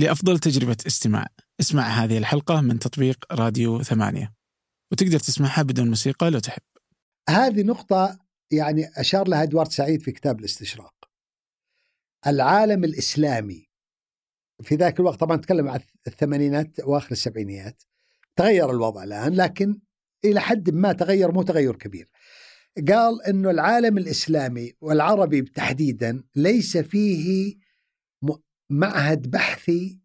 لأفضل تجربة استماع. اسمع هذه الحلقة من تطبيق راديو ثمانية. وتقدر تسمعها بدون موسيقى لو تحب. هذه نقطة يعني أشار لها إدوارد سعيد في كتاب الاستشراق. العالم الإسلامي في ذاك الوقت طبعا تكلم عن الثمانينات وآخر السبعينيات تغير الوضع الآن لكن إلى حد ما تغير مو تغير كبير. قال أنه العالم الإسلامي والعربي تحديدا ليس فيه معهد بحثي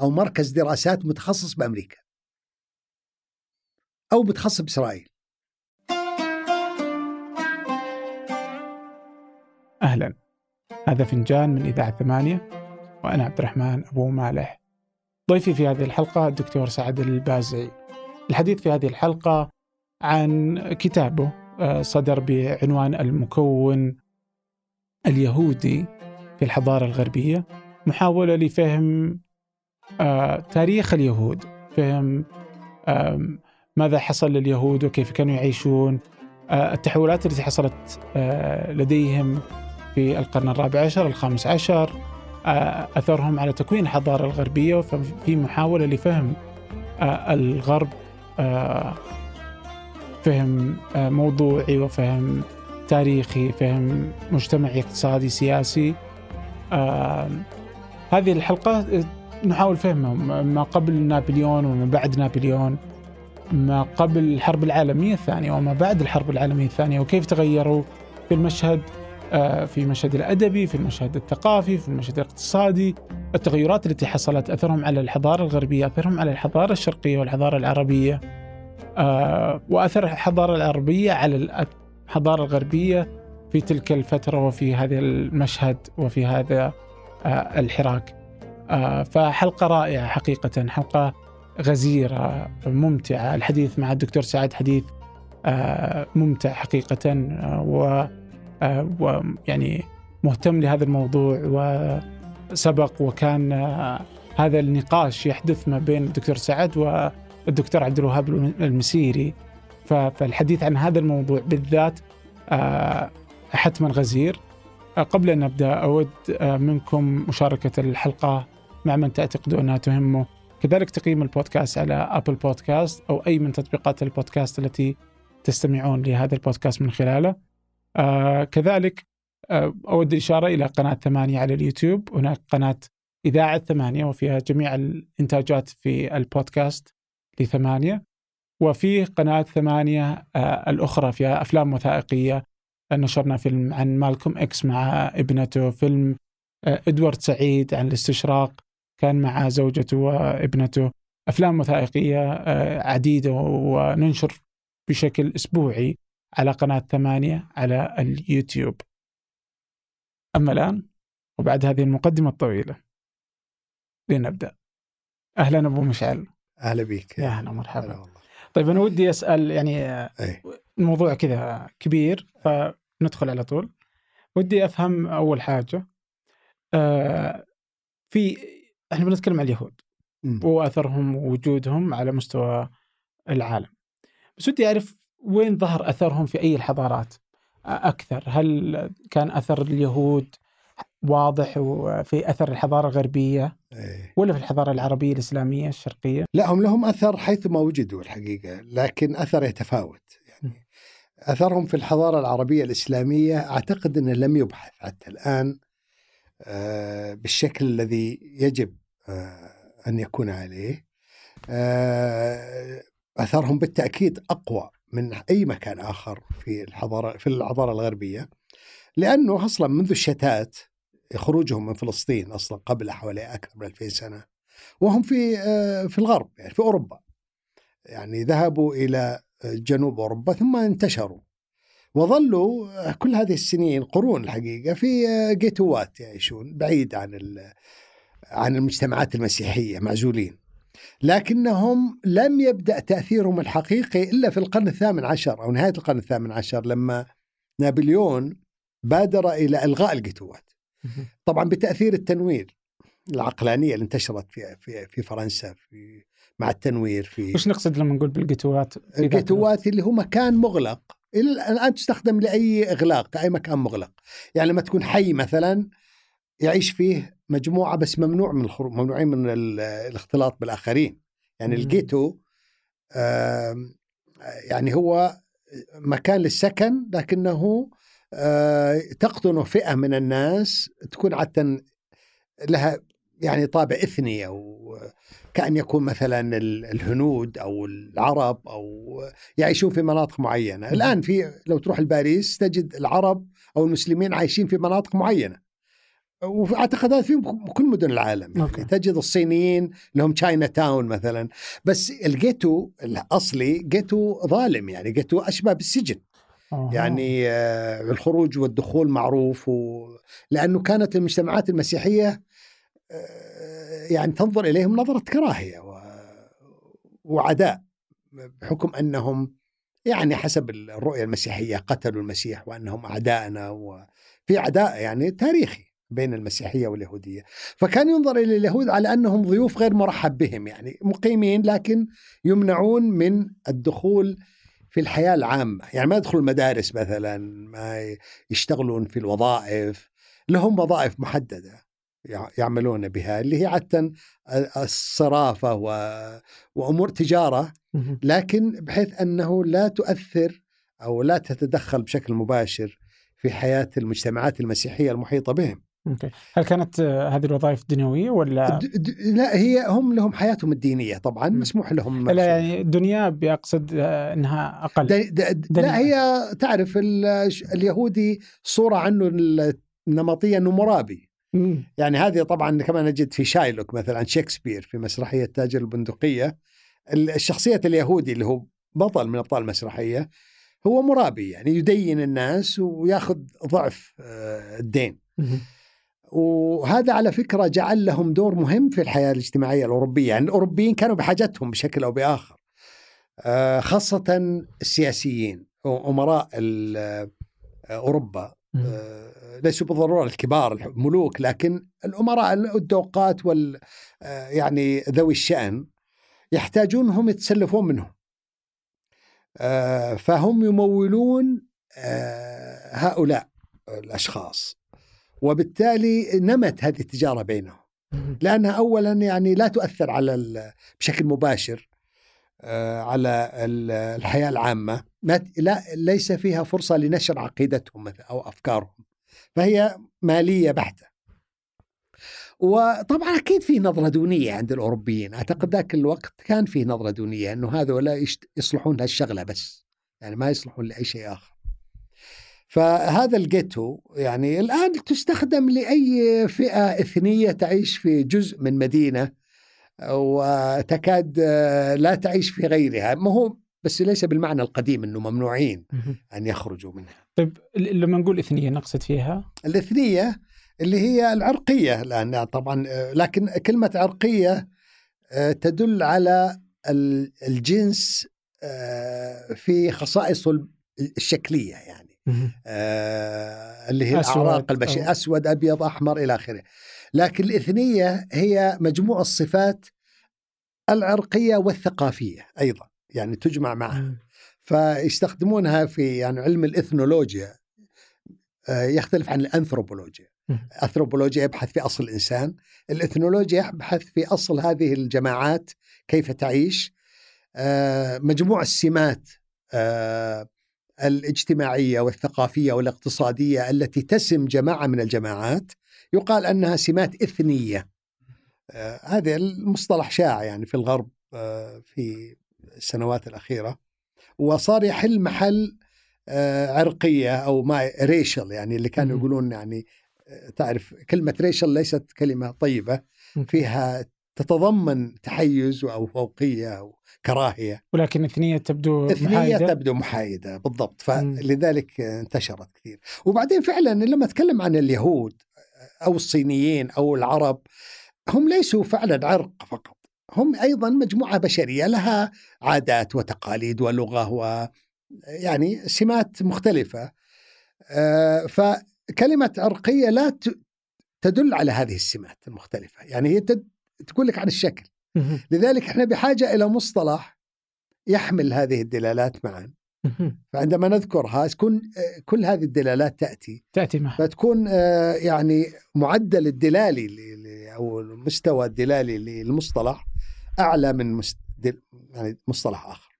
أو مركز دراسات متخصص بأمريكا. أو متخصص بإسرائيل. أهلا. هذا فنجان من إذاعة ثمانية وأنا عبد الرحمن أبو مالح. ضيفي في هذه الحلقة الدكتور سعد البازعي. الحديث في هذه الحلقة عن كتابه آه، صدر بعنوان المكون اليهودي في الحضارة الغربية. محاولة لفهم آه، تاريخ اليهود فهم ماذا حصل لليهود وكيف كانوا يعيشون آه، التحولات التي حصلت لديهم في القرن الرابع عشر الخامس عشر أثرهم على تكوين الحضارة الغربية ففي محاولة لفهم الغرب فهم موضوعي وفهم تاريخي فهم مجتمعي اقتصادي سياسي هذه الحلقة نحاول فهمهم ما قبل نابليون وما بعد نابليون ما قبل الحرب العالمية الثانية وما بعد الحرب العالمية الثانية وكيف تغيروا في المشهد في المشهد الأدبي في المشهد الثقافي في المشهد الاقتصادي. التغيرات التي حصلت أثرهم على الحضارة الغربية أثرهم على الحضارة الشرقية والحضارة العربية آه، وأثر الحضارة العربية على الحضارة الغربية في تلك الفترة وفي هذا المشهد وفي هذا آه، الحراك. آه، فحلقة رائعة حقيقة حلقة غزيرة ممتعة. الحديث مع الدكتور سعد حديث ممتع حقيقة ويعني مهتم لهذا الموضوع وسبق وكان هذا النقاش يحدث ما بين الدكتور سعد والدكتور عبد الوهاب المسيري. فالحديث عن هذا الموضوع بالذات آه، حتما غزير آه، قبل أن نبدأ أود آه، منكم مشاركة الحلقة مع من تعتقدوا أنها تهمه. كذلك تقييم البودكاست على أبل بودكاست أو أي من تطبيقات البودكاست التي تستمعون لهذا البودكاست من خلاله. آه كذلك آه أود الإشارة إلى قناة ثمانية على اليوتيوب. هناك قناة إذاعة ثمانية وفيها جميع الإنتاجات في البودكاست لثمانية. وفي قناة ثمانية الأخرى فيها أفلام وثائقية نشرنا فيلم عن مالكوم إكس مع ابنته فيلم آه إدوارد سعيد عن الاستشراق كان مع زوجته وابنته. أفلام وثائقية آه عديدة وننشر بشكل أسبوعي على قناة ثمانية على اليوتيوب. أما الآن وبعد هذه المقدمة الطويلة لنبدأ. أهلا أبو مشعل. أهلا بك. يا أهلا مرحبا والله. طيب أنا ودي أسأل يعني أي. الموضوع كذا كبير فندخل على طول ودي أفهم أول حاجة آه في إحنا بنتكلم عن اليهود م. وأثرهم ووجودهم على مستوى العالم بس ودي أعرف وين ظهر أثرهم في أي الحضارات أكثر؟ هل كان أثر اليهود واضح في أثر الحضارة الغربية أيه. ولا في الحضارة العربية الإسلامية الشرقية؟ لا هم لهم أثر حيث ما وجدوا الحقيقة، لكن أثر يتفاوت أثرهم في الحضارة العربية الإسلامية أعتقد إنه لم يبحث حتى الآن آه، بالشكل الذي يجب آه، أن يكون عليه. آه، أثرهم بالتأكيد أقوى من أي مكان آخر في الحضارة في الحضارة الغربية لأنه أصلا منذ الشتات خروجهم من فلسطين أصلا قبل حوالي أكثر من 2000 سنة وهم في في الغرب يعني في أوروبا يعني ذهبوا إلى جنوب أوروبا ثم انتشروا. وظلوا كل هذه السنين قرون الحقيقة في آه، جيتوات يعيشون بعيد عن عن المجتمعات المسيحية معزولين. لكنهم لم يبدأ تأثيرهم الحقيقي إلا في القرن الثامن عشر أو نهاية القرن الثامن عشر لما نابليون بادر إلى إلغاء القتوات طبعا بتأثير التنوير العقلانية اللي انتشرت في في في فرنسا في مع التنوير في وش نقصد لما نقول بالقتوات؟ القتوات اللي هو مكان مغلق الآن تستخدم لأي إغلاق اي مكان مغلق يعني لما تكون حي مثلا يعيش فيه مجموعة بس ممنوع من الخروج ممنوعين من ال- الاختلاط بالآخرين يعني. الجيتو يعني هو مكان للسكن لكنه آه، تقطن فئة من الناس تكون عادة لها يعني طابع إثني أو كأن يكون مثلا ال- الهنود أو العرب أو يعيشون في مناطق معينة، مم. الآن في لو تروح لباريس تجد العرب أو المسلمين عايشين في مناطق معينة. وأعتقد هذا في كل مدن العالم يعني okay. تجد الصينيين لهم Chinatown مثلا بس الجيتو الأصلي جيتو ظالم يعني جيتو أشبه بالسجن أوه. يعني آه، الخروج والدخول معروف و... لأنه كانت المجتمعات المسيحية آه، يعني تنظر إليهم نظرة كراهية و... وعداء بحكم أنهم يعني حسب الرؤية المسيحية قتلوا المسيح وأنهم اعدائنا وفي عداء يعني تاريخي بين المسيحية واليهودية، فكان ينظر إلى اليهود على أنهم ضيوف غير مرحب بهم يعني مقيمين لكن يمنعون من الدخول في الحياة العامة، يعني ما يدخلوا المدارس مثلا، ما يشتغلون في الوظائف، لهم وظائف محددة. يعملون بها اللي هي عاده الصرافة و... وأمور تجارة مهم. لكن بحيث أنه لا تؤثر أو لا تتدخل بشكل مباشر في حياة المجتمعات المسيحية المحيطة بهم. أوكي هل كانت آه، هذه الوظائف دنيوية ولا د- د- لا هي هم لهم حياتهم الدينية طبعا. مسموح لهم لا يعني دنيا بيقصد آه، إنها أقل د- د-. لا هي تعرف ال- اليهودي صورة عنه النمطيه انه مرابي مم. يعني هذه طبعا كما نجد في شايلوك مثلا شكسبير في مسرحية تاج البندقية ال- الشخصية اليهودي اللي هو بطل من أبطال المسرحية هو مرابي يعني يدين الناس وياخذ ضعف آه، الدين. وهذا على فكرة جعل لهم دور مهم في الحياة الاجتماعية الأوروبية، يعني الأوروبيين كانوا بحاجتهم بشكل أو بآخر. آه، خاصة السياسيين وامراء ال- آه، أوروبا ليسوا بالضرورة الكبار الملوك لكن الأمراء الدوقات وال آه، يعني ذوي الشأن يحتاجونهم يتسلفون منهم. آه، فهم يمولون آه، هؤلاء الأشخاص وبالتالي نمت هذه التجارة بينهم. لأنها اولا يعني لا تؤثر على بشكل مباشر آه، على ال- الحياة العامة. ما ت- لا ليس فيها فرصة لنشر عقيدتهم مثلا أو أفكارهم. فهي مالية بحتة. وطبعا أكيد في نظرة دونية عند الأوروبيين. أعتقد ذاك الوقت كان في نظرة دونية إنه هذول يشت- يصلحون لهالشغله بس. يعني ما يصلحون لأي شيء آخر. فهذا الجيتو يعني الآن تستخدم لأي فئة إثنية تعيش في جزء من مدينة. وتكاد آه، لا تعيش في غيرها ما هو بس ليس بالمعنى القديم إنه ممنوعين. أن يخرجوا منها طيب لما نقول إثنية نقصد فيها الإثنية اللي هي العرقية لأن طبعا آه، لكن كلمة عرقية آه، تدل على ال- الجنس في خصائصه الشكلية يعني. آه، اللي هي الأعراق البشرية. أسود أبيض أحمر إلى آخره. لكن الإثنية هي مجموع الصفات العرقية والثقافية أيضا يعني تجمع معها. فيستخدمونها في يعني علم الإثنولوجيا آه، يختلف عن الأنثروبولوجيا. الأنثروبولوجيا يبحث في أصل الإنسان الإثنولوجيا يبحث في أصل هذه الجماعات كيف تعيش. آه، مجموع السمات آه، الاجتماعية والثقافية والاقتصادية التي تسم جماعة من الجماعات يقال أنها سمات إثنية آه، هذا المصطلح شائع يعني في الغرب آه، في السنوات الأخيرة وصار يحل محل آه، عرقية أو ما ريشل يعني اللي كانوا. يقولون يعني آه، تعرف كلمة ريشل ليست كلمة طيبة. فيها تتضمن تحيز أو فوقية أو كراهية. ولكن اثنية تبدو اثنية محايدة. تبدو محايدة بالضبط. فلذلك انتشرت كثير. وبعدين فعلا لما أتكلم عن اليهود أو الصينيين أو العرب هم ليسوا فعلا عرق فقط. هم أيضا مجموعة بشرية لها عادات وتقاليد ولغة و يعني سمات مختلفة. آه، فكلمة عرقية لا تدل على هذه السمات المختلفة. يعني هي تقول لك عن الشكل. لذلك إحنا بحاجة إلى مصطلح يحمل هذه الدلالات معا. فعندما نذكرها تكون كل هذه الدلالات تأتي تأتي معها فتكون آه، يعني معدل الدلالي أو المستوى الدلالي للمصطلح أعلى من يعني مصطلح آخر.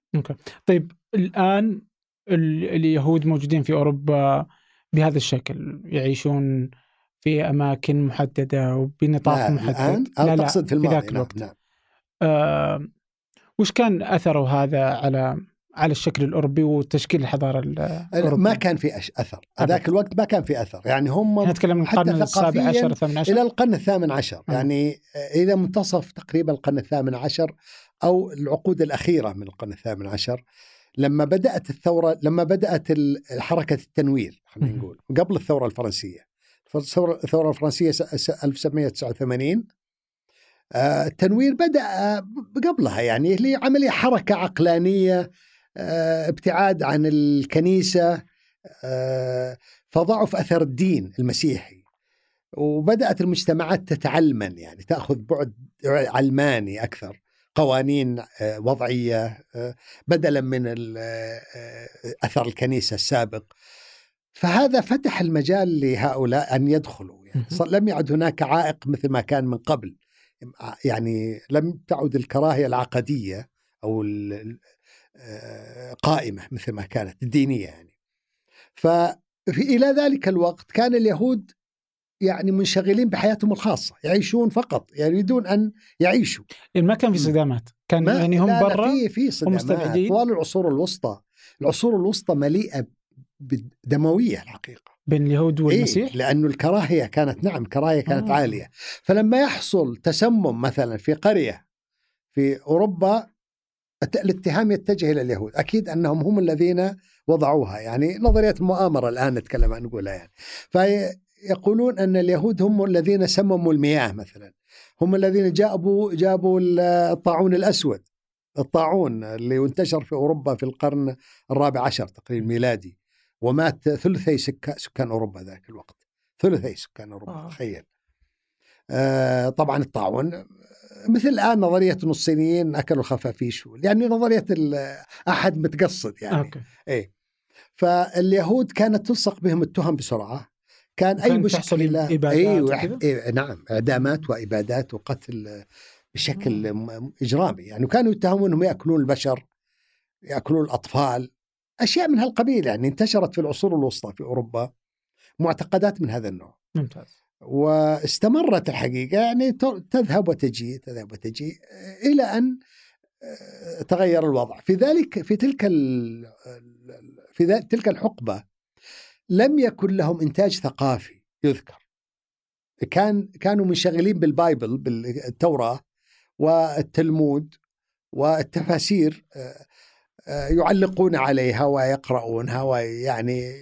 طيب الآن ال- اليهود موجودين في أوروبا بهذا الشكل يعيشون في أماكن محددة وبنطاق لا، محدد الآن أو تقصد في الماضي ذاك نعم، الوقت نعم. آه وش كان أثره هذا على على الشكل الأوروبي وتشكيل الحضارة الاوروبيه؟ ما كان في أش- أثر، هذاك الوقت ما كان في أثر، يعني هم نتكلم من القرن السابع عشر الثامن عشر إلى القرن الثامن عشر آه. يعني إلى منتصف تقريبا القرن الثامن عشر أو العقود الأخيرة من القرن الثامن عشر لما بدأت الثورة لما بدأت حركة التنوير خلينا مم. نقول قبل الثورة الفرنسية الثورة س- 1789 آه، التنوير آه، قبلها يعني اللي عملية حركة عقلانية آه، ابتعاد عن الكنيسة آه، فضعف أثر الدين المسيحي. وبدأت المجتمعات تتعلمن يعني تأخذ بعد علماني أكثر قوانين آه، بدلا من ال- أثر الكنيسة السابق. فهذا فتح المجال لهؤلاء أن يدخلوا. يعني لم يعد هناك عائق مثل ما كان من قبل. يعني لم تعد الكراهية العقدية أو ال- ال- آه، قائمة مثل ما كانت الدينية يعني. فإلى ذلك الوقت كان اليهود يعني منشغلين بحياتهم الخاصة يعيشون فقط يعني يريدون أن يعيشوا. يعني ما كان في. صدامات كان ما يعني هم برا في في صدامات. طوال العصور الوسطى العصور الوسطى مليئة بدموية الحقيقة. بين اليهود والمسيح؟ إيه لأنه الكراهية كانت نعم الكراهية كانت آه. عالية. فلما يحصل تسمم مثلا في قرية في أوروبا الت- الاتهام يتجه إلى اليهود. أكيد أنهم هم الذين وضعوها. يعني نظرية المؤامرة الآن نتكلم عن نقولها يعني. فيقولون أن اليهود هم الذين سمموا المياه مثلا. هم الذين جابوا جابوا الطاعون الأسود. الطاعون اللي انتشر في أوروبا في القرن الرابع عشر تقريبا الميلادي ومات ثلثي سكا- سكان أوروبا ذاك الوقت. ثلثي سكان أوروبا آه. تخيل. آه طبعا الطاعون. مثل الآن نظرية أن الصينيين أكلوا خفافيش يعني نظرية ال- أحد متقصد يعني. أوكي. إيه. فاليهود كانت تلصق بهم التهم بسرعة. كان أي مشكلة؟ وح- إيه نعم. إعدامات وإبادات وقتل بشكل م- إجرامي. يعني وكانوا يتهمون إنهم يأكلون البشر يأكلون الأطفال. أشياء من هالقبيل يعني انتشرت في العصور الوسطى في أوروبا معتقدات من هذا النوع. ممتاز. واستمرت الحقيقة يعني تذهب وتجي تذهب وتجي إلى أن آه، تغير الوضع. في ذلك في تلك في تلك الحقبة لم يكن لهم إنتاج ثقافي يذكر. كان كانوا منشغلين بالبايبل بالتوراة والتلمود والتفاسير آه، يعلقون عليها ويقرؤونها ويعني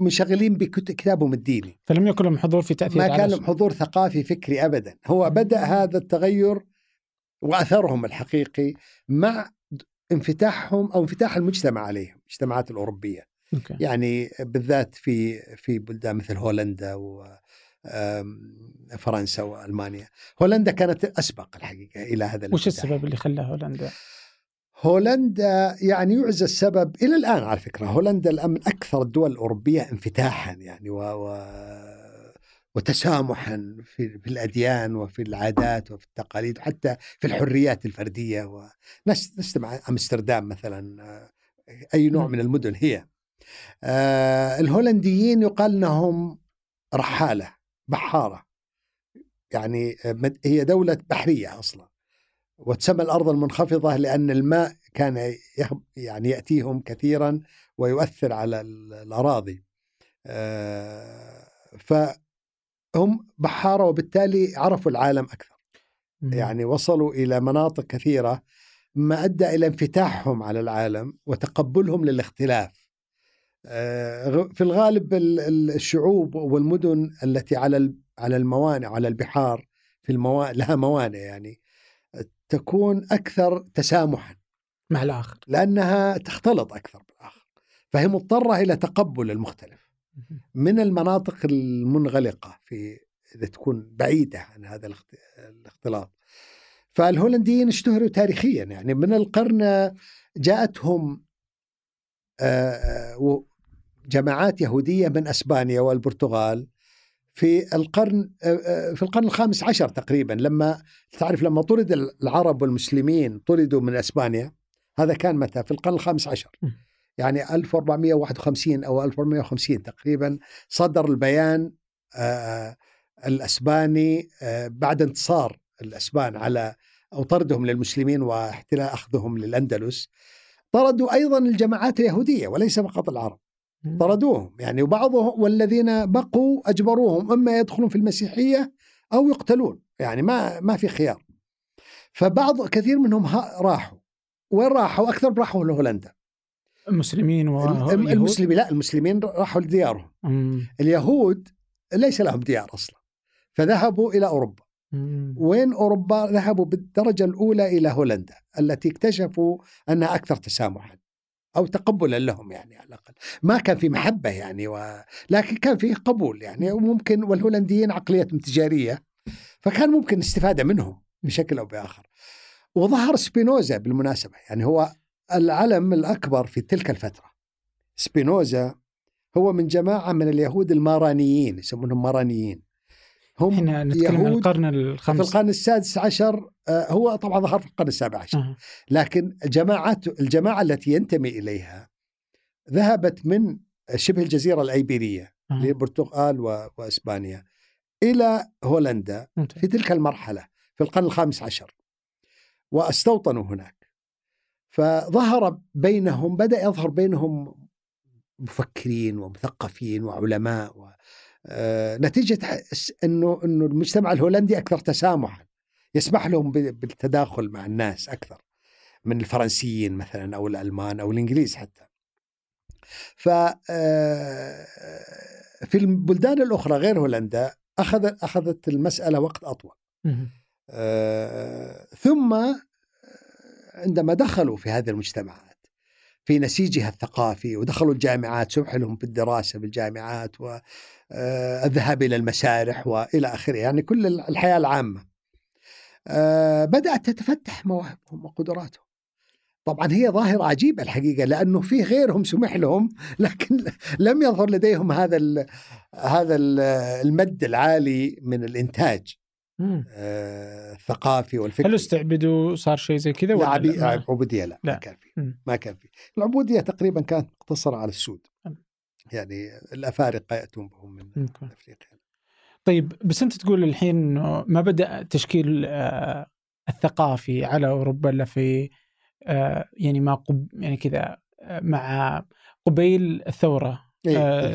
منشغلين بكتابهم الديني فلم يكن لهم حضور في تأثير ما كان لهم حضور ثقافي فكري ابدا هو بدأ هذا التغير وأثرهم الحقيقي مع انفتاحهم أو انفتاح المجتمع عليهم المجتمعات الأوروبية أوكي. يعني بالذات في في بلدان مثل هولندا و فرنسا وألمانيا هولندا كانت أسبق الحقيقة إلى هذا وش. السبب اللي خلى هولندا؟ هولندا يعني يعزى السبب إلى الآن على فكرة. هولندا الآن من أكثر الدول الأوروبية انفتاحا يعني و, و وتسامحا في, في الأديان وفي العادات وفي التقاليد وحتى في الحريات الفردية. ونفس نفس مع أمستردام مثلا أي نوع. من المدن هي. آه الهولنديين يقال إنهم رحالة بحارة. يعني هي دولة بحرية أصلا. وتسمى الأرض المنخفضة لأن الماء كان يعني يأتيهم كثيرا ويؤثر على ال- الأراضي. آه، فهم بحارة وبالتالي عرفوا العالم أكثر، مم. يعني وصلوا إلى مناطق كثيرة ما أدى إلى انفتاحهم على العالم وتقبلهم للاختلاف. آه، في الغالب ال- ال- الشعوب والمدن التي على على الموانئ على البحار في الموا... لها موانئ يعني تكون أكثر تسامحا. مع الآخر. لأنها تختلط أكثر بالآخر. فهي مضطرة إلى تقبل المختلف. من المناطق المنغلقة في إذا تكون بعيدة عن هذا الاخت- الاختلاط. فالهولنديين اشتهروا تاريخيا. يعني من القرن جاءتهم آه، و- جماعات يهودية من أسبانيا والبرتغال. في القرن في القرن الخامس عشر تقريبا لما تعرف لما طرد العرب والمسلمين طردوا من إسبانيا هذا كان متى؟ في القرن الخامس عشر. يعني 1451 أو 1450 تقريبا صدر البيان الإسباني بعد انتصار الإسبان على أو طردهم للمسلمين واحتلال أخذهم للأندلس. طردوا أيضا الجماعات اليهودية وليس فقط العرب. طردوهم. يعني وبعضهم والذين بقوا أجبروهم إما يدخلون في المسيحية أو يقتلون. يعني ما ما في خيار. فبعض كثير منهم ها- راحوا. وين راحوا؟ أكثر راحوا لهولندا. مسلمين و الم- المسلمين لا المسلمين راحوا لديارهم. مم. اليهود ليس لهم ديار أصلا. فذهبوا إلى أوروبا. مم. وين أوروبا؟ ذهبوا بالدرجة الأولى إلى هولندا التي اكتشفوا أنها أكثر تسامحا. أو تقبلا لهم يعني على الأقل. ما كان في محبة يعني و... لكن كان فيه قبول يعني وممكن والهولنديين عقليتهم تجاريه فكان ممكن الاستفادة منهم بشكل أو بآخر. وظهر سبينوزا بالمناسبة يعني هو العلم الأكبر في تلك الفترة. سبينوزا هو من جماعة من اليهود المارانيين يسمونهم مارانيين. هم إحنا نتكلم عن القرن في الخامس القرن السادس عشر آه، هو طبعا ظهر في القرن السابع عشر. آه. لكن الجماعات الجماعة التي ينتمي إليها ذهبت من شبه الجزيرة الأيبيرية البرتغال و- وإسبانيا إلى هولندا. في تلك المرحلة في القرن الخامس عشر. واستوطنوا هناك. فظهر بينهم بدأ يظهر بينهم مفكرين ومثقفين وعلماء آه، نتيجة ح- أنه أنه المجتمع الهولندي أكثر تسامحا يسمح لهم بالتداخل مع الناس أكثر من الفرنسيين مثلا أو الألمان أو الإنجليز حتى ف آه، في البلدان الأخرى غير هولندا أخذ أخذت المسألة وقت أطول مم. آه، ثم عندما دخلوا في هذه المجتمعات في نسيجها الثقافي ودخلوا الجامعات سمح لهم بالدراسة بالجامعات والذهاب إلى المسارح وإلى آخره. يعني كل الحياة العامة. آه، بدأت تتفتح مواهبهم وقدراتهم. طبعا هي ظاهرة عجيبة الحقيقة لأنه في غيرهم سمح لهم لكن لم يظهر لديهم هذا هذا ال المد العالي من الإنتاج. آه، الثقافي والفكري هل استعبدوا صار شيء زي كذا لا ولا عبي- لا؟ عبودية لا, لا. ما كان فيه مم. ما كان فيه العبودية تقريبا كانت مقتصرة على السود. يعني الأفارقة يأتون بهم من ممكن. أفريقيا طيب بس أنت تقول الحين إنه ما بدأ تشكيل آه، الثقافي على أوروبا إلا في آه، يعني ما قب يعني كذا آه، مع قبيل الثورة إيه آه،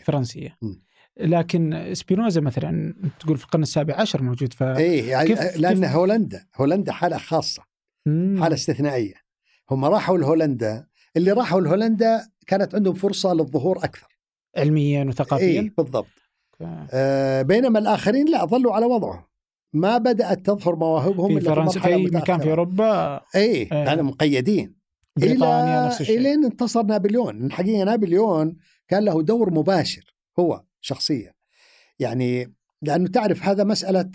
الفرنسية مم. لكن سبينوزا مثلا تقول في القرن السابع عشر موجود ف إيه يعني كيف- لأن كيف- هولندا هولندا حالة خاصة مم. حالة استثنائية. هم راحوا لهولندا اللي راحوا لهولندا كانت عندهم فرصة للظهور أكثر. علميا وثقافيا؟ إيه بالضبط. ف- آه بينما الآخرين لا ظلوا على وضعهم. ما بدأت تظهر مواهبهم في فرنسا في مكان في. أوروبا؟ إيه إيه. كانوا مقيدين. بريطانيا إلى نفس الشيء. إلين انتصر نابليون الحقيقة نابليون كان له دور مباشر هو. شخصيا يعني لأنه تعرف هذا مسألة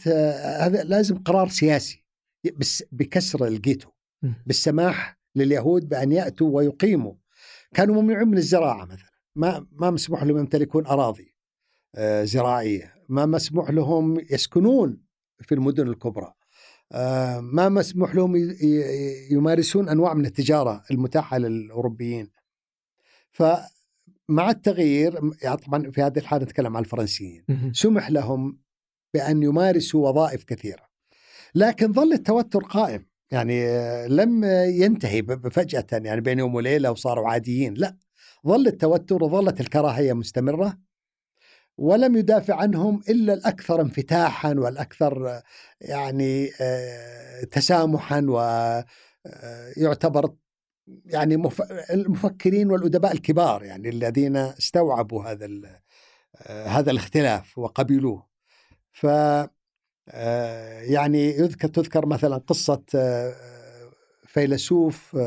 هذا لازم قرار سياسي بس بكسر الجيتو. بالسماح لليهود بأن يأتوا ويقيموا. كانوا ممنوعين من الزراعة مثلا. ما ما مسموح لهم يمتلكون أراضي آه، زراعية. ما مسموح لهم يسكنون في المدن الكبرى. آه، ما مسموح لهم يمارسون أنواع من التجارة المتاحة للأوروبيين. فمع التغيير يعني طبعا في هذه الحالة نتكلم عن الفرنسيين،. سمح لهم بأن يمارسوا وظائف كثيرة. لكن ظل التوتر قائم، يعني آه، لم ينتهي فجاه يعني بين يوم وليلة وصاروا عاديين، لا. ظل التوتر وظلت الكراهية مستمرة. ولم يدافع عنهم إلا الأكثر انفتاحا والأكثر آه، يعني آه، تسامحا ويعتبر يعني مف- المفكرين والأدباء الكبار يعني الذين استوعبوا هذا آه، هذا الاختلاف وقبلوه. ف آه، يعني يذكر تذكر مثلا قصة آه، فيلسوف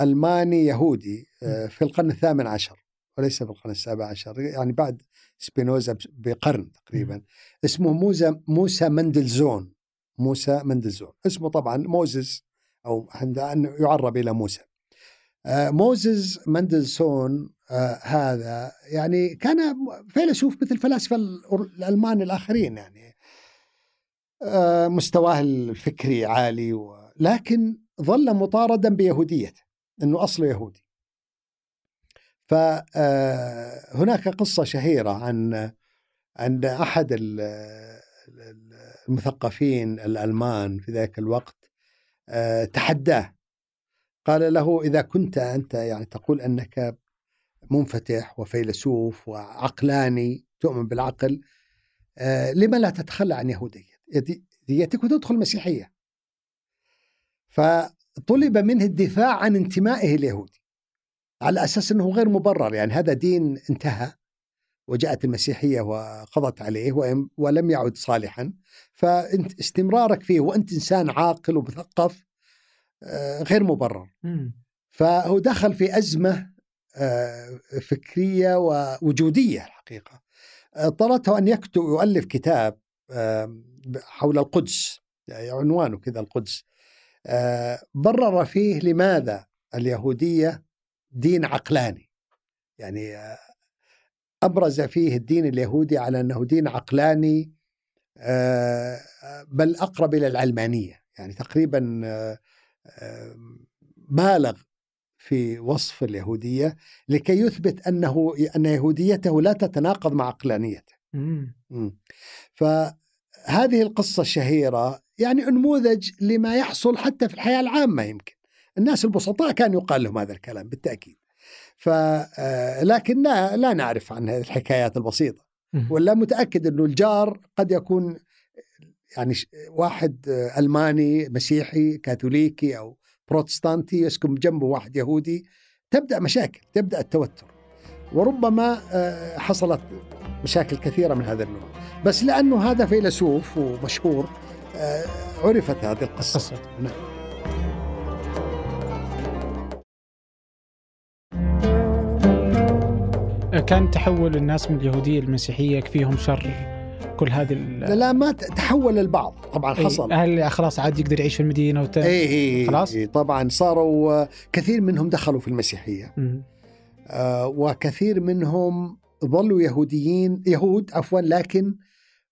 ألماني يهودي في القرن الثامن عشر وليس في القرن السابع عشر يعني بعد سبينوزا بقرن تقريبا اسمه موسى موسى مندلزون موسى مندلزون. اسمه طبعا موزس أو عند أن يعرب إلى موسى. آه، موزز مندلسون آه، هذا يعني كان فيلسوف مثل الفلاسفة الألمان الآخرين يعني. آه، مستواه الفكري عالي لكن ظل مطاردا بيهوديته إنه أصله يهودي. فهناك قصة شهيرة عن عن أحد المثقفين الألمان في ذاك الوقت. تحداه. قال له إذا كنت أنت يعني تقول أنك منفتح وفيلسوف وعقلاني تؤمن بالعقل آه لما لا تتخلى عن يهوديتك وتدخل المسيحيه فطلب منه الدفاع عن انتمائه اليهودي على أساس إنه غير مبرر يعني هذا دين انتهى وجاءت المسيحية وقضت عليه ولم يعد صالحا. فانت استمرارك فيه وانت إنسان عاقل ومثقف آه، غير مبرر. فهو دخل في أزمة آه، فكرية ووجودية الحقيقة. اضطرته أن يكتب يؤلف كتاب حول القدس يعني عنوانه كذا القدس. آه، برر فيه لماذا اليهودية دين عقلاني؟ يعني أبرز فيه الدين اليهودي على أنه دين عقلاني بل أقرب إلى العلمانية. يعني تقريبا بالغ في وصف اليهودية لكي يثبت أنه أن يهوديته لا تتناقض مع عقلانيته. فهذه القصة الشهيرة يعني نموذج لما يحصل حتى في الحياة العامة يمكن. الناس البسطاء كان يقال لهم هذا الكلام بالتأكيد. ف آه، لكن لا, لا نعرف عن هذه الحكايات البسيطة. ولا متأكد أنه الجار قد يكون يعني واحد ألماني مسيحي كاثوليكي أو بروتستانتي يسكن جنبه واحد يهودي تبدأ مشاكل تبدأ التوتر. وربما آه، حصلت مشاكل كثيرة من هذا النوع. بس لأنه هذا فيلسوف ومشهور آه، عرفت هذه القصة. نعم. كان تحول الناس من اليهودية للمسيحيه يكفيهم شر كل هذه لا, لا ما تحول البعض. طبعا حصل. هل خلاص عاد يقدر يعيش في المدينة وت... اي اي إيه، خلاص؟ إيه طبعا صاروا كثير منهم دخلوا في المسيحية. آه وكثير منهم ظلوا يهوديين يهود عفوا لكن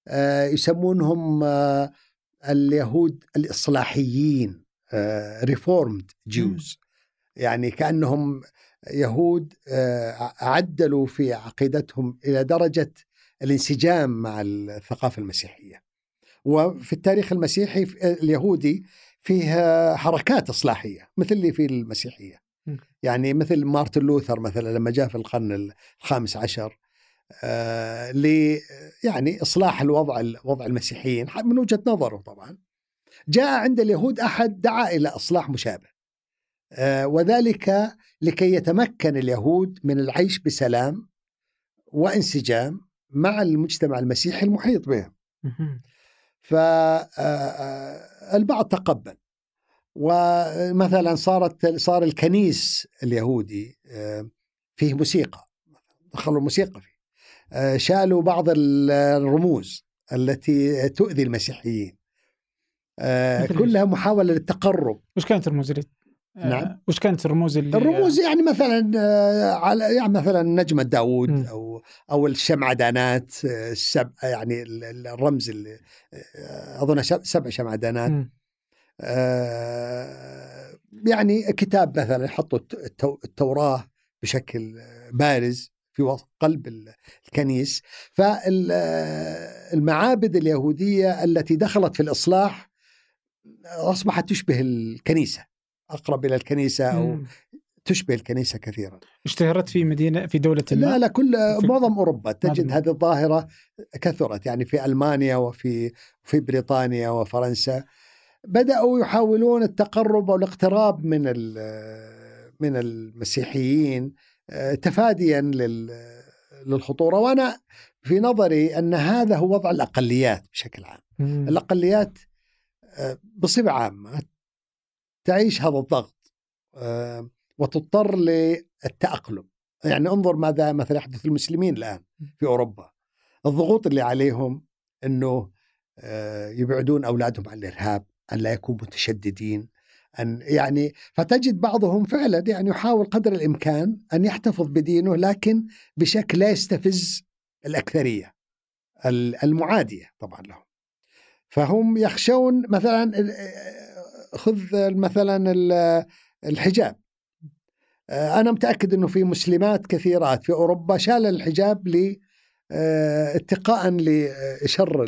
آه يسمونهم آه اليهود الإصلاحيين Reformed آه Jews يعني كأنهم يهود آه عدلوا في عقيدتهم إلى درجة الانسجام مع الثقافة المسيحية. وفي التاريخ المسيحي اليهودي فيه حركات إصلاحية مثل اللي في المسيحية. يعني مثل مارتن لوثر مثلا لما جاء في القرن الخامس عشر آه ل يعني إصلاح الوضع وضع المسيحيين من وجهة نظره طبعا. جاء عند اليهود أحد دعا إلى إصلاح مشابه. آه وذلك لكي يتمكن اليهود من العيش بسلام وانسجام مع المجتمع المسيحي المحيط بهم. فالبعض تقبل. ومثلا صارت صار الكنيس اليهودي فيه موسيقى دخلوا الموسيقى فيه. شالوا بعض الرموز التي تؤذي المسيحيين. كلها محاولة للتقرب. وش كانت الرموز اللي نعم. آه، وش كانت الرموز اللي الرموز يعني مثلا آه، على يعني مثلا نجمة داوود م. أو أو الشمعدانات آه، السبع يعني الرمز اللي أظن سبع شمعدانات آه يعني كتاب مثلا حطوا التوراة بشكل بارز في قلب الكنيس. فالمعابد اليهودية التي دخلت في الإصلاح أصبحت تشبه الكنيسة. أقرب إلى الكنيسة أو مم. تشبه الكنيسة كثيرا. اشتهرت في مدينة في دولة؟ لا لا كل معظم أوروبا تجد هذه الظاهرة كثرت يعني في ألمانيا وفي في بريطانيا وفرنسا بدأوا يحاولون التقرب والاقتراب من من المسيحيين آه، تفاديا للخطورة وأنا في نظري أن هذا هو وضع الأقليات بشكل عام. مم. الأقليات آه، بصفة عامة تعيش هذا الضغط آه، وتضطر للتأقلم. يعني انظر ماذا مثلا يحدث المسلمين الآن في أوروبا. الضغوط اللي عليهم أنه آه، يبعدون أولادهم عن الإرهاب أن لا يكونوا متشددين أن يعني فتجد بعضهم فعلا يعني يحاول قدر الإمكان أن يحتفظ بدينه لكن بشكل لا يستفز الأكثرية المعادية طبعا لهم. فهم يخشون مثلا خذ مثلا الحجاب. أنا متأكد إنه في مسلمات كثيرات في أوروبا شال الحجاب ل اتقاء لشر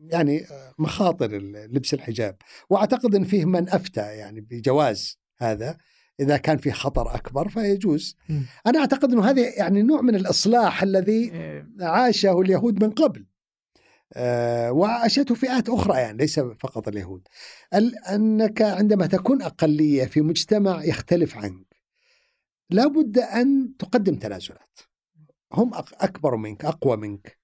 يعني مخاطر لبس الحجاب. وأعتقد إن فيه من أفتى يعني بجواز هذا. إذا كان في خطر أكبر فيجوز. أنا أعتقد إنه هذا يعني نوع من الإصلاح الذي إيه. عاشه اليهود من قبل. آه وعاشته فئات أخرى يعني ليس فقط اليهود. أنك عندما تكون أقلية في مجتمع يختلف عنك لابد أن تقدم تنازلات. هم أكبر منك أقوى منك.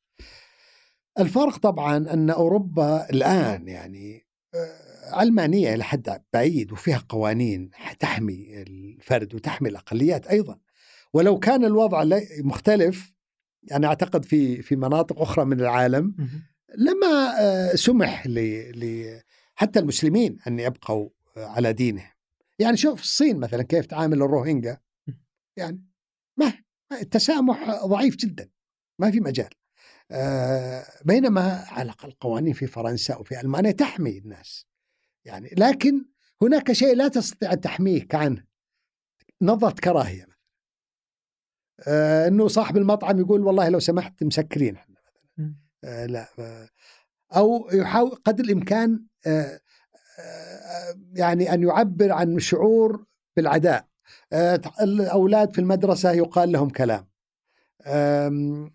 الفرق طبعا أن أوروبا الآن يعني آه، علمانيه إلى حد بعيد وفيها قوانين تحمي الفرد وتحمي الأقليات أيضا. ولو كان الوضع مختلف يعني أعتقد في في مناطق أخرى من العالم لما آه، سمح ل حتى المسلمين أن يبقوا آه، على دينهم. يعني شوف الصين مثلا كيف تعامل الروهينجا. يعني ما التسامح ضعيف جدا ما في مجال. آه، بينما على الأقل قوانين في فرنسا وفي ألمانيا تحمي الناس. يعني لكن هناك شيء لا تستطيع أن تحميك عنه نظرة كراهية. آه إنه صاحب المطعم يقول والله لو سمحت مسكرين إحنا. لا آه أو يحاول قدر الإمكان آه آه يعني أن يعبر عن شعور بالعداء. الأولاد في المدرسة يقال لهم كلام.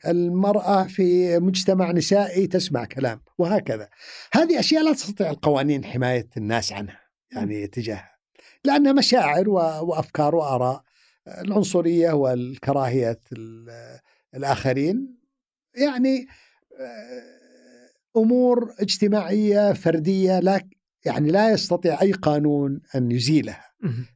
المرأة في مجتمع نسائي تسمع كلام وهكذا. هذه أشياء لا تستطيع القوانين حماية الناس عنها يعني تجاهها لأنها مشاعر وأفكار وآراء العنصرية والكراهية الآخرين. يعني آه، أمور اجتماعية فردية لا يعني لا يستطيع أي قانون أن يزيلها.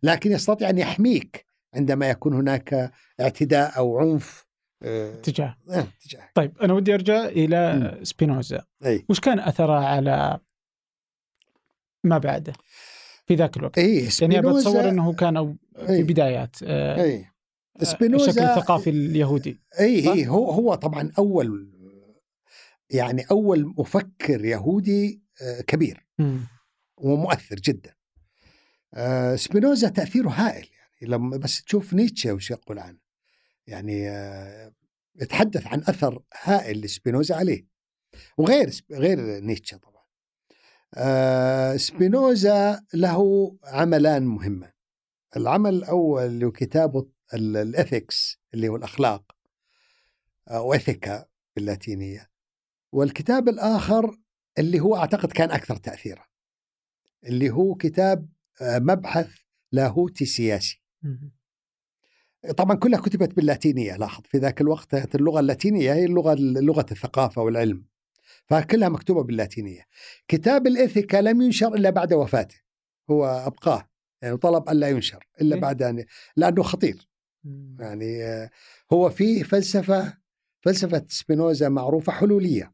لكن يستطيع أن يحميك عندما يكون هناك اعتداء أو عنف اتجاه آه اتجاه طيب أنا ودي أرجع إلى م. سبينوزا. أي. وش كان أثره على ما بعده في ذاك الوقت؟ أي يعني بتصور إنه كان في بدايات آه أي. سبينوزا الشكل الثقافي اليهودي. أي أي هو هو طبعا أول يعني أول مفكر يهودي آه، كبير م. ومؤثر جدا. آه، سبينوزا تأثيره هائل يعني. لما بس تشوف نيتشه وش يقول عنه. يعني آه، يتحدث عن أثر هائل لسبينوزا عليه. وغير غير نيتشه طبعا. سبينوزا له عملان مهمان. العمل الأول اللي هو كتابه الإثكس اللي هو الأخلاق وإثيكا آه، باللاتينية. والكتاب الآخر اللي هو أعتقد كان أكثر تاثيرا اللي هو كتاب مبحث لاهوتي سياسي طبعا كلها كتبت باللاتينية لاحظ في ذاك الوقت كانت اللغة اللاتينية هي اللغة لغة الثقافة والعلم فكلها مكتوبة باللاتينية. كتاب الإيثيكا لم ينشر إلا بعد وفاته هو أبقاه يعني طلب الا ينشر إلا إيه؟ بعد أن لأنه خطير. يعني آه، هو فيه فلسفة فلسفة سبينوزا معروفة حلولية.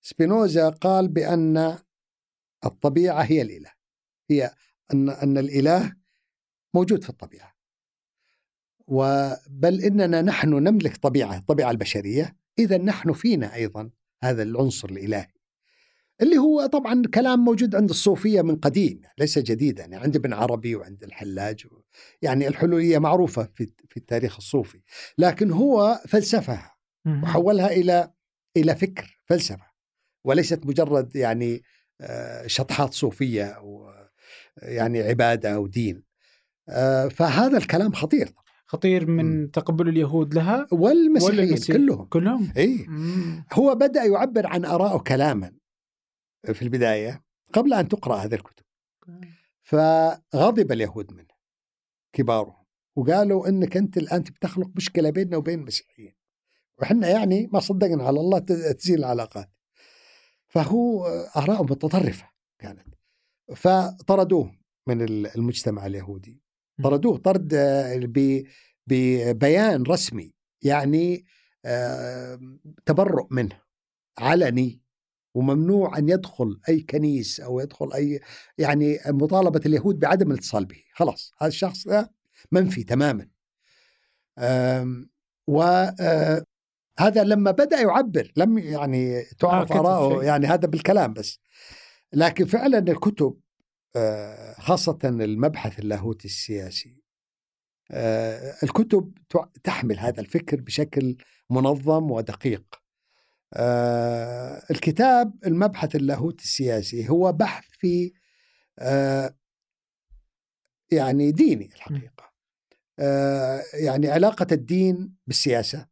سبينوزا قال بأن الطبيعة هي الإله. هي أن أن الإله موجود في الطبيعة. وبل إننا نحن نملك طبيعة الطبيعة البشرية. إذا نحن فينا أيضا هذا العنصر الإلهي. اللي هو طبعا كلام موجود عند الصوفية من قديم ليس جديدا يعني عند ابن عربي وعند الحلاج يعني الحلولية معروفة في في التاريخ الصوفي. لكن هو فلسفها. وحولها إلى إلى فكر فلسفة. وليست مجرد يعني آه، شطحات صوفية أو يعني عبادة أو دين. آه، فهذا الكلام خطير. خطير من م. تقبل اليهود لها والمسيحيين كلهم. كلهم. اي هو بدأ يعبر عن ارائه كلاما في البداية قبل أن تقرأ هذه الكتب. فغضب اليهود منه كبارهم وقالوا إنك أنت الآن بتخلق مشكلة بيننا وبين المسيحيين. وحنا يعني ما صدقنا على الله تزيل العلاقات. فهو اراءه متطرفة كانت فطردوه من المجتمع اليهودي. طردوه طرد ببيان رسمي يعني تبرؤ منه علني وممنوع أن يدخل أي كنيس أو يدخل أي يعني مطالبة اليهود بعدم الاتصال به. خلاص هذا الشخص منفي تماما. وهذا آه، لما بدأ يعبر لم يعني تعرف آه آراءه يعني هذا بالكلام بس. لكن فعلا الكتب آه، خاصة المبحث اللاهوتي السياسي الكتب تحمل هذا الفكر بشكل منظم ودقيق. الكتاب المبحث اللاهوتي السياسي هو بحث في يعني ديني الحقيقة. آه، يعني علاقة الدين بالسياسة.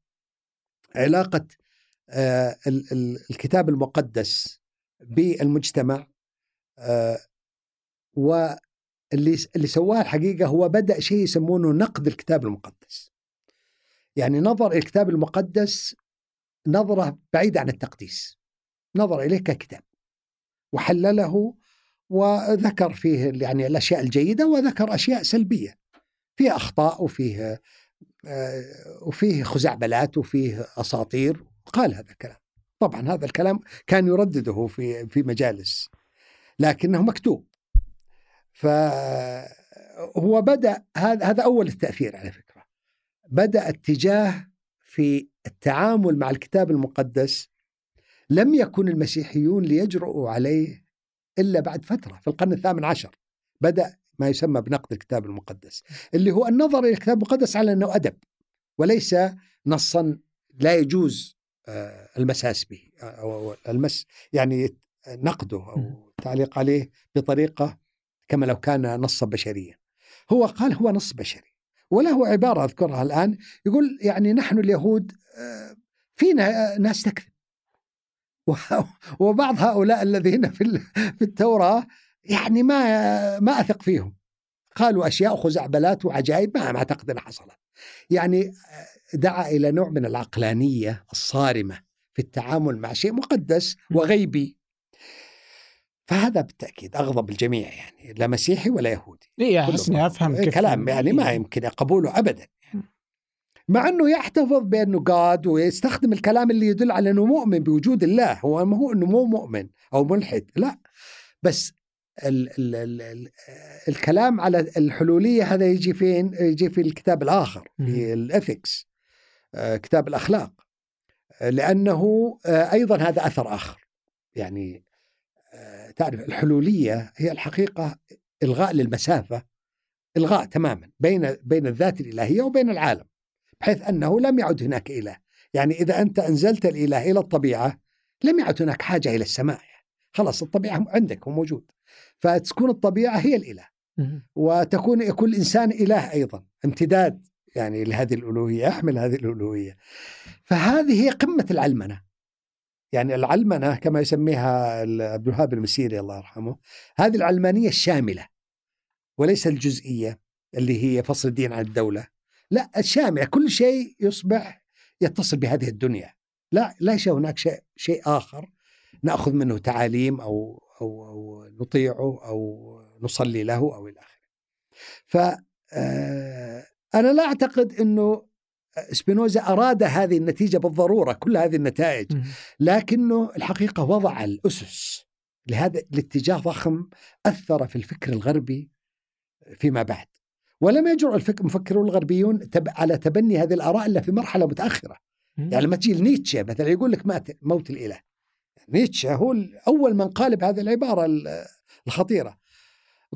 علاقة آه، الكتاب المقدس بالمجتمع آه، واللي اللي سواه الحقيقة هو بدأ شيء يسمونه نقد الكتاب المقدس. يعني نظر الكتاب المقدس نظرة بعيدة عن التقديس نظر إليه ككتاب وحلله وذكر فيه يعني الأشياء الجيدة وذكر أشياء سلبية فيه أخطاء وفيه وفيه خزعبلات وفيه أساطير. قال هذا الكلام. طبعا هذا الكلام كان يردده في في مجالس لكنه مكتوب. فهو بدأ هذا هذا أول التأثير على فكرة. بدأ اتجاه في التعامل مع الكتاب المقدس لم يكن المسيحيون ليجرؤوا عليه إلا بعد فترة في القرن الثامن عشر. بدأ ما يسمى بنقد الكتاب المقدس اللي هو النظر إلى الكتاب المقدس على أنه أدب وليس نصا لا يجوز آه، المساس به أو المس يعني نقده أو التعليق عليه بطريقة كما لو كان نصا بشريا. هو قال هو نص بشري وله عبارة أذكرها الآن يقول يعني نحن اليهود آه، فينا ناس تكذب. وبعض هؤلاء الذين في في التوراة يعني ما ما أثق فيهم. قالوا أشياء خزعبلات وعجائب ما أعتقد إنها حصلت. يعني دعا إلى نوع من العقلانية الصارمة في التعامل مع شيء مقدس وغيبي. فهذا بالتأكيد أغضب الجميع يعني لا مسيحي ولا يهودي. اي احسني أفهم كيف كلام يعني ما يمكن قبوله ابدا مع إنه يحتفظ بأنه جاد ويستخدم الكلام اللي يدل على إنه مؤمن بوجود الله. هو ما هو إنه مو مؤمن أو ملحد لا. بس ال ال ال الكلام على الحلولية هذا يجي فين؟ يجي في الكتاب الآخر في الإثكس آه، كتاب الأخلاق. آه، لأنه آه، أيضا هذا أثر آخر. يعني تعرف الحلولية هي الحقيقة إلغاء للمسافة إلغاء تماما بين بين الذات الإلهية وبين العالم بحيث أنه لم يعد هناك إله. يعني إذا أنت أنزلت الإله إلى الطبيعة لم يعد هناك حاجة إلى السماء. خلاص الطبيعة عندك وموجود. فتكون الطبيعة هي الإله. وتكون يكون الانسان إله أيضا امتداد يعني لهذه الألوهية يحمل هذه الألوهية. فهذه هي قمة العلمنة. يعني العلمنة كما يسميها عبد الوهاب المسيري الله يرحمه هذه العلمانية الشاملة وليس الجزئية اللي هي فصل الدين عن الدولة. لا الشاملة كل شيء يصبح يتصل بهذه الدنيا. لا ليس هناك شيء شيء آخر نأخذ منه تعاليم أو أو أو نطيعه أو نصلي له أو إلى آخره. ف آه، لا أعتقد إنه سبينوزا أراد هذه النتيجة بالضرورة كل هذه النتائج لكنه الحقيقة وضع الأسس لهذا الاتجاه ضخم أثر في الفكر الغربي فيما بعد. ولم يجرؤ المفكرون الغربيون على تبني هذه الآراء إلا في مرحلة متأخرة. يعني لما تجي نيتشه مثلا يقول لك مات موت الإله. نيتشه هو أول من قال بهذه العبارة الخطيرة.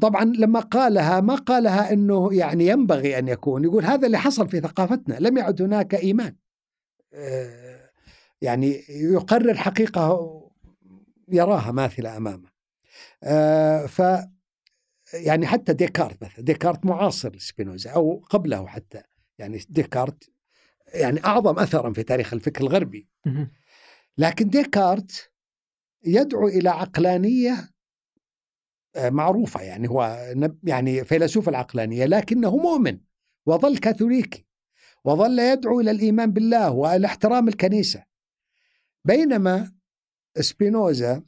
طبعا لما قالها ما قالها أنه يعني ينبغي أن يكون يقول هذا اللي حصل في ثقافتنا لم يعد هناك إيمان. آه، يعني يقرر حقيقة يراها ماثلة أمامه. آه، ف يعني حتى ديكارت مثلا ديكارت معاصر لسبينوزا أو قبله حتى. يعني ديكارت يعني أعظم أثرا في تاريخ الفكر الغربي. لكن ديكارت يدعو إلى عقلانية آه، معروفة يعني هو يعني فيلسوف العقلانية لكنه مؤمن وظل كاثوليكي وظل يدعو إلى الإيمان بالله والى احترام الكنيسة. بينما سبينوزا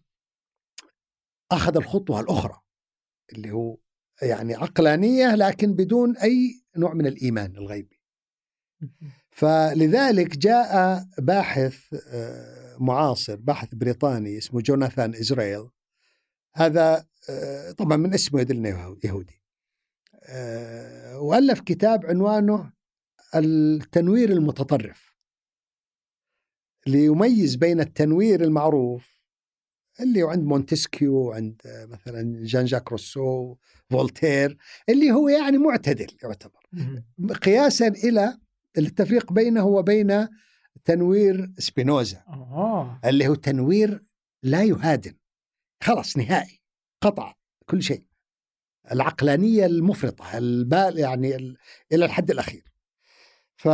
أخذ الخطوة الأخرى اللي هو يعني عقلانية لكن بدون أي نوع من الإيمان الغيبي. فلذلك جاء باحث آه، معاصر باحث بريطاني اسمه جوناثان إزرائيل. هذا آه، طبعا من اسمه يدل يهودي. آه، وألف كتاب عنوانه التنوير المتطرف. ليميز بين التنوير المعروف اللي عند مونتسكيو عند مثلا جان جاك روسو فولتير اللي هو يعني معتدل يعتبر. قياسا إلى التفريق بينه وبين تنوير سبينوزا آه. اللي هو تنوير لا يهادن خلاص نهائي قطع كل شيء. العقلانية المفرطة البال يعني إلى الحد الأخير. ف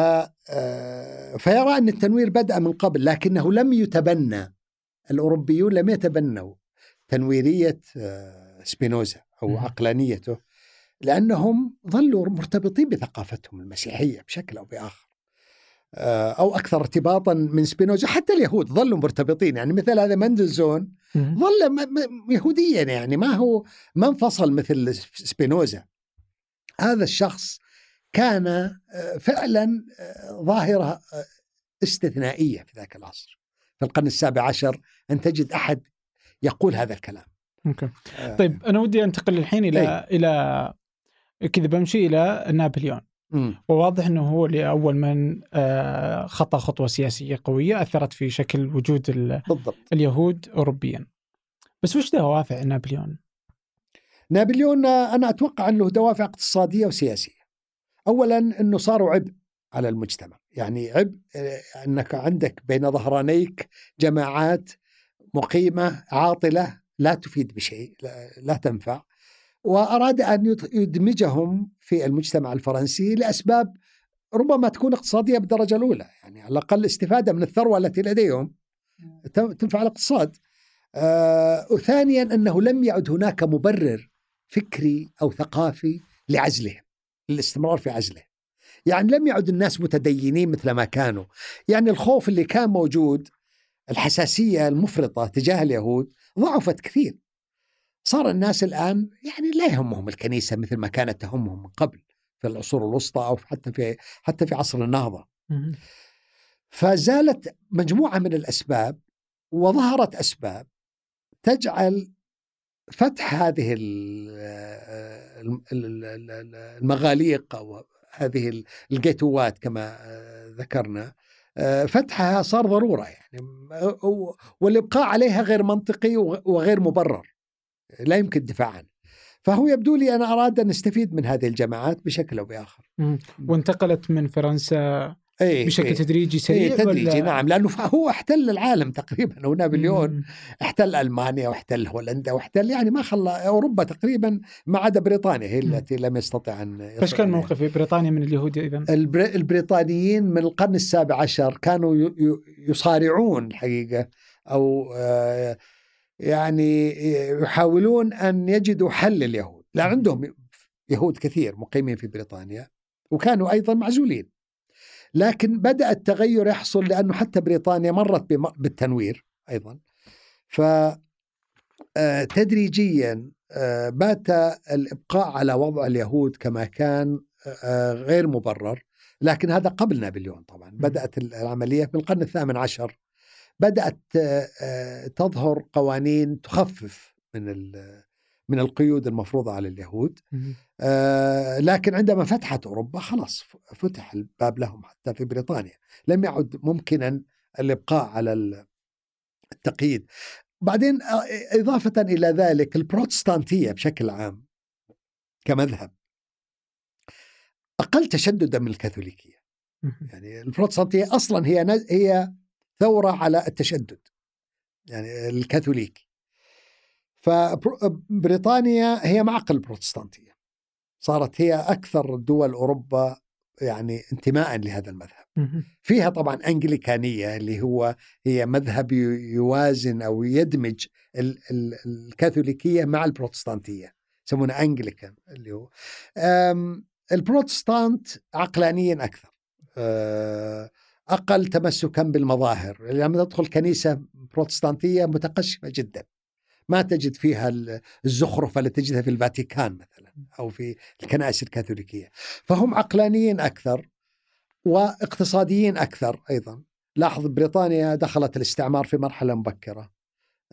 آه، فيرى أن التنوير بدأ من قبل لكنه لم يتبنى. الأوروبيون لم يتبنوا تنويرية آه، سبينوزا أو عقلانيته لأنهم ظلوا مرتبطين بثقافتهم المسيحية بشكل أو بآخر. آه، أو أكثر ارتباطا من سبينوزا حتى اليهود ظلوا مرتبطين. يعني مثل هذا مندلزون ظل يهوديا يعني ما هو ما انفصل مثل سبينوزا. هذا الشخص كان آه، فعلا ظاهرة استثنائية في ذاك العصر. في القرن السابع عشر أن تجد أحد يقول هذا الكلام. okay. آه. طيب أنا ودي أنتقل الحين إلى أي. إلى كذا بمشي إلى نابليون. وواضح إنه هو اللي أول من آه، خطى خطوة سياسية قوية أثرت في شكل وجود بالضبط. اليهود اوروبيا بس وش دوافع نابليون؟ نابليون أنا أتوقع إنه دوافع اقتصادية وسياسية. اولا إنه صاروا عبء على المجتمع، يعني عبء آه، إنك عندك بين ظهرانيك جماعات مقيمة عاطلة لا تفيد بشيء لا, لا تنفع وأراد أن يدمجهم في المجتمع الفرنسي لأسباب ربما تكون اقتصادية بالدرجة الأولى يعني على الأقل استفادة من الثروة التي لديهم تنفع الاقتصاد. آه وثانيا أنه لم يعد هناك مبرر فكري أو ثقافي لعزلهم للاستمرار في عزله. يعني لم يعد الناس متدينين مثل ما كانوا، يعني الخوف اللي كان موجود الحساسية المفرطة تجاه اليهود ضعفت كثير صار الناس الآن يعني لا يهمهم الكنيسة مثل ما كانت تهمهم من قبل في العصور الوسطى أو حتى في حتى في عصر النهضة. فزالت مجموعة من الأسباب وظهرت أسباب تجعل فتح هذه المغاليق أو هذه الجيتوات كما ذكرنا آه، فتحها صار ضرورة يعني والإبقاء عليها غير منطقي وغير مبرر لا يمكن الدفاع عنه فهو يبدو لي أنا أراد أن نستفيد من هذه الجماعات بشكل أو بآخر. وانتقلت من فرنسا أيه بشكل أيه. تدريجي سريع أيه تدريجي ولا؟ نعم لأنه هو احتل العالم تقريبا هو نابليون احتل ألمانيا واحتل هولندا واحتل يعني ما خلى أوروبا تقريبا ما عدا بريطانيا هي التي لم يستطع أن فايش كان موقف بريطانيا من اليهود اذا؟ البريطانيين من القرن السابع عشر كانوا يصارعون الحقيقة أو آه، يعني يحاولون أن يجدوا حل لليهود. لأن عندهم يهود كثير مقيمين في بريطانيا وكانوا أيضا معزولين. لكن بدأ التغير يحصل لأنه حتى بريطانيا مرت بالتنوير أيضا. ف آه، تدريجيا آه، بات الإبقاء على وضع اليهود كما كان آه، غير مبرر. لكن هذا قبل نابليون طبعا. بدأت العملية في القرن الثامن عشر. بدأت تظهر قوانين تخفف من من القيود المفروضة على اليهود لكن عندما فتحت أوروبا خلاص فتح الباب لهم حتى في بريطانيا. لم يعد ممكنا الإبقاء على التقييد. بعدين إضافة إلى ذلك البروتستانتية بشكل عام كمذهب أقل تشددا من الكاثوليكية. يعني البروتستانتية أصلا هي هي ثورة على التشدد يعني الكاثوليكي فبريطانيا هي معقل البروتستانتية صارت هي أكثر دول أوروبا يعني انتماء لهذا المذهب. فيها طبعا أنجليكانية اللي هو هي مذهب يوازن أو يدمج الكاثوليكية مع البروتستانتية يسمونه أنجليكان اللي هو. البروتستانت عقلانيا أكثر. أقل تمسكا بالمظاهر. لما تدخل كنيسة بروتستانتية متقشفة جدا. ما تجد فيها الزخرفة اللي تجدها في الفاتيكان مثلا أو في الكنائس الكاثوليكية. فهم عقلانيين أكثر واقتصاديين أكثر أيضا. لاحظ بريطانيا دخلت الاستعمار في مرحلة مبكرة.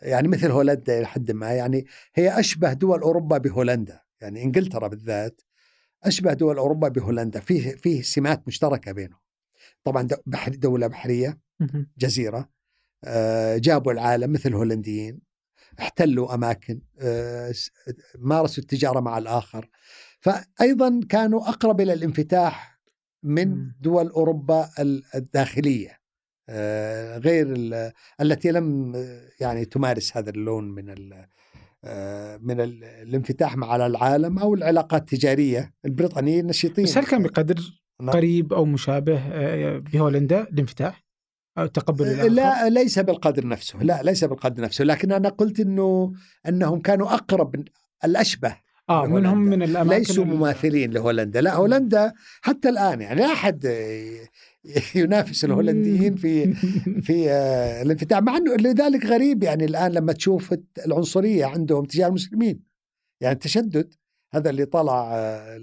يعني مثل هولندا إلى حد ما. يعني هي أشبه دول أوروبا بهولندا. يعني إنجلترا بالذات أشبه دول أوروبا بهولندا. فيه فيه سمات مشتركة بينهم. طبعا بحر دولة بحرية جزيرة آه، جابوا العالم مثل الهولنديين احتلوا أماكن آه، مارسوا التجارة مع الآخر. فايضا كانوا أقرب إلى الانفتاح من دول أوروبا الداخلية آه، غير التي لم يعني تمارس هذا اللون من من الانفتاح مع العالم أو العلاقات التجارية البريطانيين نشيطين بس هل كان بقدر. قريب أو مشابه بهولندا الانفتاح؟ أو تقبل الآخر؟ لا ليس بالقدر نفسه. لا ليس بالقدر نفسه. لكن أنا قلت أنه أنهم كانوا أقرب الأشبه آه منهم من الأماكن ليسوا مماثلين لهولندا. لا هولندا حتى الآن يعني لا أحد ينافس الهولنديين في في آه، الانفتاح مع إنه لذلك غريب يعني الآن لما تشوف العنصرية عندهم تجاه المسلمين. يعني التشدد هذا اللي طلع آه،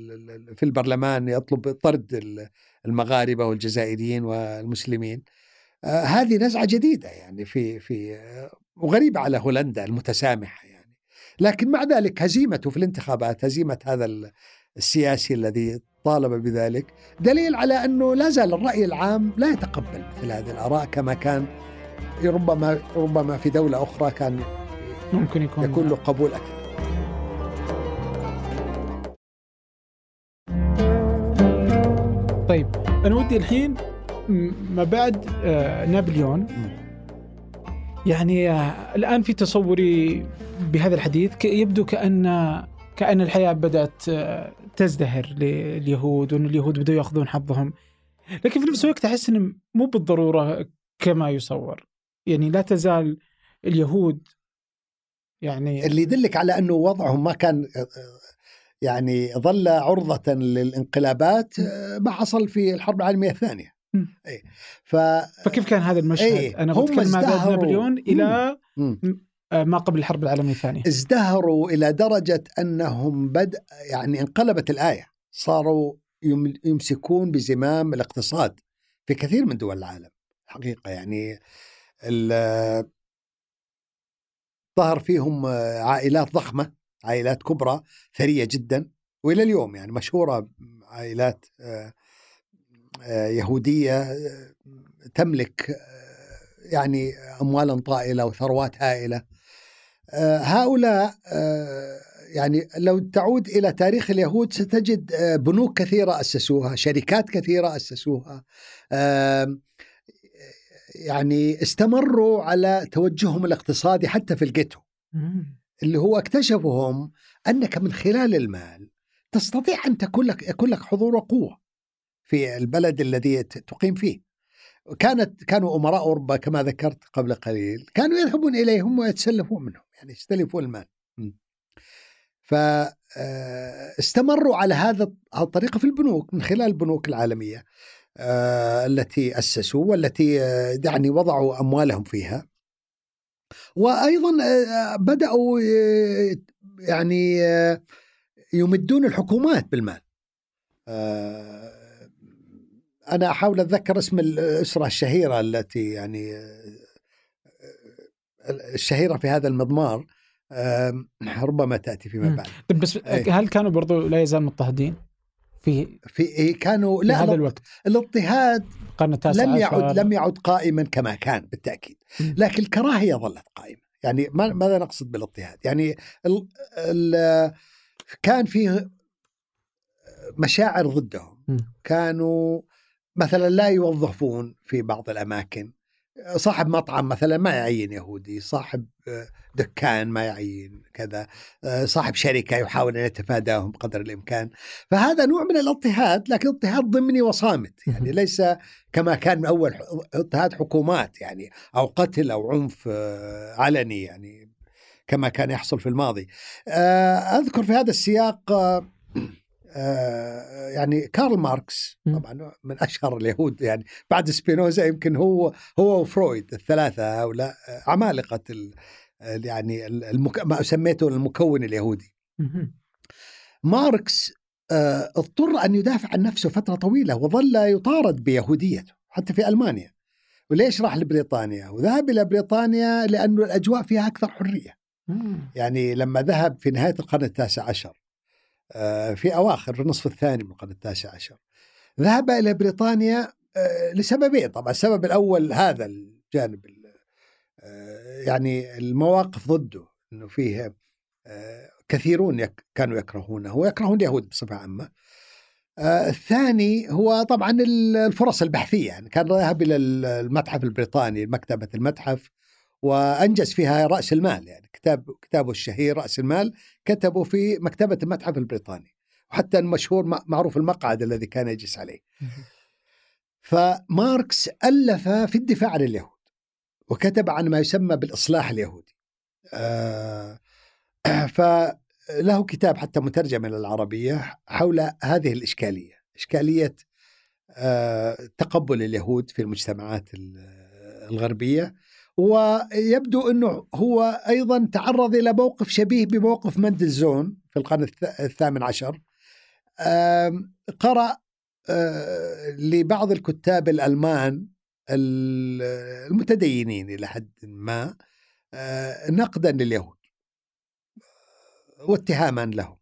في البرلمان يطلب طرد المغاربة والجزائريين والمسلمين. آه، هذه نزعة جديدة يعني في في وغريبة على هولندا المتسامحة يعني. لكن مع ذلك هزيمته في الانتخابات هزيمة هذا السياسي الذي طالب بذلك دليل على أنه لا زال الرأي العام لا يتقبل مثل هذه الآراء كما كان ربما ربما في دولة أخرى كان ممكن يكون يكون له قبول أكثر. طيب أنا ودي الحين ما بعد آه، نابليون. يعني آه، الآن في تصوري بهذا الحديث يبدو كأن كأن الحياة بدأت آه، تزدهر لليهود وأن اليهود بدأوا يأخذون حظهم. لكن في نفس الوقت أحس انه مو بالضرورة كما يصور. يعني لا تزال اليهود يعني اللي يدلك على أنه وضعهم ما كان يعني ظل عرضة للانقلابات ما حصل في الحرب العالمية الثانية. أي ف... فكيف كان هذا المشهد؟ أي. أنا بتكلم مع نابليون إلى مم. آه، ما قبل الحرب العالمية الثانية. ازدهروا إلى درجة أنهم بدأ يعني انقلبت الآية. صاروا يمسكون بزمام الاقتصاد في كثير من دول العالم. حقيقة يعني ظهر فيهم عائلات ضخمة. عائلات كبرى ثرية جدا وإلى اليوم يعني مشهورة عائلات آه، آه، يهودية تملك يعني أموالا طائلة وثروات هائلة آه، هؤلاء آه، يعني لو تعود إلى تاريخ اليهود ستجد آه، بنوك كثيرة أسسوها، شركات كثيرة أسسوها. يعني استمروا على توجههم الاقتصادي حتى في الجيتو. اللي هو اكتشفوا هم أنك من خلال المال تستطيع أن تكون لك يكون لك حضور وقوة في البلد الذي تقيم فيه. كانت كانوا أمراء أوروبا كما ذكرت قبل قليل، كانوا يذهبون إليهم ويتسلفون منهم. يعني يستلفوا المال فاستمروا آه، على هذا الطريقة في البنوك من خلال البنوك العالمية آه، التي أسسوا والتي آه، يعني وضعوا أموالهم فيها وأيضا بدأوا يعني يمدون الحكومات بالمال أنا أحاول أتذكر اسم الأسرة الشهيرة التي يعني الشهيرة في هذا المضمار ربما تأتي فيما بعد طيب بس أيه. هل كانوا برضو لا يزال مضطهدين؟ في في إيه، كانوا لا هذا الوقت الاضطهاد القرن التاسع لم يعد لم يعد قائما كما كان بالتأكيد. لكن الكراهية ظلت قائمة. يعني ماذا نقصد بالاضطهاد؟ يعني ال ال كان فيه مشاعر ضدهم. كانوا مثلا لا يوظفون في بعض الأماكن. صاحب مطعم مثلا ما يعين يهودي صاحب آه، دكان ما يعين كذا آه، صاحب شركة يحاول أن يتفاداهم قدر الإمكان. فهذا نوع من الاضطهاد لكن اضطهاد ضمني وصامت. يعني ليس كما كان من أول اضطهاد حكومات يعني أو قتل أو عنف آه، علني يعني كما كان يحصل في الماضي. أذكر في هذا السياق يعني كارل ماركس طبعا من أشهر اليهود يعني بعد سبينوزا يمكن هو هو وفرويد الثلاثة هؤلاء عمالقة يعني المك... ما سميته المكون اليهودي. ماركس آه، اضطر أن يدافع عن نفسه فترة طويلة وظل يطارد بيهوديته حتى في ألمانيا. وليش راح لبريطانيا؟ وذهب إلى بريطانيا لأنه الأجواء فيها أكثر حرية. مم. يعني لما ذهب في نهاية القرن التاسع عشر آه، في أواخر النصف الثاني من القرن التاسع عشر. ذهب إلى بريطانيا آه، لسببين. طبعا السبب الأول هذا الجانب ال- آه، يعني المواقف ضده أنه فيه آه، كثيرون كانوا يكرهونه ويكرهون اليهود بصفة عامة. آه، الثاني هو طبعا ال- الفرص البحثية يعني كان ذهب إلى ال- المتحف البريطاني مكتبة المتحف. وأنجز فيها رأس المال يعني كتاب كتابه الشهير رأس المال كتبه في مكتبة المتحف البريطاني وحتى المشهور معروف المقعد الذي كان يجلس عليه. فماركس ألف في الدفاع عن اليهود وكتب عن ما يسمى بالإصلاح اليهودي. آه، فله كتاب حتى مترجم إلى العربية حول هذه الإشكالية إشكالية آه، تقبل اليهود في المجتمعات ال- الغربية. ويبدو أنه هو أيضا تعرض إلى موقف شبيه بموقف مندلزون في القرن الث- الثامن عشر. قرأ آه، لبعض الكتاب الألمان ال- المتدينين إلى حد ما آه، نقدا لليهود واتهاما لهم.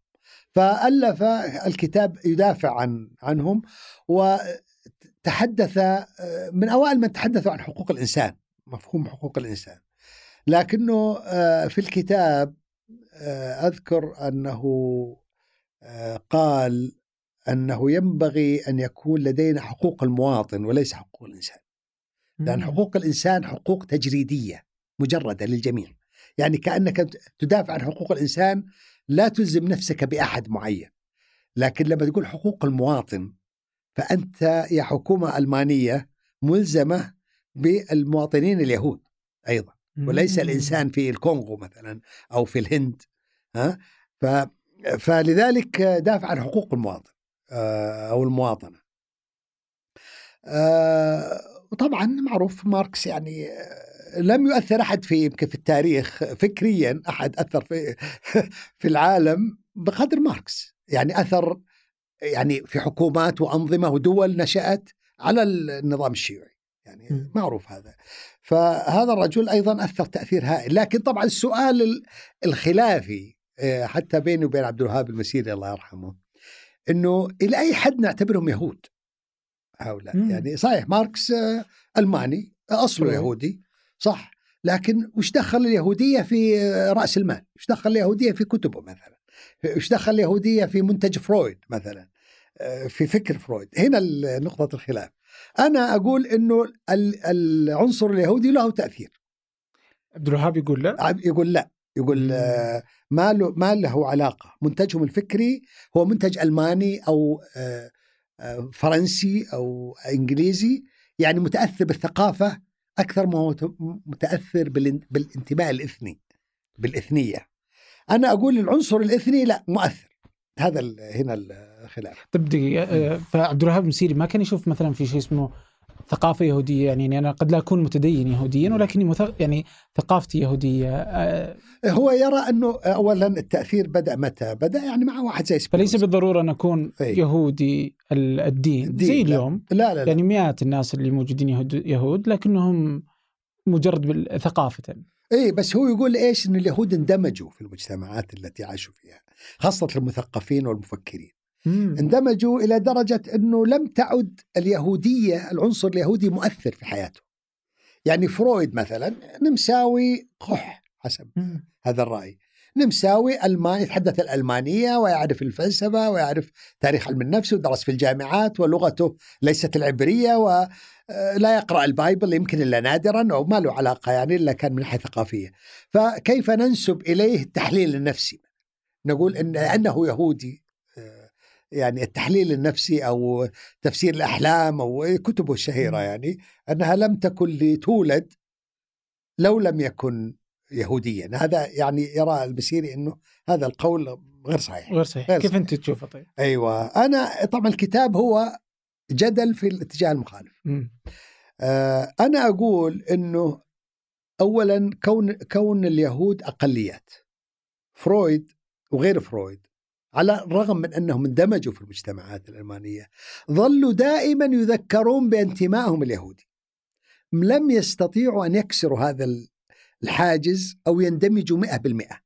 فألف الكتاب يدافع عن عنهم وتحدث آه، من أوائل من تحدثوا عن حقوق الإنسان. مفهوم حقوق الإنسان. لكنه آه، في الكتاب آه، أذكر أنه آه، قال أنه ينبغي أن يكون لدينا حقوق المواطن وليس حقوق الإنسان. لأن حقوق الإنسان حقوق تجريدية مجردة للجميع. يعني كأنك تدافع عن حقوق الإنسان لا تلزم نفسك بأحد معين. لكن لما تقول حقوق المواطن فأنت يا حكومة ألمانية ملزمة بالمواطنين اليهود أيضا وليس الإنسان في الكونغو مثلا أو في الهند ها؟ ف فلذلك دافع عن حقوق المواطن آه، أو المواطنة. آه، وطبعا معروف ماركس يعني آه، لم يؤثر أحد في يمكن في التاريخ فكريا أحد أثر في في العالم بقدر ماركس. يعني أثر يعني في حكومات وأنظمة ودول نشأت على النظام الشيوعي. يعني. معروف هذا فهذا الرجل أيضا أثر تأثير هائل لكن طبعا السؤال ال- الخلافي آه، حتى بيني وبين عبد الوهاب المسيري الله يرحمه إنه إلى أي حد نعتبرهم يهود هؤلاء مم. يعني صحيح ماركس آه، ألماني آه، أصله. يهودي صح لكن وش دخل اليهودية في رأس المال؟ وش دخل اليهودية في كتبه مثلا؟ وش دخل اليهودية في منتج فرويد مثلا؟ في فكر فرويد هنا نقطة الخلاف أنا أقول إنه ال- العنصر اليهودي له تأثير. عبد الوهاب يقول لا؟ يقول لا. يقول. آه، ما له ما له علاقة. منتجهم الفكري هو منتج ألماني أو آه، آه، فرنسي أو إنجليزي يعني متأثر بالثقافة أكثر ما هو متأثر بالإن- بالانتماء الإثني بالإثنية. أنا أقول العنصر الإثني لا مؤثر. هذا هنا الخلاف طب دقيقة آه، فعبد الوهاب المسيري ما كان يشوف مثلا في شيء اسمه ثقافة يهودية يعني أنا قد لا أكون متدين يهوديا ولكني مث... يعني ثقافتي يهودية آه، هو يرى أنه اولا التأثير بدأ متى؟ بدأ يعني مع واحد زي فليس. بالضرورة أن أكون أي. يهودي ال- الدين, الدين، زي لا. اليوم لا لا, لا. يعني مئات الناس اللي موجودين يهود, يهود لكنهم مجرد ثقافة إي بس هو يقول إيش إن اليهود اندمجوا في المجتمعات التي عاشوا فيها خاصة المثقفين والمفكرين مم. اندمجوا إلى درجة إنه لم تعد اليهودية العنصر اليهودي مؤثر في حياته يعني فرويد مثلا نمساوي قح حسب مم. هذا الرأي نمساوي ألماني يتحدث الألمانية ويعرف الفلسفة ويعرف تاريخ علم النفس ودرس في الجامعات ولغته ليست العبرية ولا يقرأ البايبل يمكن إلا نادرا أو ما له علاقة يعني إلا كان من ناحيه ثقافيه فكيف ننسب إليه التحليل النفسي نقول ان أنه يهودي آه، يعني التحليل النفسي أو تفسير الأحلام أو كتبه الشهيرة مم. يعني أنها لم تكن لتولد لو لم يكن يهوديا هذا يعني يرى البسيري إنه هذا القول غير صحيح غير صحيح غير كيف صحيح. أنت تشوفه طيب؟ أيوه أنا طبعا الكتاب هو جدل في الاتجاه المخالف مم. آه أنا أقول إنه اولا كون كون اليهود أقليات فرويد وغير فرويد على الرغم من أنهم اندمجوا في المجتمعات الألمانية ظلوا دائما يذكرون بانتمائهم اليهودي. لم يستطيعوا أن يكسروا هذا الحاجز أو يندمجوا مئة بالمئة.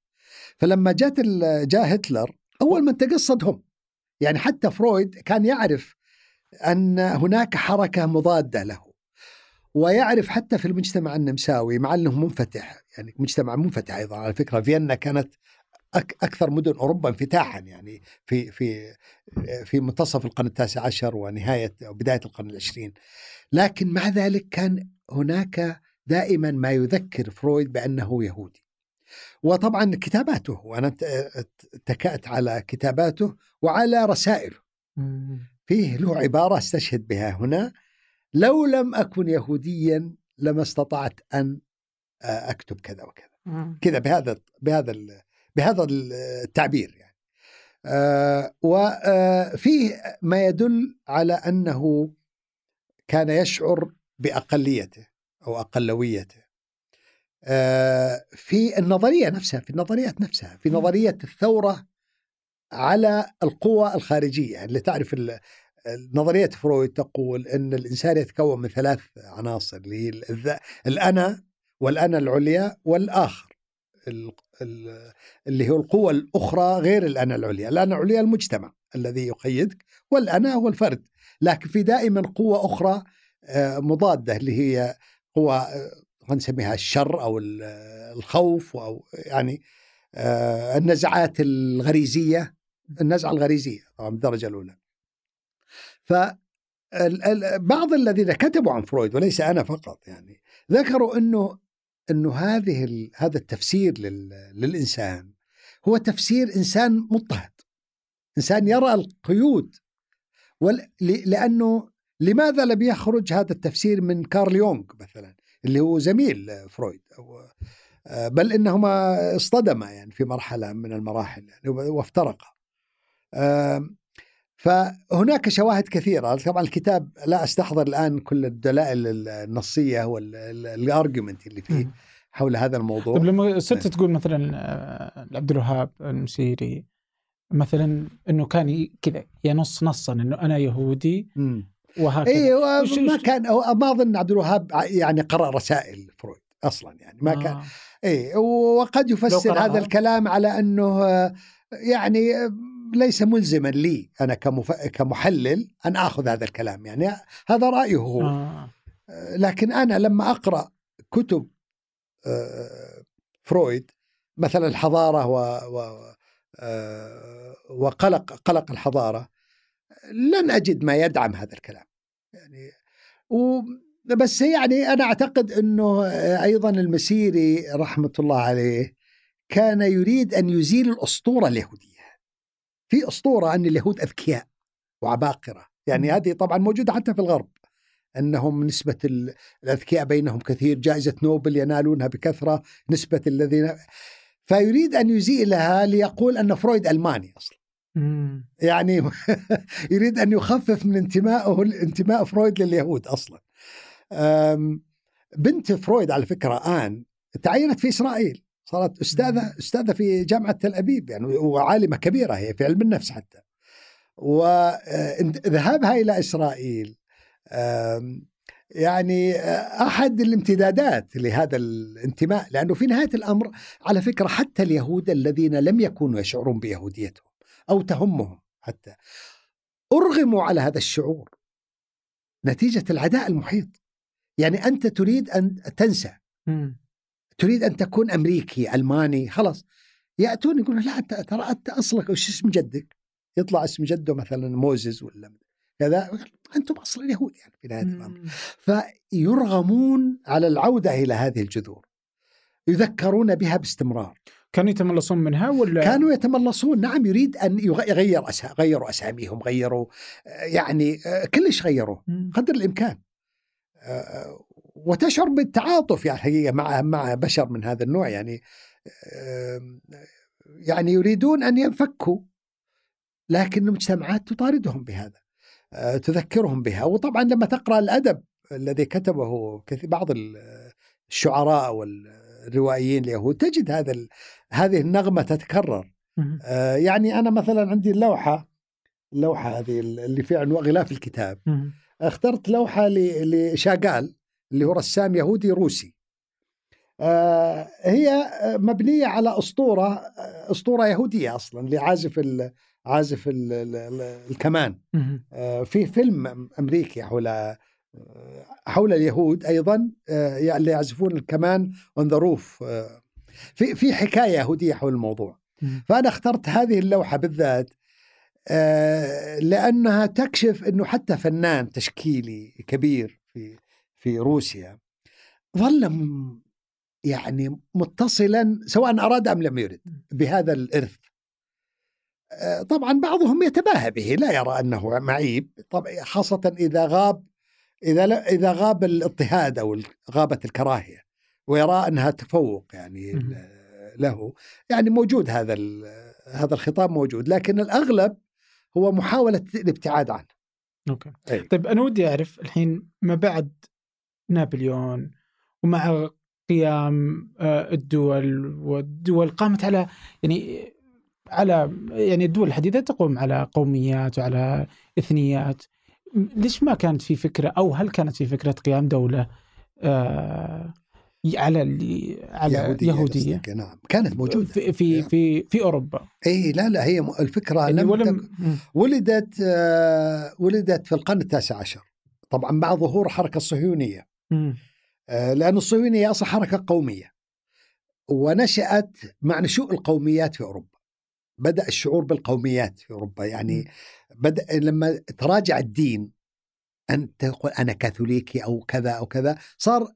فلما جات جاء هتلر أول من تقصد هم يعني حتى فرويد كان يعرف أن هناك حركة مضادة له ويعرف حتى في المجتمع النمساوي مع أنه منفتح يعني مجتمع منفتح أيضا على فكرة فيينا كانت أكثر مدن أوروبا انفتاحا يعني في في في منتصف القرن التاسع عشر ونهاية أو بداية القرن العشرين. لكن مع ذلك كان هناك دائما ما يذكر فرويد بأنه يهودي. وطبعا كتاباته وأنا اتكأت على كتاباته وعلى رسائله. فيه له عبارة استشهد بها هنا لو لم أكن يهوديا لما استطعت أن أكتب كذا وكذا. كذا بهذا بهذا بهذا التعبير يعني. آه وفيه ما يدل على أنه كان يشعر بأقليته أو أقلويته. آه في النظرية نفسها في النظريات نفسها في نظرية الثورة على القوى الخارجية اللي تعرف نظرية فرويد تقول إن الإنسان يتكون من ثلاث عناصر اللي هي الأنا والأنا العليا والآخر اللي هو القوة الأخرى غير الأنا العليا الأنا العليا المجتمع الذي يقيدك والأنا هو الفرد. لكن في دائما قوة أخرى آه، مضادة اللي هي قوة آه، نسميها الشر أو الخوف أو يعني آه، النزعات الغريزية النزعة الغريزية طبعا بالدرجة الأولى. ف بعض الذين كتبوا عن فرويد وليس أنا فقط يعني ذكروا إنه إنه هذه هذا التفسير للإنسان هو تفسير إنسان مضطهد. إنسان يرى القيود. لأنه لماذا لم يخرج هذا التفسير من كارل يونغ مثلا؟ اللي هو زميل فرويد أو بل إنهما اصطدما يعني في مرحلة من المراحل يعني وافترقا. فهناك شواهد كثيرة. طبعا الكتاب لا أستحضر الآن كل الدلائل النصية وال argument اللي فيه حول هذا الموضوع. طيب لما صرت نعم. تقول مثلا آه، عبد الوهاب المسيري مثلا إنه كان كذا ينص نصا إنه أنا يهودي وهكذا. أيوه ما كان ما أظن عبد الوهاب يعني قرأ رسائل فرويد أصلا يعني. ما آه. كان اي وقد يفسر هذا الكلام على أنه آه، يعني ليس ملزما لي أنا كمف... كمحلل أن آخذ هذا الكلام. يعني هذا رأيه. هو آه. لكن أنا لما أقرأ كتب آه، فرويد مثلا الحضارة و, و... آه، وقلق قلق الحضارة لن أجد ما يدعم هذا الكلام. يعني و بس يعني أنا أعتقد إنه أيضا المسيري رحمة الله عليه كان يريد أن يزيل الأسطورة اليهودية. في أسطورة ان اليهود أذكياء وعباقرة. يعني هذه طبعا موجودة حتى في الغرب. أنهم نسبة الأذكياء بينهم كثير جائزة نوبل ينالونها بكثرة نسبة الذين فيريد أن يزيلها ليقول أن فرويد ألماني أصلا. يعني يريد أن يخفف من انتمائه انتماء فرويد لليهود أصلا. بنت فرويد على فكرة آن تعينت في إسرائيل. صارت أستاذة أستاذة في جامعة تل أبيب يعني وعالمة كبيرة هي في علم النفس حتى. وذهابها إلى إسرائيل يعني أحد الامتدادات لهذا الانتماء لأنه في نهاية الأمر على فكرة حتى اليهود الذين لم يكونوا يشعرون بيهوديتهم أو تهمهم حتى أرغموا على هذا الشعور. نتيجة العداء المحيط. يعني أنت تريد أن تنسى. تريد أن تكون أمريكي ألماني خلاص. يأتون يقولون لا ترى أنت أصلك وش اسم جدك؟ يطلع اسم جده مثلا موزز ولا كذا. أنتم أصلا يهود يعني في نهاية الأمر. فيرغمون على العودة إلى هذه الجذور. يذكرون بها باستمرار. كانوا يتملصون منها ولا؟ كانوا يتملصون. نعم يريد أن يغير أسا... غيروا أساميهم غيروا يعني كلش غيروا قدر الإمكان. وتشعر بالتعاطف يعني حقيقه مع مع بشر من هذا النوع يعني يعني يريدون أن ينفكوا لكن المجتمعات تطاردهم بهذا آه، تذكرهم بها. وطبعا لما تقرأ الأدب الذي كتبه بعض الشعراء والروائيين اليهود تجد هذا هذه النغمة تتكرر. آه، يعني أنا مثلا عندي اللوحة اللوحة هذه اللي في عنوان غلاف الكتاب. اخترت لوحة لشاغال. اللي هو رسام يهودي روسي. آه، هي مبنية على أسطورة أسطورة يهودية أصلا لعازف ال عازف ال ال الكمان. آه، في فيلم أمريكي حول آه، حول اليهود أيضا اللي يعزفون الكمان on the roof في في حكاية يهودية حول الموضوع. فأنا اخترت هذه اللوحة بالذات لأنها تكشف إنه حتى فنان تشكيلي كبير في في روسيا ظل يعني متصلا سواء أراد أم لم يرد بهذا الإرث. آه، طبعا بعضهم يتباهى به لا يرى أنه معيب. طبعا خاصة إذا غاب إذا إذا غاب الاضطهاد أو غابت الكراهية ويرى أنها تفوق يعني له. يعني موجود هذا هذا الخطاب موجود لكن الأغلب هو محاولة الابتعاد عنه. أوكي. أي. طيب أنا ودي أعرف الحين ما بعد نابليون ومع قيام آه، الدول والدول قامت على يعني على يعني الدول الحديثه تقوم على قوميات وعلى إثنيات. ليش ما كانت في فكرة أو هل كانت في فكرة قيام دولة آه على على يهودية, يهودية. نعم كانت موجودة. في في نعم. في, في أوروبا. اي لا لا هي الفكرة يعني لم ولم ولدت آه ولدت في القرن التاسع عشر. طبعا مع ظهور الحركه الصهيونيه آه لأن الصهيونية أصلا حركة قومية. ونشأت مع نشوء القوميات في أوروبا. بدأ الشعور بالقوميات في أوروبا. يعني بدأ لما تراجع الدين أن تقول أنا كاثوليكي أو كذا أو كذا صار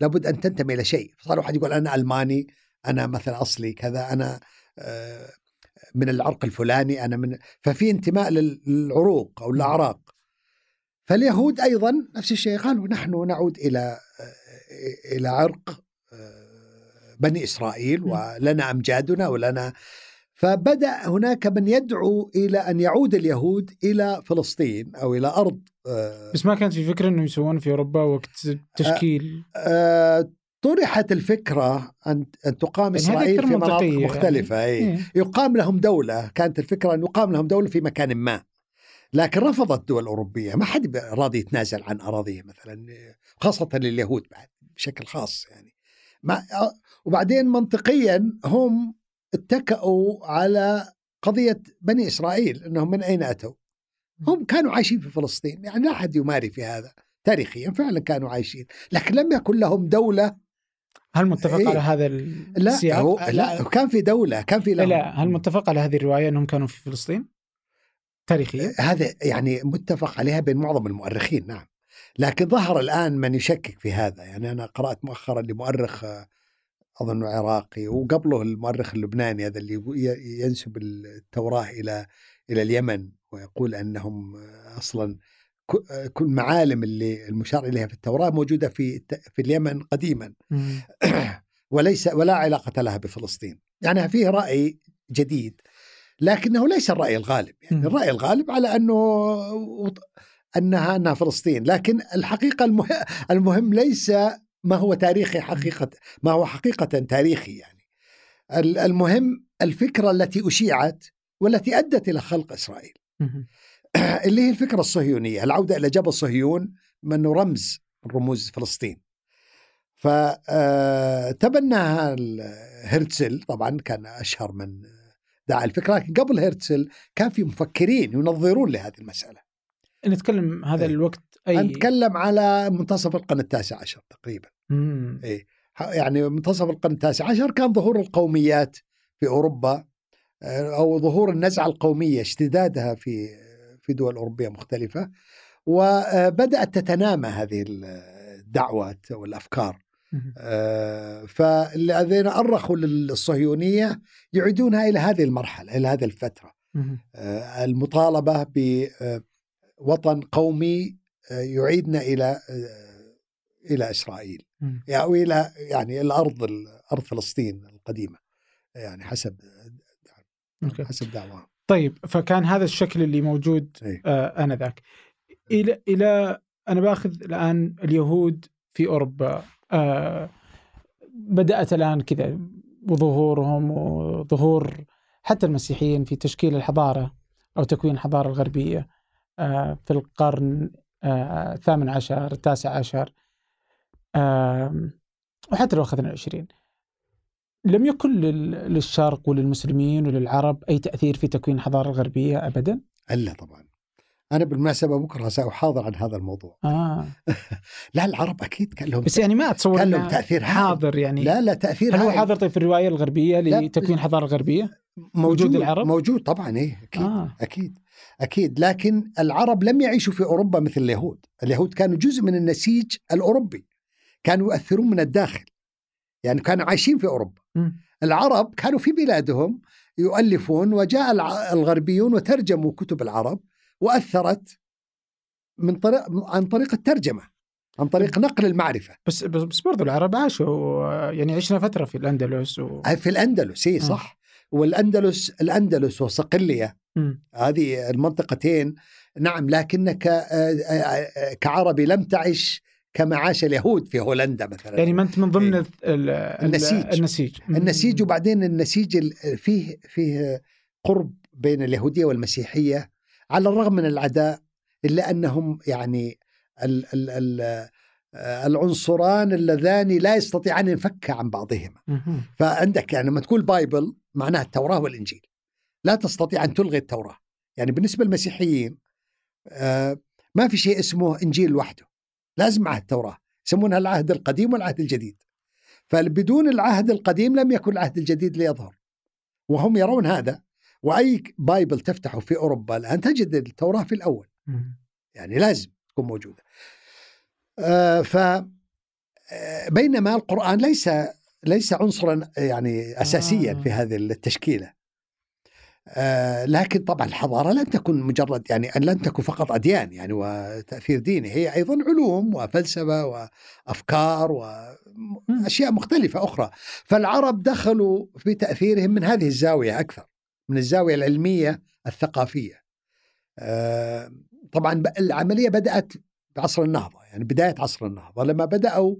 لابد أن تنتمي إلى شيء. صار واحد يقول أنا ألماني أنا مثلا أصلي كذا أنا آه، من العرق الفلاني أنا من ففي انتماء للعروق أو الأعراق. فاليهود أيضا نفس الشيء قالوا نحن نعود إلى إلى عرق آه، بني إسرائيل ولنا أمجادنا ولنا فبدأ هناك من يدعو إلى أن يعود اليهود إلى فلسطين أو إلى أرض آه، بس ما كانت في فكرة إنه يسوون في أوروبا وقت تشكيل آه آه طرحت الفكرة أن أن تقام يعني إسرائيل في مناطق يعني. مختلفة يعني. إيه. يقام لهم دولة كانت الفكرة أن يقام لهم دولة في مكان ما لكن رفضت الدول الأوروبية. ما حد راضي يتنازل عن أراضيه مثلا خاصة لليهود بعد بشكل خاص يعني. ما وبعدين منطقيا هم اتكأوا على قضية بني إسرائيل أنهم من أين أتوا؟ هم كانوا عايشين في فلسطين يعني لا أحد يماري في هذا. تاريخيا فعلا كانوا عايشين. لكن لم يكن لهم دولة. هل متفق إيه؟ على هذا السياق؟ لا هو لا كان في دولة كان في لهم لا. هل متفق على هذه الرواية أنهم كانوا في فلسطين؟ تاريخيا؟ هذا يعني متفق عليها بين معظم المؤرخين نعم. لكن ظهر الآن من يشكك في هذا. يعني أنا قرأت مؤخرا لمؤرخ أظن عراقي وقبله المؤرخ اللبناني هذا اللي ينسب التوراة إلى إلى اليمن ويقول أنهم أصلا كل معالم اللي المشار إليها في التوراة موجودة في في اليمن قديما. وليس ولا علاقة لها بفلسطين. يعني فيه رأي جديد. لكنه ليس الرأي الغالب يعني الرأي الغالب على أنه أنها أنها فلسطين لكن الحقيقة المهم, المهم ليس ما هو تاريخي حقيقة ما هو حقيقة تاريخي يعني. المهم الفكرة التي أشيعت والتي أدت إلى خلق إسرائيل. اللي هي الفكرة الصهيونية العودة إلى جبل صهيون منه رمز من رموز فلسطين. فتبناها هرتزل طبعا كان أشهر من دعا الفكرة لكن قبل هرتزل كان في مفكرين ينظرون لهذه المسألة. نتكلم هذا إيه. الوقت أي نتكلم على منتصف القرن التاسع عشر تقريبا. إيه. يعني منتصف القرن التاسع عشر كان ظهور القوميات في أوروبا آه، أو ظهور النزعة القومية اشتدادها في في دول أوروبية مختلفة وبدأت تتنامى هذه الدعوات والأفكار. آه، فالذين أرخوا للصهيونية يعيدونها إلى هذه المرحلة إلى هذه الفترة. آه، المطالبة بوطن قومي يعيدنا إلى إلى إسرائيل. يعني أو إلى يعني الأرض أرض فلسطين القديمة يعني حسب. حسب دعواهم. طيب فكان هذا الشكل اللي موجود إيه؟ آه آنذاك. إلى إلى أنا بأخذ الآن اليهود في أوروبا. آه بدأت الآن كذا وظهورهم وظهور حتى المسيحيين في تشكيل الحضارة أو تكوين الحضارة الغربية آه في القرن آه، الثامن عشر التاسع عشر وحتى لو أخذنا العشرين لم يكن لل- للشرق وللمسلمين وللعرب أي تأثير في تكوين الحضارة الغربية ابدا؟ إلا طبعا أنا بالمناسبة بكرة سأحاضر عن هذا الموضوع آه لا العرب أكيد كان لهم بس يعني ما أتصور كان لهم تأثير. حاضر يعني لا لا تأثير هل هو. حاضر طيب في الرواية الغربية لتكوين الحضاره الغربيه؟ موجود وجود العرب؟ موجود طبعا إيه أكيد آه. أكيد أكيد لكن العرب لم يعيشوا في أوروبا مثل اليهود، اليهود كانوا جزء من النسيج الأوروبي كانوا يؤثرون من الداخل يعني كانوا عايشين في أوروبا مم. العرب كانوا في بلادهم يؤلفون وجاء الغربيون وترجموا كتب العرب وأثرت من طريق عن طريق الترجمة عن طريق نقل المعرفة بس بس برضو العرب عاشوا يعني عشنا فترة في الأندلس و... في الأندلس اي صح والأندلس الأندلس وصقلية. هذه المنطقتين نعم لكنك آه، آه، آه، كعربي لم تعش كما عاش اليهود في هولندا مثلا يعني ما انت من ضمن إيه. ال- ال- النسيج. النسيج. النسيج وبعدين النسيج ال- فيه فيه قرب بين اليهودية والمسيحية على الرغم من العداء إلا أنهم يعني ال ال ال آه، العنصران اللذان لا يستطيعان ينفكا عن بعضهما. فعندك يعني لما تقول Bible معناها التوراة والإنجيل. لا تستطيع أن تلغي التوراة. يعني بالنسبة للمسيحيين آه، ما في شيء اسمه إنجيل لوحده لازم معه التوراة. يسمونها العهد القديم والعهد الجديد. فبدون العهد القديم لم يكن العهد الجديد ليظهر. وهم يرون هذا. وأي Bible تفتحه في أوروبا الآن تجد التوراة في الأول. يعني لازم تكون موجودة. آه ف آه، بينما القرآن ليس ليس عنصرا يعني اساسيا آه. في هذه التشكيلة. آه لكن طبعا الحضارة لن تكن مجرد يعني لن تكن فقط أديان يعني وتأثير ديني هي أيضا علوم وفلسفة وأفكار وأشياء مختلفة أخرى فالعرب دخلوا في تأثيرهم من هذه الزاوية أكثر من الزاوية العلمية الثقافية. آه، طبعا العملية بدأت بعصر النهضة يعني بداية عصر النهضة. لما بدأوا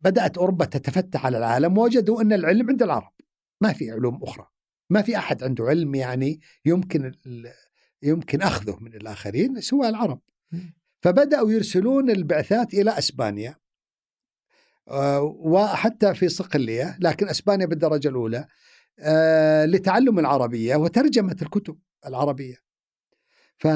بدأت أوروبا تتفتح على العالم وجدوا أن العلم عند العرب. ما في علوم أخرى. ما في أحد عنده علم يعني يمكن يمكن أخذه من الآخرين سوى العرب. فبدأوا يرسلون البعثات إلى إسبانيا آه، وحتى في صقلية لكن إسبانيا بالدرجة الأولى. لتعلم العربية وترجمة الكتب العربية ف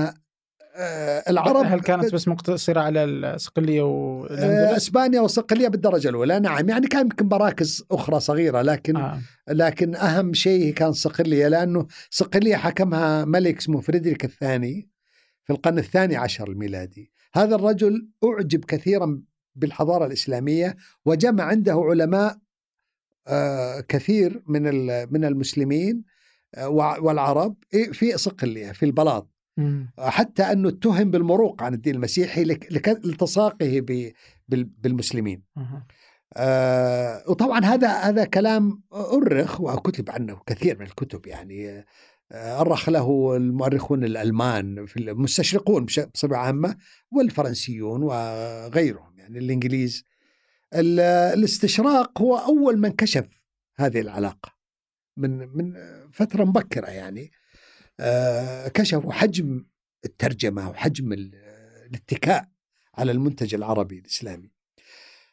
آه، العرب هل كانت بس مقتصرة على الصقلية آه، والاندلس؟ إسبانيا وصقليه بالدرجة الأولى نعم يعني كان يمكن مراكز أخرى صغيرة لكن آه. لكن أهم شيء كان صقلية لأنه صقلية حكمها ملك اسمه فريدريك الثاني في القرن الثاني عشر الميلادي هذا الرجل أعجب كثيرا بالحضارة الإسلامية وجمع عنده علماء آه، كثير من من المسلمين آه، والعرب في صقليه في البلاط مم. حتى أنه اتهم بالمروق عن الدين المسيحي بال- بالمسلمين. آه وطبعا هذا هذا كلام أرخ وكتب عنه كثير من الكتب يعني آه، أرخ له المؤرخون الألمان في المستشرقون بصفة عامة والفرنسيون وغيرهم يعني الإنجليز ال- الاستشراق هو أول من كشف هذه العلاقة. من من فترة مبكرة يعني آه، كشفوا حجم الترجمة وحجم ال- الاتكاء على المنتج العربي الإسلامي.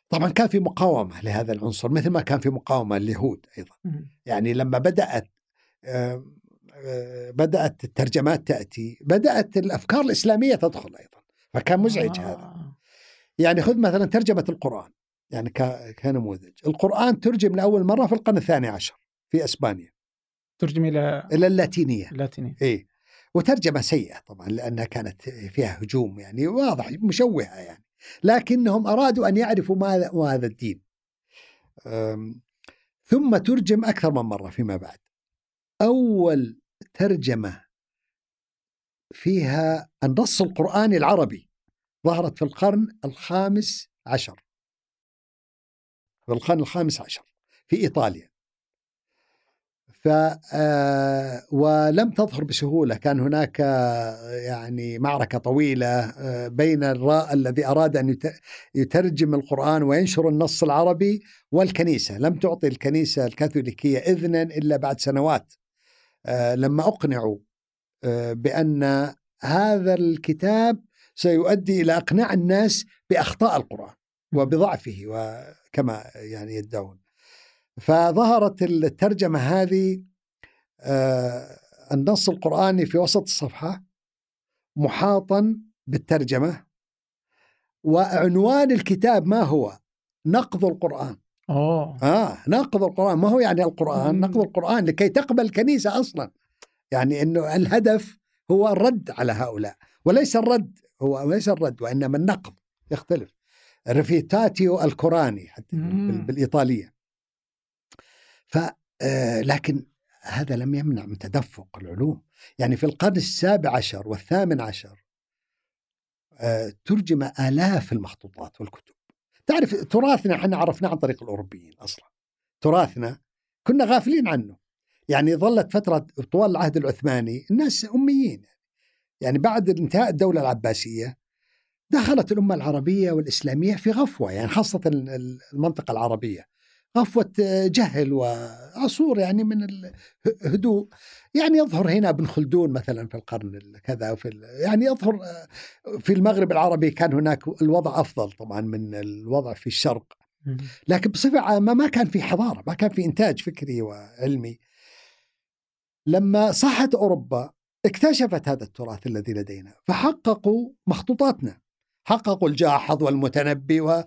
طبعا كان في مقاومة لهذا العنصر مثل ما كان في مقاومة لليهود أيضا. يعني لما بدأت آه، آه، بدأت الترجمات تأتي بدأت الأفكار الإسلامية تدخل أيضا فكان مزعج هذا. آه. يعني خذ مثلا ترجمة القرآن. يعني كنموذج. القرآن ترجم لأول مرة في القرن الثاني عشر في أسبانيا. ترجم إلى إلى اللاتينية. اللاتيني إيه. وترجمة سيئة طبعا لأنها كانت فيها هجوم يعني واضح مشوهة يعني. لكنهم أرادوا أن يعرفوا ما هذا الدين. ثم ترجم أكثر من مرة فيما بعد. أول ترجمة فيها النص القرآني العربي ظهرت في القرن الخامس عشر. القرن الخامس عشر في إيطاليا. ف آه، ولم تظهر بسهولة كان هناك آه، يعني معركة طويلة آه، بين الراء الذي أراد أن يت- يترجم القرآن وينشر النص العربي والكنيسة. لم تعطي الكنيسة الكاثوليكية اذنا إلا بعد سنوات. لما أقنعوا بأن هذا الكتاب سيؤدي إلى إقناع الناس بأخطاء القرآن وبضعفه وكما يعني يدعون. فظهرت الترجمة هذه آه، النص القرآني في وسط الصفحة محاطا بالترجمة وعنوان الكتاب ما هو؟ نقض القرآن. أوه. آه نقض القرآن. ما هو يعني القرآن؟ مم. نقض القرآن لكي تقبل الكنيسة أصلا. يعني أنه الهدف هو الرد على هؤلاء وليس الرد هو ليس الرد وإنما النقض يختلف. ريفيتاتيو الكوراني حتى مم. بال- بالإيطالية. ف آه، لكن هذا لم يمنع من تدفق العلوم. يعني في القرن السابع عشر والثامن عشر آه، ترجم آلاف المخطوطات والكتب. تعرف تراثنا إحنا عرفناه عن طريق الأوروبيين أصلا. تراثنا كنا غافلين عنه. يعني ظلت فترة طوال العهد العثماني الناس أميين. يعني بعد انتهاء الدولة العباسية دخلت الأمة العربية والإسلامية في غفوة يعني خاصة ال- المنطقة العربية. غفوة جهل وعصور يعني من الهدوء يعني يظهر هنا ابن خلدون مثلا في القرن ال- كذا في ال- يعني يظهر في المغرب العربي كان هناك الوضع أفضل طبعا من الوضع في الشرق. لكن بصفة عامة ما كان في حضارة ما كان في إنتاج فكري وعلمي. لما صحت أوروبا اكتشفت هذا التراث الذي لدينا فحققوا مخطوطاتنا. حققوا الجاحظ والمتنبي و...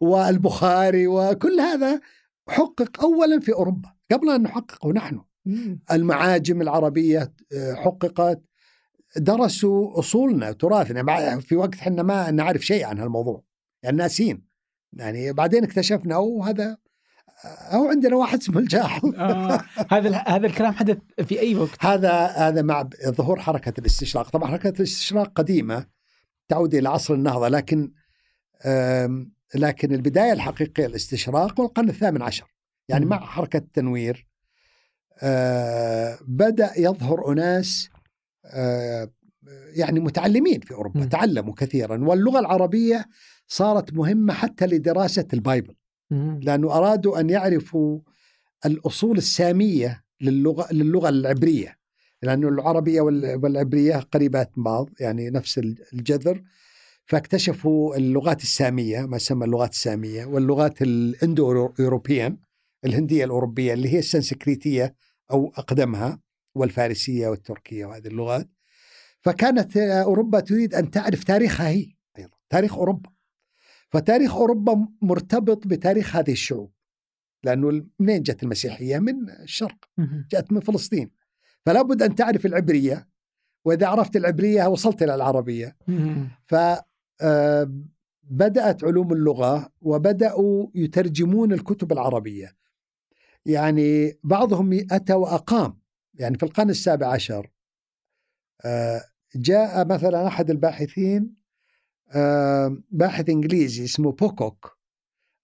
والبخاري وكل هذا حقق أولا في أوروبا قبل أن نحققه نحن. المعاجم العربية آه، حققت درسوا أصولنا تراثنا. في وقت إحنا ما نعرف شيء عن هالموضوع يعني ناسين. يعني بعدين اكتشفنا أو هذا أو عندنا واحد اسمه الجاحظ. آه هذا هذا الكلام حدث في أي وقت؟ هذا هذا مع ظهور حركة الاستشراق. طبعا حركة الاستشراق قديمة تعود إلى عصر النهضة لكن لكن البداية الحقيقية الاستشراق والقرن الثامن عشر يعني. مع حركة التنوير آه، بدأ يظهر أناس آه، يعني متعلمين في أوروبا مم. تعلموا كثيرا واللغة العربية صارت مهمة حتى لدراسة ال Bible مم. لأنه أرادوا أن يعرفوا الأصول السامية للغة للغة العبرية لأنه العربية وال- والعبرية قريبات من بعض يعني نفس الجذر. فاكتشفوا اللغات السامية ما يسمى اللغات السامية واللغات ال Indo-European الهندية الأوروبية اللي هي السنسكريتية أو أقدمها والفارسية والتركية وهذه اللغات. فكانت أوروبا تريد أن تعرف تاريخها هي أيضا تاريخ أوروبا. فتاريخ أوروبا مرتبط بتاريخ هذه الشعوب لأنه منين جت المسيحية؟ من الشرق. جاءت من فلسطين. فلا بد أن تعرف العبرية وإذا عرفت العبرية وصلت إلى العربية. مم. فبدأت علوم اللغة وبدأوا يترجمون الكتب العربية. يعني بعضهم أتى وأقام. يعني في القرن السابع عشر آه، جاء مثلا أحد الباحثين آه، باحث إنجليزي اسمه بوكوك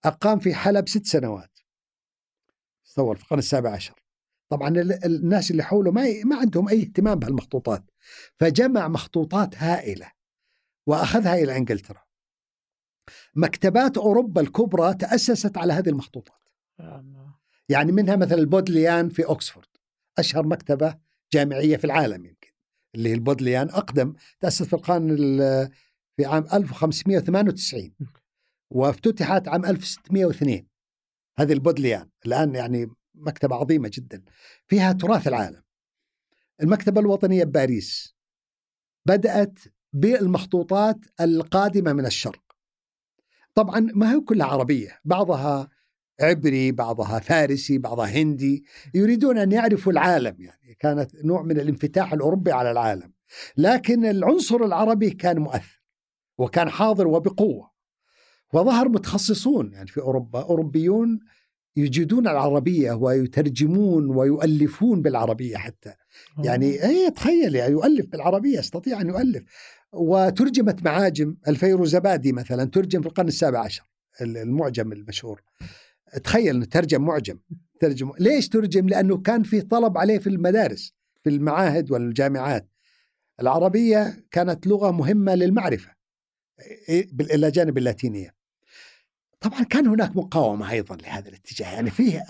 أقام في حلب ست سنوات. تصور في القرن السابع عشر. طبعا ال- الناس اللي حوله ما ما عندهم أي اهتمام بهالمخطوطات فجمع مخطوطات هائلة وأخذها إلى إنجلترا. مكتبات أوروبا الكبرى تأسست على هذه المخطوطات. يعني منها مثلا البودليان في أكسفورد أشهر مكتبة جامعية في العالم يمكن اللي هي البودليان أقدم تأسست في القرن ال- في عام 1598 وافتتحت عام 1602 هذه البودليان الآن يعني مكتبة عظيمة جدا فيها تراث العالم. المكتبة الوطنية بباريس بدأت بالمخطوطات القادمة من الشرق. طبعا ما هي كلها عربية بعضها عبري بعضها فارسي بعضها هندي يريدون أن يعرفوا العالم يعني كانت نوع من الانفتاح الأوروبي على العالم. لكن العنصر العربي كان مؤثر وكان حاضر وبقوة وظهر متخصصون يعني في أوروبا أوروبيون يجيدون العربية ويترجمون ويؤلفون بالعربية حتى. يعني اي تخيل يعني يؤلف بالعربية يستطيع أن يؤلف. وترجمت معاجم الفيروزبادي مثلا ترجم في القرن السابع عشر المعجم المشهور. تخيل إنه ترجم معجم ترجم. ليش ترجم؟ لأنه كان في طلب عليه في المدارس في المعاهد والجامعات. العربية كانت لغة مهمة للمعرفة إيه، إلى جانب اللاتينية. طبعا كان هناك مقاومة أيضا لهذا الاتجاه يعني فيه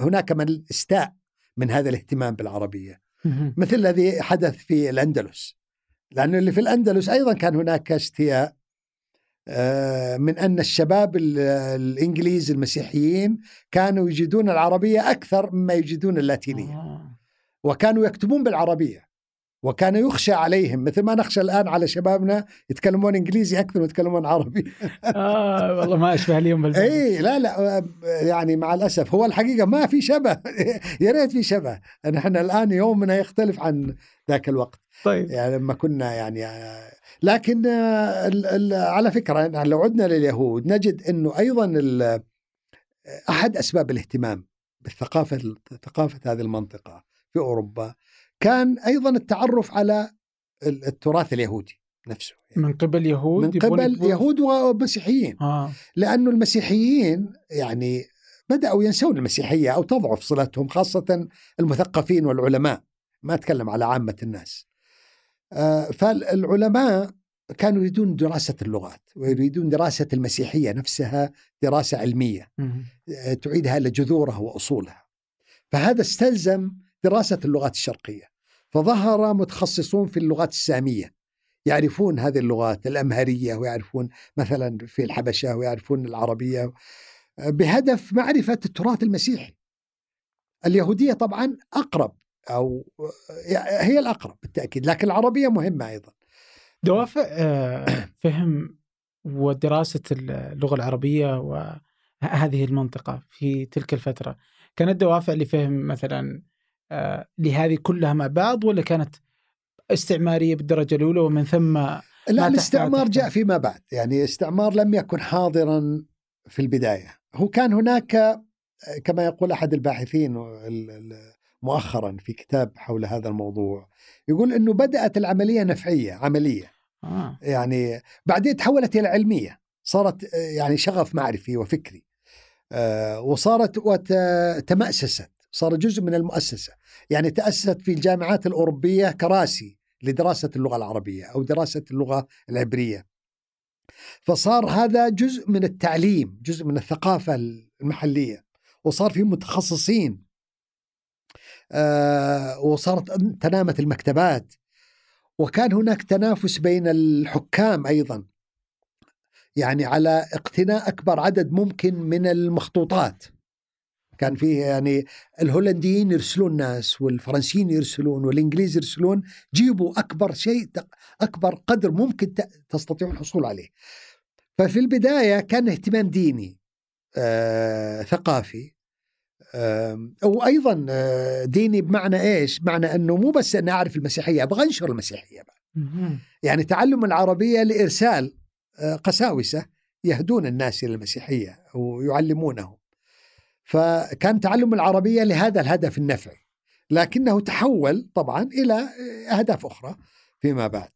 هناك من استاء من هذا الاهتمام بالعربية مم. مثل الذي حدث في الأندلس لأنه اللي في الأندلس أيضا كان هناك استياء آه، من أن الشباب ال- الإنجليز المسيحيين كانوا يجيدون العربية أكثر مما يجيدون اللاتينية آه. وكانوا يكتبون بالعربية وكان يخشى عليهم مثل ما نخشى الآن على شبابنا يتكلمون إنجليزي أكثر من يتكلمون عربي. آه والله ما أشبه اليوم بالبلد اي لا لا آه، يعني مع الأسف. هو الحقيقة ما في شبه. يا ريت في شبه. نحن الآن يومنا يختلف عن ذاك الوقت. طيب. يعني لما كنا يعني آه، لكن آه، على فكرة يعني لو عدنا لليهود نجد إنه أيضا أحد أسباب الاهتمام بالثقافة ثقافة هذه المنطقة في أوروبا كان أيضا التعرف على ال- التراث اليهودي نفسه. يعني من قبل يهود من قبل يهود ومسيحيين. آه. لأنه المسيحيين يعني بدأوا ينسون المسيحية أو تضعف صلتهم خاصة المثقفين والعلماء. ما أتكلم على عامة الناس. آه، فالعلماء كانوا يريدون دراسة اللغات ويريدون دراسة المسيحية نفسها دراسة علمية. مم. آه، تعيدها لجذورها وأصولها. فهذا استلزم دراسة اللغات الشرقية. فظهر متخصصون في اللغات السامية يعرفون هذه اللغات الأمهرية ويعرفون مثلا في الحبشة ويعرفون العربية بهدف معرفة التراث المسيحي. اليهودية طبعا أقرب أو هي الأقرب بالتأكيد لكن العربية مهمة أيضا. دوافع آه، فهم ودراسة اللغة العربية وهذه المنطقة في تلك الفترة كانت دوافع لفهم مثلا لهذه كلها مع بعض ولا كانت استعمارية بالدرجة الأولى ومن ثم لا الاستعمار جاء فيما بعد. يعني الاستعمار لم يكن حاضرا في البداية. هو كان هناك آه، كما يقول أحد الباحثين ال- ال- مؤخرا في كتاب حول هذا الموضوع يقول أنه بدأت العملية نفعية عملية. آه. يعني بعدين تحولت إلى علمية. صارت آه، يعني شغف معرفي وفكري. آه، وصارت وتمأسست صار جزء من المؤسسة. يعني تأسست في الجامعات الأوروبية كراسي لدراسة اللغة العربية أو دراسة اللغة العبرية. فصار هذا جزء من التعليم جزء من الثقافة المحلية وصار في متخصصين. آه، وصارت تنامت المكتبات. وكان هناك تنافس بين الحكام أيضا. يعني على اقتناء أكبر عدد ممكن من المخطوطات. كان فيه يعني الهولنديين يرسلون ناس والفرنسيين يرسلون والإنجليز يرسلون جيبوا أكبر شيء أكبر قدر ممكن تستطيعون الحصول عليه. ففي البداية كان اهتمام ديني آه، ثقافي آه، وأيضا آه، ديني بمعنى إيش؟ بمعنى أنه مو بس أني أعرف المسيحية أبغى أنشر المسيحية. مهم. يعني تعلم العربية لإرسال آه، قساوسة يهدون الناس إلى المسيحية ويعلمونهم. فكان تعلم العربية لهذا الهدف النفعي. لكنه تحول طبعا إلى أهداف أخرى فيما بعد.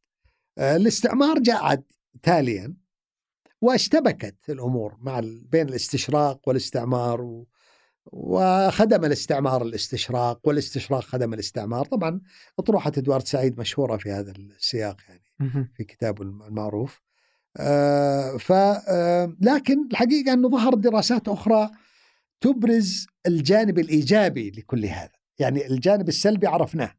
آه، الاستعمار جاء تاليا واشتبكت الأمور مع بين الاستشراق والاستعمار و وخدم الاستعمار الاستشراق والاستشراق خدم الاستعمار طبعا اطروحة إدوارد سعيد مشهورة في هذا السياق يعني. في كتابه المعروف آه ف آه لكن الحقيقة أنه ظهرت دراسات أخرى تبرز الجانب الإيجابي لكل هذا يعني الجانب السلبي عرفناه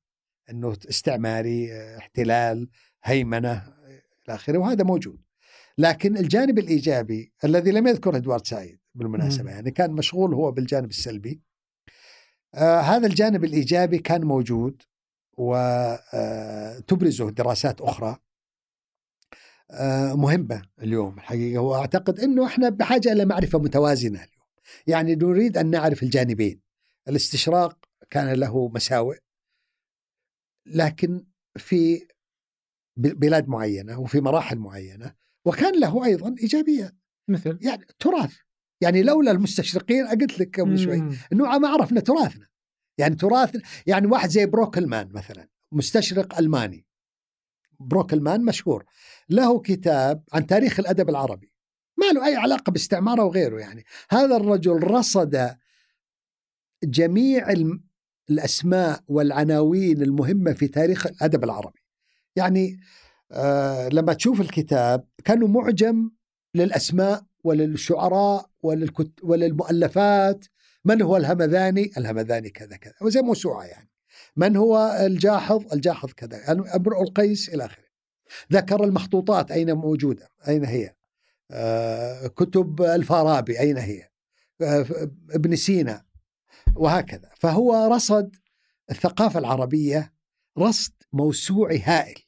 إنه استعماري آه، احتلال هيمنة آه، إلى آخره وهذا موجود لكن الجانب الإيجابي الذي لم يذكره إدوارد سعيد بالمناسبة. يعني كان مشغول هو بالجانب السلبي آه هذا الجانب الإيجابي كان موجود وتبرزه دراسات أخرى آه، مهمة اليوم الحقيقة وأعتقد إنه إحنا بحاجة إلى معرفة متوازنة اليوم. يعني نريد أن نعرف الجانبين. الاستشراق كان له مساوئ لكن في بلاد معينة وفي مراحل معينة وكان له أيضا ايجابيات مثل؟ يعني تراث. يعني لولا المستشرقين قلت لك قبل شوي. إنه ما عرفنا تراثنا. يعني تراث يعني واحد زي بروكلمان مثلا مستشرق ألماني. بروكلمان مشهور. له كتاب عن تاريخ الأدب العربي. ما له أي علاقة باستعماره وغيره يعني. هذا الرجل رصد جميع الأسماء والعناوين المهمة في تاريخ الأدب العربي. يعني آه لما تشوف الكتاب كانه معجم للأسماء وللشعراء وللكت وللمؤلفات. من هو الهمذاني؟ الهمذاني كذا كذا. وزي موسوعة يعني. من هو الجاحظ؟ الجاحظ كذا. يعني أمرؤ القيس إلى آخره. ذكر المخطوطات أين موجودة؟ أين هي؟ كتب الفارابي أين هي؟ آه، ابن سينا وهكذا. فهو رصد الثقافة العربية رصد موسوعي هائل.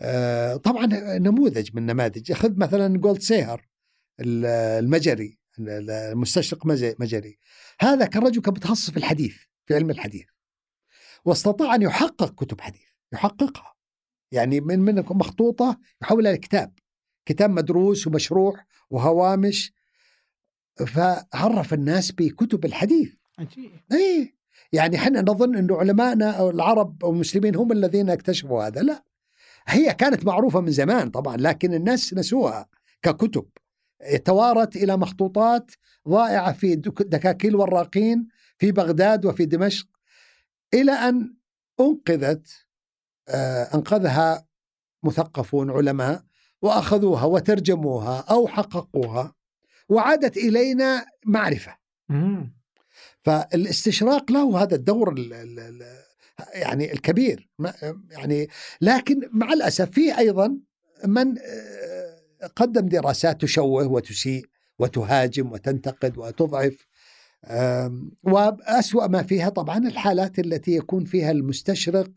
آه، طبعا نموذج من نماذج. خذ مثلا جولد سيهر المجري المستشرق مجري. هذا كان رجل كان متخصص في الحديث في علم الحديث. واستطاع أن يحقق كتب حديث يحققها. يعني من من مخطوطة يحولها لكتاب كتاب مدروس ومشروح وهوامش فعرف الناس بكتب الحديث. عجيب. اي يعني إحنا نظن إنه علمائنا أو العرب أو المسلمين هم الذين اكتشفوا هذا. لا هي كانت معروفة من زمان طبعا لكن الناس نسوها ككتب. توارت إلى مخطوطات ضائعة في دكاكيل وراقين في بغداد وفي دمشق إلى أن أنقذت آه، أنقذها مثقفون علماء وأخذوها وترجموها أو حققوها وعادت إلينا معرفة. فالاستشراق له هذا الدور يعني الكبير. يعني لكن مع الأسف في أيضا من آه، قدم دراسات تشوه وتسيء وتهاجم وتنتقد وتضعف وأسوأ ما فيها طبعا الحالات التي يكون فيها المستشرق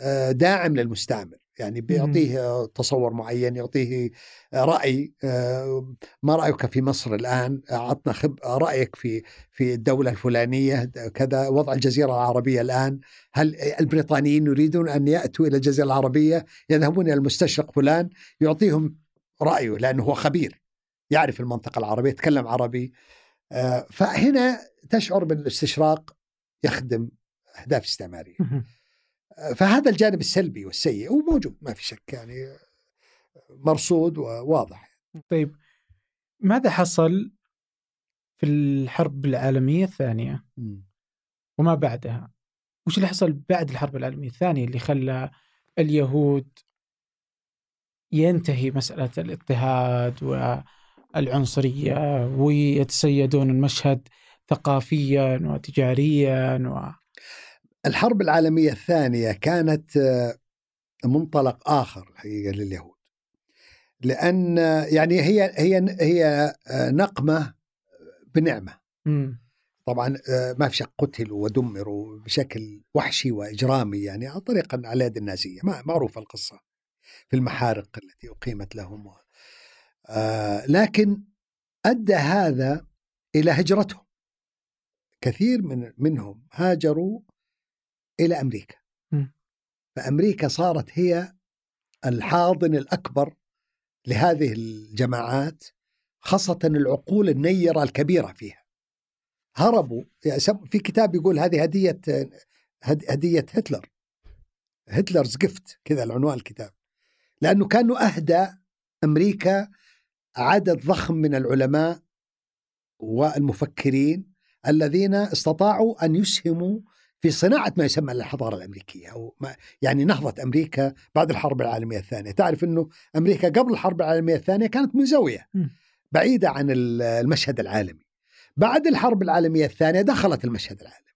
آه، داعم للمستعمر. يعني بيعطيه تصور معين يعطيه رأي آه، ما رأيك في مصر الآن؟ عطنا خب رأيك في في الدولة الفلانية كذا وضع الجزيرة العربية الآن. هل البريطانيين يريدون أن يأتوا إلى الجزيرة العربية؟ يذهبون إلى المستشرق فلان يعطيهم رأيه لأنه هو خبير يعرف المنطقة العربية يتكلم عربي آه، فهنا تشعر بالإستشراق يخدم أهداف استعمارية. فهذا الجانب السلبي والسيء هو موجود ما في شك يعني مرصود وواضح. طيب ماذا حصل في الحرب العالمية الثانية؟ وما بعدها؟ وش اللي حصل بعد الحرب العالمية الثانية اللي خلى اليهود ينتهي مسألة الاضطهاد والعنصرية ويتسيدون المشهد ثقافيا وتجاريا و... الحرب العالمية الثانية كانت آه، منطلق آخر حقيقة لليهود. لأن آه، يعني هي هي هي آه، نقمة بنعمة. طبعا ما في شك قتلوا ودمروا بشكل وحشي وإجرامي يعني عن طريق على يد النازية. ما معروفة القصة في المحارق التي أقيمت لهم لكن أدى هذا إلى هجرتهم. كثير من منهم هاجروا إلى أمريكا. م. فأمريكا صارت هي الحاضن الأكبر لهذه الجماعات خاصة العقول النيرة الكبيرة فيها. هربوا في كتاب يقول هذه هدية هدية هتلر. هتلرز جفت كذا العنوان الكتاب. لأنه كانوا أهدى أمريكا عدد ضخم من العلماء والمفكرين الذين استطاعوا أن يسهموا في صناعة ما يسمى الحضارة الأمريكية أو ما يعني نهضة أمريكا بعد الحرب العالمية الثانية، تعرف إنه أمريكا قبل الحرب العالمية الثانية كانت منزويه بعيدة عن المشهد العالمي. بعد الحرب العالمية الثانية دخلت المشهد العالمي.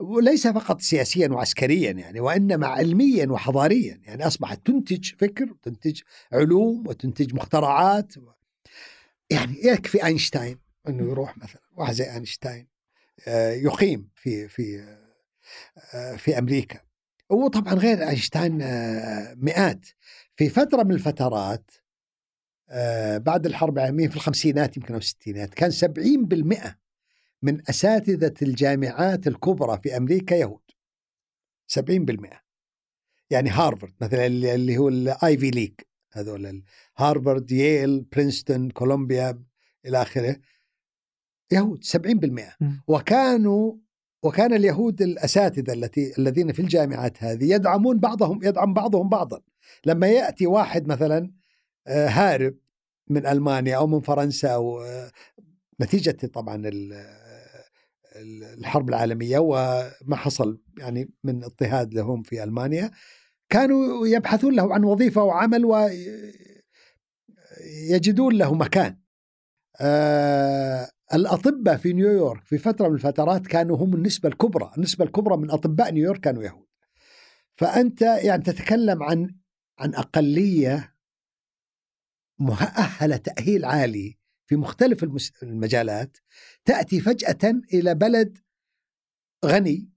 وليس فقط سياسيا وعسكريا يعني وإنما علميا وحضاريا يعني أصبحت تنتج فكر وتنتج علوم وتنتج مخترعات يعني يكفي أينشتاين إنه يروح مثلا واحد زي أينشتاين آه، يقيم في في في أمريكا. وطبعا غير أينشتاين آه، مئات. في فترة من الفترات آه، بعد الحرب العالمية في الخمسينات يمكن أو الستينات كان 70% من أساتذة الجامعات الكبرى في أمريكا يهود. 70% يعني هارفرد مثلا اللي هو ال Ivy League هذول هارفرد ييل برينستون كولومبيا إلى آخره. يهود 70% وكانوا وكان اليهود الأساتذة التي الذين في الجامعات هذه يدعمون بعضهم يدعم بعضهم بعضا. لما يأتي واحد مثلا آه، هارب من ألمانيا أو من فرنسا أو آه، نتيجة طبعا الحرب العالمية وما حصل يعني من اضطهاد لهم في ألمانيا كانوا يبحثون له عن وظيفة وعمل ويجدون له مكان. الأطباء في نيويورك في فترة من الفترات كانوا هم النسبة الكبرى النسبة الكبرى من أطباء نيويورك كانوا يهود فأنت يعني تتكلم عن عن أقلية مؤهلة تأهيل عالي في مختلف المجالات تأتي فجأة إلى بلد غني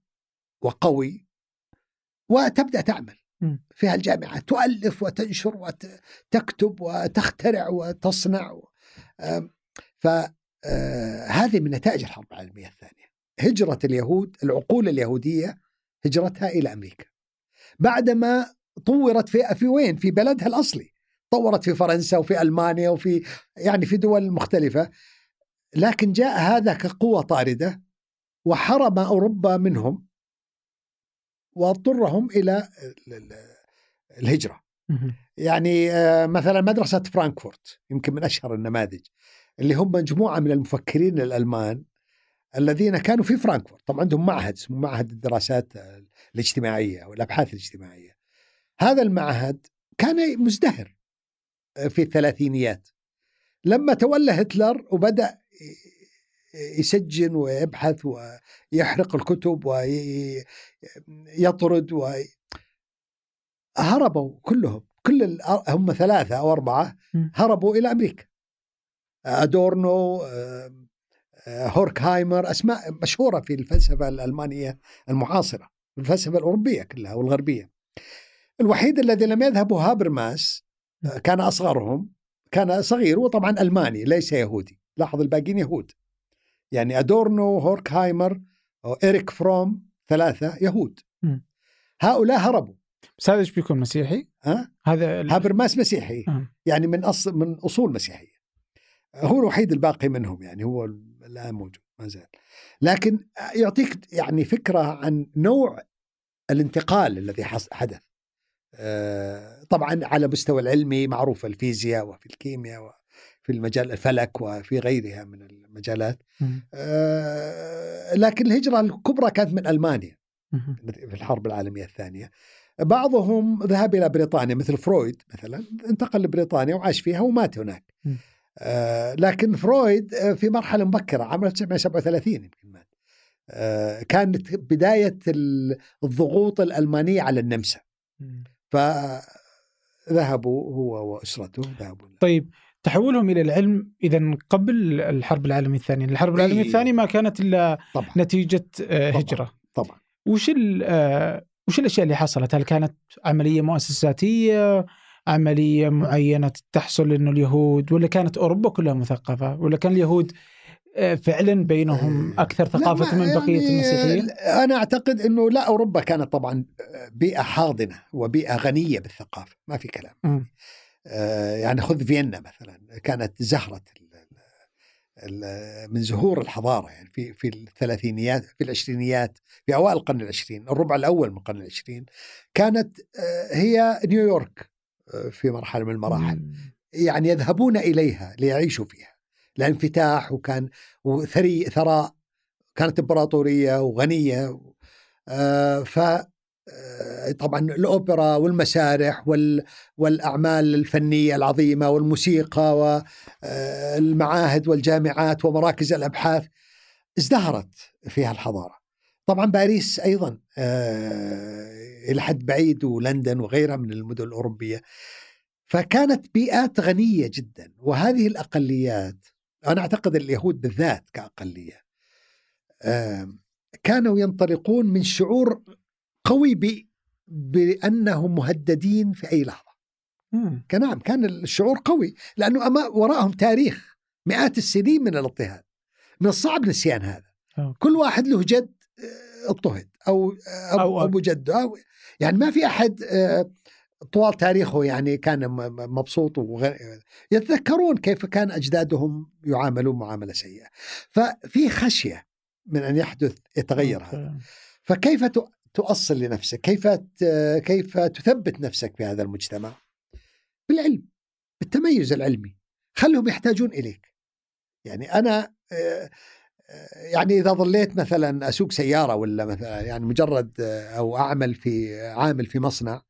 وقوي وتبدأ تعمل م. فيها الجامعات تؤلف وتنشر وتكتب وتخترع وتصنع فهذه من نتائج الحرب العالمية الثانية. هجرة اليهود العقول اليهودية هجرتها إلى أمريكا. بعدما طورت في في وين؟ في بلدها الأصلي. طورت في فرنسا وفي ألمانيا وفي يعني في دول مختلفة. لكن جاء هذا كقوة طاردة وحرم أوروبا منهم واضطرهم إلى ال- ال- الهجرة. مهم. يعني آه، مثلا مدرسة فرانكفورت يمكن من أشهر النماذج. اللي هم مجموعة من المفكرين الألمان الذين كانوا في فرانكفورت. طبعا عندهم معهد اسمه معهد الدراسات الاجتماعية والابحاث الاجتماعية. هذا المعهد كان مزدهر في الثلاثينيات. لما تولى هتلر وبدأ يسجن ويبحث ويحرق الكتب ويطرد و هربوا كلهم. كل ال- هم ثلاثة أو أربعة م. هربوا إلى أمريكا. أدورنو آه، آه، هوركهايمر أسماء مشهورة في الفلسفة الألمانية المعاصرة الفلسفة الأوروبية كلها والغربية. الوحيد الذي لم يذهب هو هابرماس آه، كان أصغرهم كان صغير وطبعا ألماني ليس يهودي. لاحظ الباقيين يهود. يعني أدورنو هوركهايمر وإيريك فروم ثلاثة يهود. م. هؤلاء هربوا. بس هذا إيش بيكون مسيحي؟ ها؟ هذا ال- هابرماس مسيحي. يعني من أصل من أصول مسيحية. هو الوحيد الباقي منهم يعني هو الآن موجود ما زال. لكن يعطيك يعني فكرة عن نوع الانتقال الذي حدث. آه، طبعا على مستوى العلمي معروف الفيزياء وفي الكيمياء وفي المجال الفلك وفي غيرها من المجالات. آه، لكن الهجرة الكبرى كانت من ألمانيا مهم. في الحرب العالمية الثانية. بعضهم ذهب إلى بريطانيا مثل فرويد مثلا انتقل لبريطانيا وعاش فيها ومات هناك. لكن فرويد آه، في مرحلة مبكرة عام 1937 يمكن مات آه كانت بداية ال- الضغوط الألمانية على النمسا. فذهبوا هو وأسرته ذهبوا طيب تحولهم إلى العلم إذا قبل الحرب العالمية الثانية، الحرب العالمية إيه. الثانية ما كانت إلا طبعا نتيجة آه، طبعاً. هجرة. طبعا وش آه، وش الأشياء اللي حصلت؟ هل كانت عملية مؤسساتية؟ عملية معينة تحصل إنه اليهود ولا كانت أوروبا كلها مثقفة؟ ولا كان اليهود آه، فعلا بينهم آه، أكثر ثقافة من بقية يعني المسيحيين؟ أنا أعتقد إنه لا أوروبا كانت طبعا بيئة حاضنة وبيئة غنية بالثقافة ما في كلام. آه، يعني خذ فيينا مثلا كانت ال- من زهور الحضارة يعني في في الثلاثينيات في العشرينيات في أوائل القرن العشرين الربع الأول من القرن العشرين كانت آه، هي نيويورك آه، في مرحلة من المراحل مم. يعني يذهبون إليها ليعيشوا فيها الانفتاح وكان وثري ثراء كانت إمبراطورية وغنية آه، ف آه، طبعا الأوبرا والمسارح وال والأعمال الفنية العظيمة والموسيقى والمعاهد والجامعات ومراكز الأبحاث ازدهرت فيها الحضاره. طبعا باريس أيضا إلى حد بعيد ولندن وغيرها من المدن الأوروبية. فكانت بيئات غنية جدا وهذه الأقليات أنا أعتقد اليهود بالذات كأقلية آه، كانوا ينطلقون من شعور قوي ب... بأنهم مهددين في أي لحظة. مم. كان نعم كان الشعور قوي لأنه أما وراءهم تاريخ مئات السنين من الاضطهاد. من الصعب نسيان هذا. أوكي. كل واحد له جد آه، اضطهد أو أو- أو أبو جدة أو يعني ما في أحد آه، طوال تاريخه يعني كان مبسوط وغ... يتذكرون كيف كان أجدادهم يعاملون معاملة سيئة. ففي خشية من أن يحدث يتغير هذا. فكيف تؤصل لنفسك؟ كيف كيف تثبت نفسك في هذا المجتمع؟ بالعلم، بالتميز العلمي. خلهم يحتاجون إليك. يعني أنا آه، يعني إذا ظليت مثلا أسوق سيارة ولا مثلا يعني مجرد آه، أو أعمل في عامل في مصنع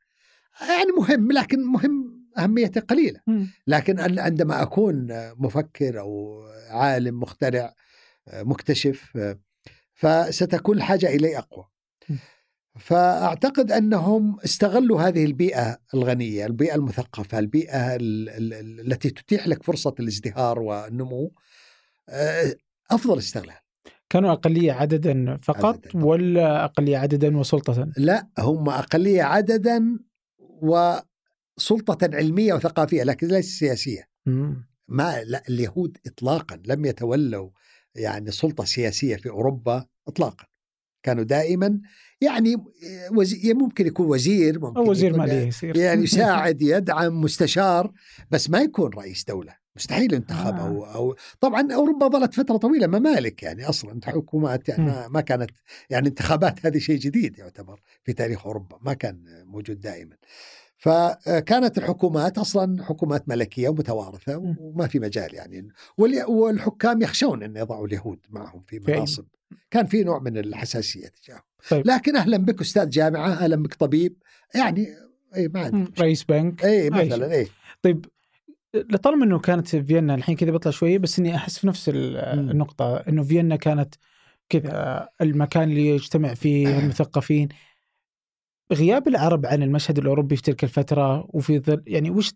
يعني مهم لكن مهم أهميته قليلة. لكن عندما أكون مفكر أو عالم مخترع مكتشف فستكون الحاجة إلي أقوى. فأعتقد أنهم استغلوا هذه البيئة الغنية، البيئة المثقفة، البيئة ال- ال- التي تتيح لك فرصة الازدهار والنمو آه، أفضل استغلال. كانوا أقلية عددا فقط عدداً. ولا أقلية عددا وسلطة؟ لا هم أقلية عددا وسلطة علمية وثقافية لكن ليست سياسية. مم. ما لا اليهود اطلاقا لم يتولوا يعني سلطة سياسية في أوروبا اطلاقا. كانوا دائما يعني وزي ممكن يكون وزير ممكن أو وزير ماليه يصير يعني يساعد يدعم مستشار بس ما يكون رئيس دولة مستحيل ينتخب آه. أو أو طبعا أوروبا ظلت فترة طويلة ممالك يعني أصلا حكومات يعني ما, ما كانت يعني انتخابات هذه شيء جديد يعتبر في تاريخ أوروبا ما كان موجود دائما. فكانت الحكومات أصلا حكومات ملكية ومتوارثة. وما في مجال يعني. والحكام يخشون أن يضعوا اليهود معهم في مناصب. كان في نوع من الحساسية تجاههم. طيب. لكن أهلا بك أستاذ جامعة أهلا بك طبيب يعني اي ما عندي. رئيس بنك اي أي مثلا اي طيب لطالما إنه كانت فيينا الحين كذا بطلع شوية بس إني أحس في نفس. النقطة إنه فيينا كانت كذا المكان اللي يجتمع فيه المثقفين غياب العرب عن المشهد الأوروبي في تلك الفترة وفي ظل يعني وش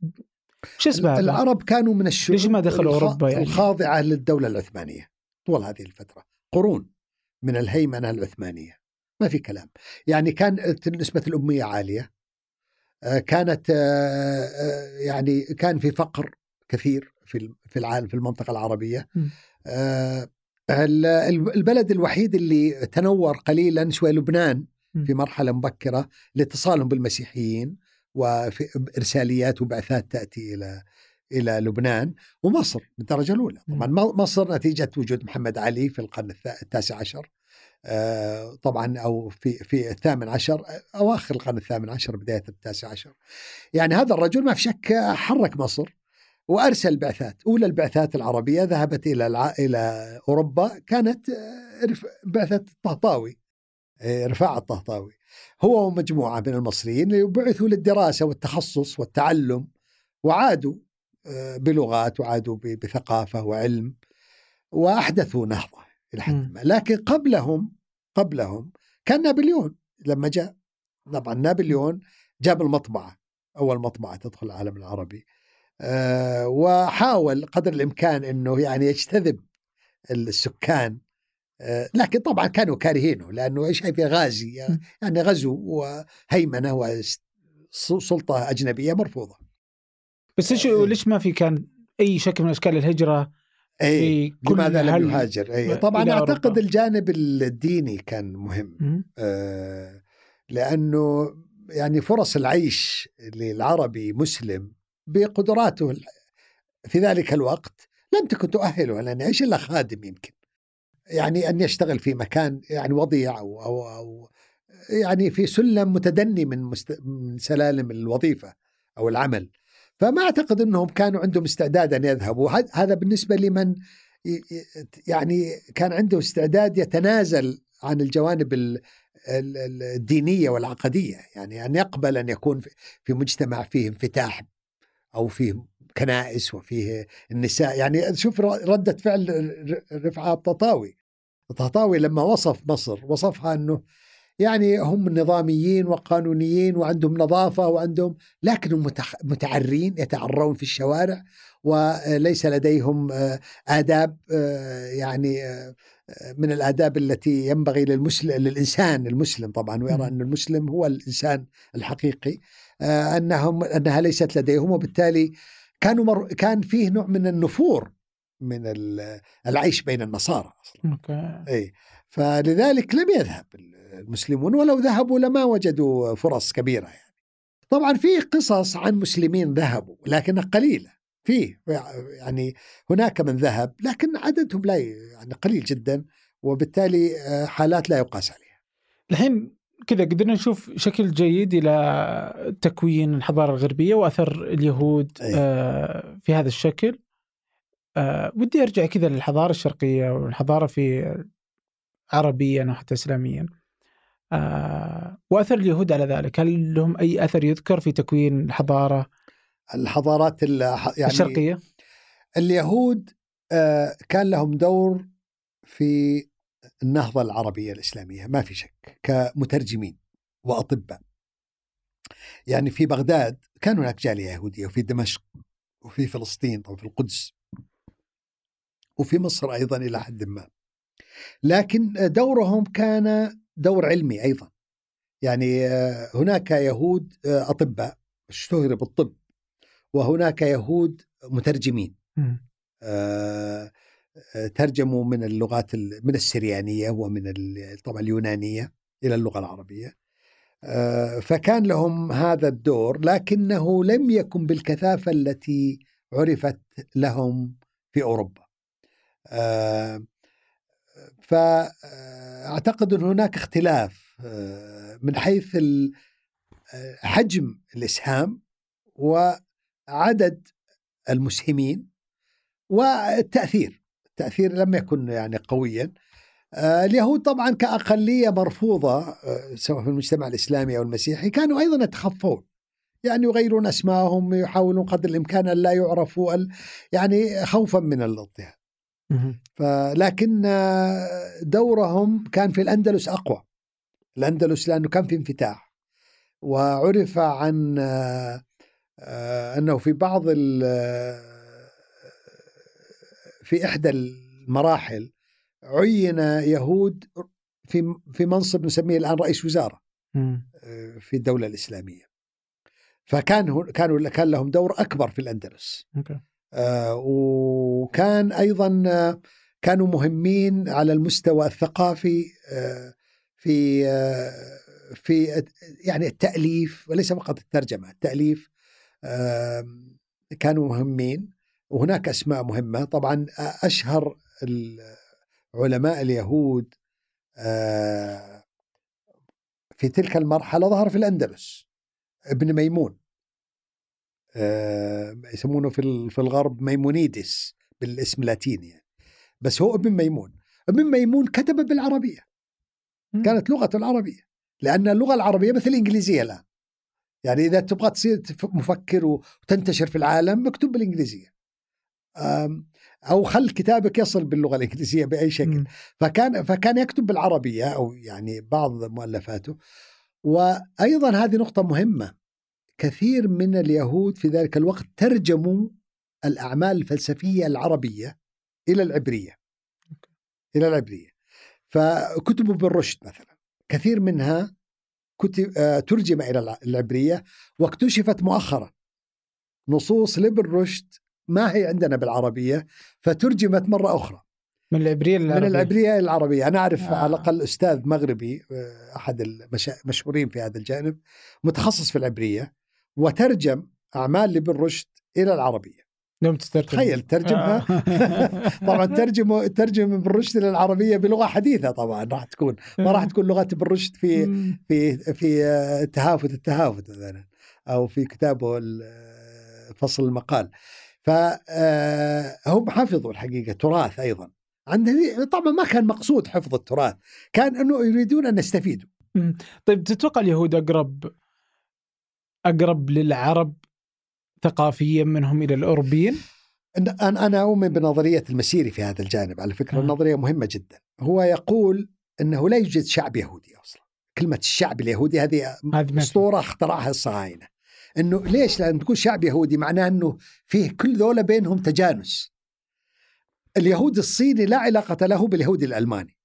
وش اسباب؟ العرب كانوا من الشعوب ليش ما دخلوا الخ- أوروبا يعني؟ الخاضعة للدولة العثمانية طول هذه الفترة قرون من الهيمنة العثمانية ما في كلام يعني كانت نسبة الأمية عالية كانت آه، آه، يعني كان في فقر كثير في في العالم في المنطقة العربية. آه، البلد الوحيد اللي تنور قليلا شوي لبنان. في مرحلة مبكرة لاتصالهم بالمسيحيين وارساليات وبعثات تأتي إلى إلى لبنان ومصر بالدرجه الأولى. طبعا مصر نتيجة وجود محمد علي في القرن التاسع عشر آه، طبعا أو في في الثامن عشر أواخر القرن الثامن عشر بداية التاسع عشر. يعني هذا الرجل ما في شك حرك مصر وأرسل بعثات. أولى البعثات العربية ذهبت إلى الع... إلى أوروبا كانت آه، بعثة الطهطاوي آه، رفاعة الطهطاوي. هو ومجموعة من المصريين بعثوا للدراسة والتخصص والتعلم وعادوا آه، بلغات وعادوا بثقافة وعلم وأحدثوا نهضة. إلى حد. ما لكن قبلهم قبلهم كان نابليون لما جاء طبعا نابليون جاب المطبعة أول مطبعة تدخل العالم العربي آه، وحاول قدر الإمكان أنه يعني يجتذب السكان آه، لكن طبعا كانوا كارهينه لأنه إيش في غازي. يعني غزو وهيمنة وسلطه أجنبية مرفوضة. بس ليش إيه. ليش ما في كان أي شكل من أشكال الهجرة كل لماذا لم يهاجر؟ إلى طبعا أعتقد أوروبا؟ الجانب الديني كان مهم. آه، لأنه يعني فرص العيش للعربي مسلم بقدراته في ذلك الوقت لم تكن تؤهله لأن يعيش إلا خادم يمكن. يعني أن يشتغل في مكان يعني وضيع أو أو, أو يعني في سلم متدني من مست... من سلالم الوظيفة أو العمل. فما أعتقد إنهم كانوا عندهم استعداد أن يذهبوا، هذا- بالنسبة لمن يعني كان عنده استعداد يتنازل عن الجوانب ال- ال- ال- الدينية والعقدية، يعني أن يقبل أن يكون في- مجتمع فيه انفتاح أو فيه كنائس وفيه النساء، يعني شوف ر- ردة فعل رفعة التطاوي. التطاوي لما وصف مصر وصفها إنه يعني هم نظاميين وقانونيين وعندهم نظافة وعندهم لكنهم متعرين يتعرون في الشوارع وليس لديهم آه، آداب آه، يعني آه، من الآداب التي ينبغي للمسلم للإنسان المسلم طبعا. ويرى أن المسلم هو الإنسان الحقيقي أنهم أنها ليست لديهم وبالتالي كانوا مر كان فيه نوع من النفور من ال- العيش بين النصارى أصلا. أوكي. اي فلذلك لم يذهب المسلمون ولو ذهبوا لما وجدوا فرص كبيرة يعني. طبعا في قصص عن مسلمين ذهبوا لكنها قليلة فيه يعني هناك من ذهب لكن عددهم لا يعني قليل جدا وبالتالي آه، حالات لا يقاس عليها. الحين كذا قدرنا نشوف شكل جيد إلى تكوين الحضارة الغربية وأثر اليهود أي. آه، في هذا الشكل آه، ودي أرجع كذا للحضارة الشرقية والحضارة في عربيا وحتى اسلاميا وأثر اليهود على ذلك هل لهم أي أثر يذكر في تكوين الحضارة الحضارات ال- يعني الشرقية اليهود آه، كان لهم دور في النهضة العربية الإسلامية ما في شك كمترجمين وأطباء. يعني في بغداد كان هناك جالية يهودية وفي دمشق وفي فلسطين وفي القدس وفي مصر أيضا إلى حد ما. لكن دورهم كان دور علمي أيضا. يعني هناك يهود أطباء اشتهروا بالطب وهناك يهود مترجمين. آه ترجموا من اللغات من السريانية ومن طبعا اليونانية إلى اللغة العربية. آه فكان لهم هذا الدور لكنه لم يكن بالكثافة التي عرفت لهم في أوروبا. آه فأعتقد أن هناك اختلاف من حيث حجم الإسهام وعدد المسهمين والتأثير التأثير لم يكن يعني قويا. اليهود طبعا كأقلية مرفوضة سواء في المجتمع الإسلامي أو المسيحي كانوا أيضا يتخفون. يعني يغيرون اسمائهم يحاولون قدر الإمكان أن لا يعرفوا يعني خوفا من الاضطهاد. لكن دورهم كان في الأندلس أقوى. الأندلس لأنه كان في انفتاح. وعرف عن أنه في بعض في إحدى المراحل عين يهود في في منصب نسميه الآن رئيس وزارة في الدولة الإسلامية. فكان كانوا كان لهم دور أكبر في الأندلس. آه وكان أيضا آه كانوا مهمين على المستوى الثقافي آه في في يعني التأليف وليس فقط الترجمة التأليف كانوا مهمين. وهناك أسماء مهمة. طبعا أشهر علماء اليهود في تلك المرحلة ظهر في الأندلس ابن ميمون. يسمونه في في الغرب ميمونيدس بالاسم اللاتيني يعني. بس هو ابن ميمون. ابن ميمون كتب بالعربية. كانت لغته العربية. لأن اللغة العربية مثل الإنجليزية الآن. يعني إذا تبغى تصير مفكر وتنتشر في العالم اكتب بالإنجليزية. أو خل كتابك يصل باللغة الإنجليزية بأي شكل. فكان فكان يكتب بالعربية أو يعني بعض مؤلفاته. وأيضا هذه نقطة مهمة. كثير من اليهود في ذلك الوقت ترجموا الأعمال الفلسفية العربية إلى العبرية. إلى العبرية. فكتبوا بالرشد مثلا كثير منها كتب ترجم إلى العبرية واكتشفت مؤخرا نصوص لابن رشد ما هي عندنا بالعربية فترجمت مرة أخرى. من العبرية للعربية. من العبرية للعربية أنا أعرف آه. على الأقل أستاذ مغربي أحد المشهورين في هذا الجانب متخصص في العبرية. وترجم أعمال لابن رشد إلى العربية. يوم تترجم تخيل ترجمها؟ آه. طبعا ترجم ترجم ابن رشد إلى العربية بلغة حديثة طبعا راح تكون ما راح تكون لغة ابن رشد في في في تهافت التهافت مثلا أو في كتابه فصل المقال. فهم حفظوا الحقيقة تراث أيضا. عندنا طبعا ما كان مقصود حفظ التراث كان أنه يريدون أن نستفيدوا طيب تتوقع اليهود أقرب أقرب للعرب ثقافيا منهم إلى الأوروبيين؟ أنا أنا اؤمن بنظرية المسيري في هذا الجانب. على فكرة النظرية مهمة جدا. هو يقول إنه لا يوجد شعب يهودي أصلا. كلمة الشعب اليهودي هذه أسطورة اخترعها الصهاينة. إنه ليش؟ لأن تقول شعب يهودي معناه إنه فيه كل ذولا بينهم تجانس. اليهود الصيني لا علاقة له باليهودي الألماني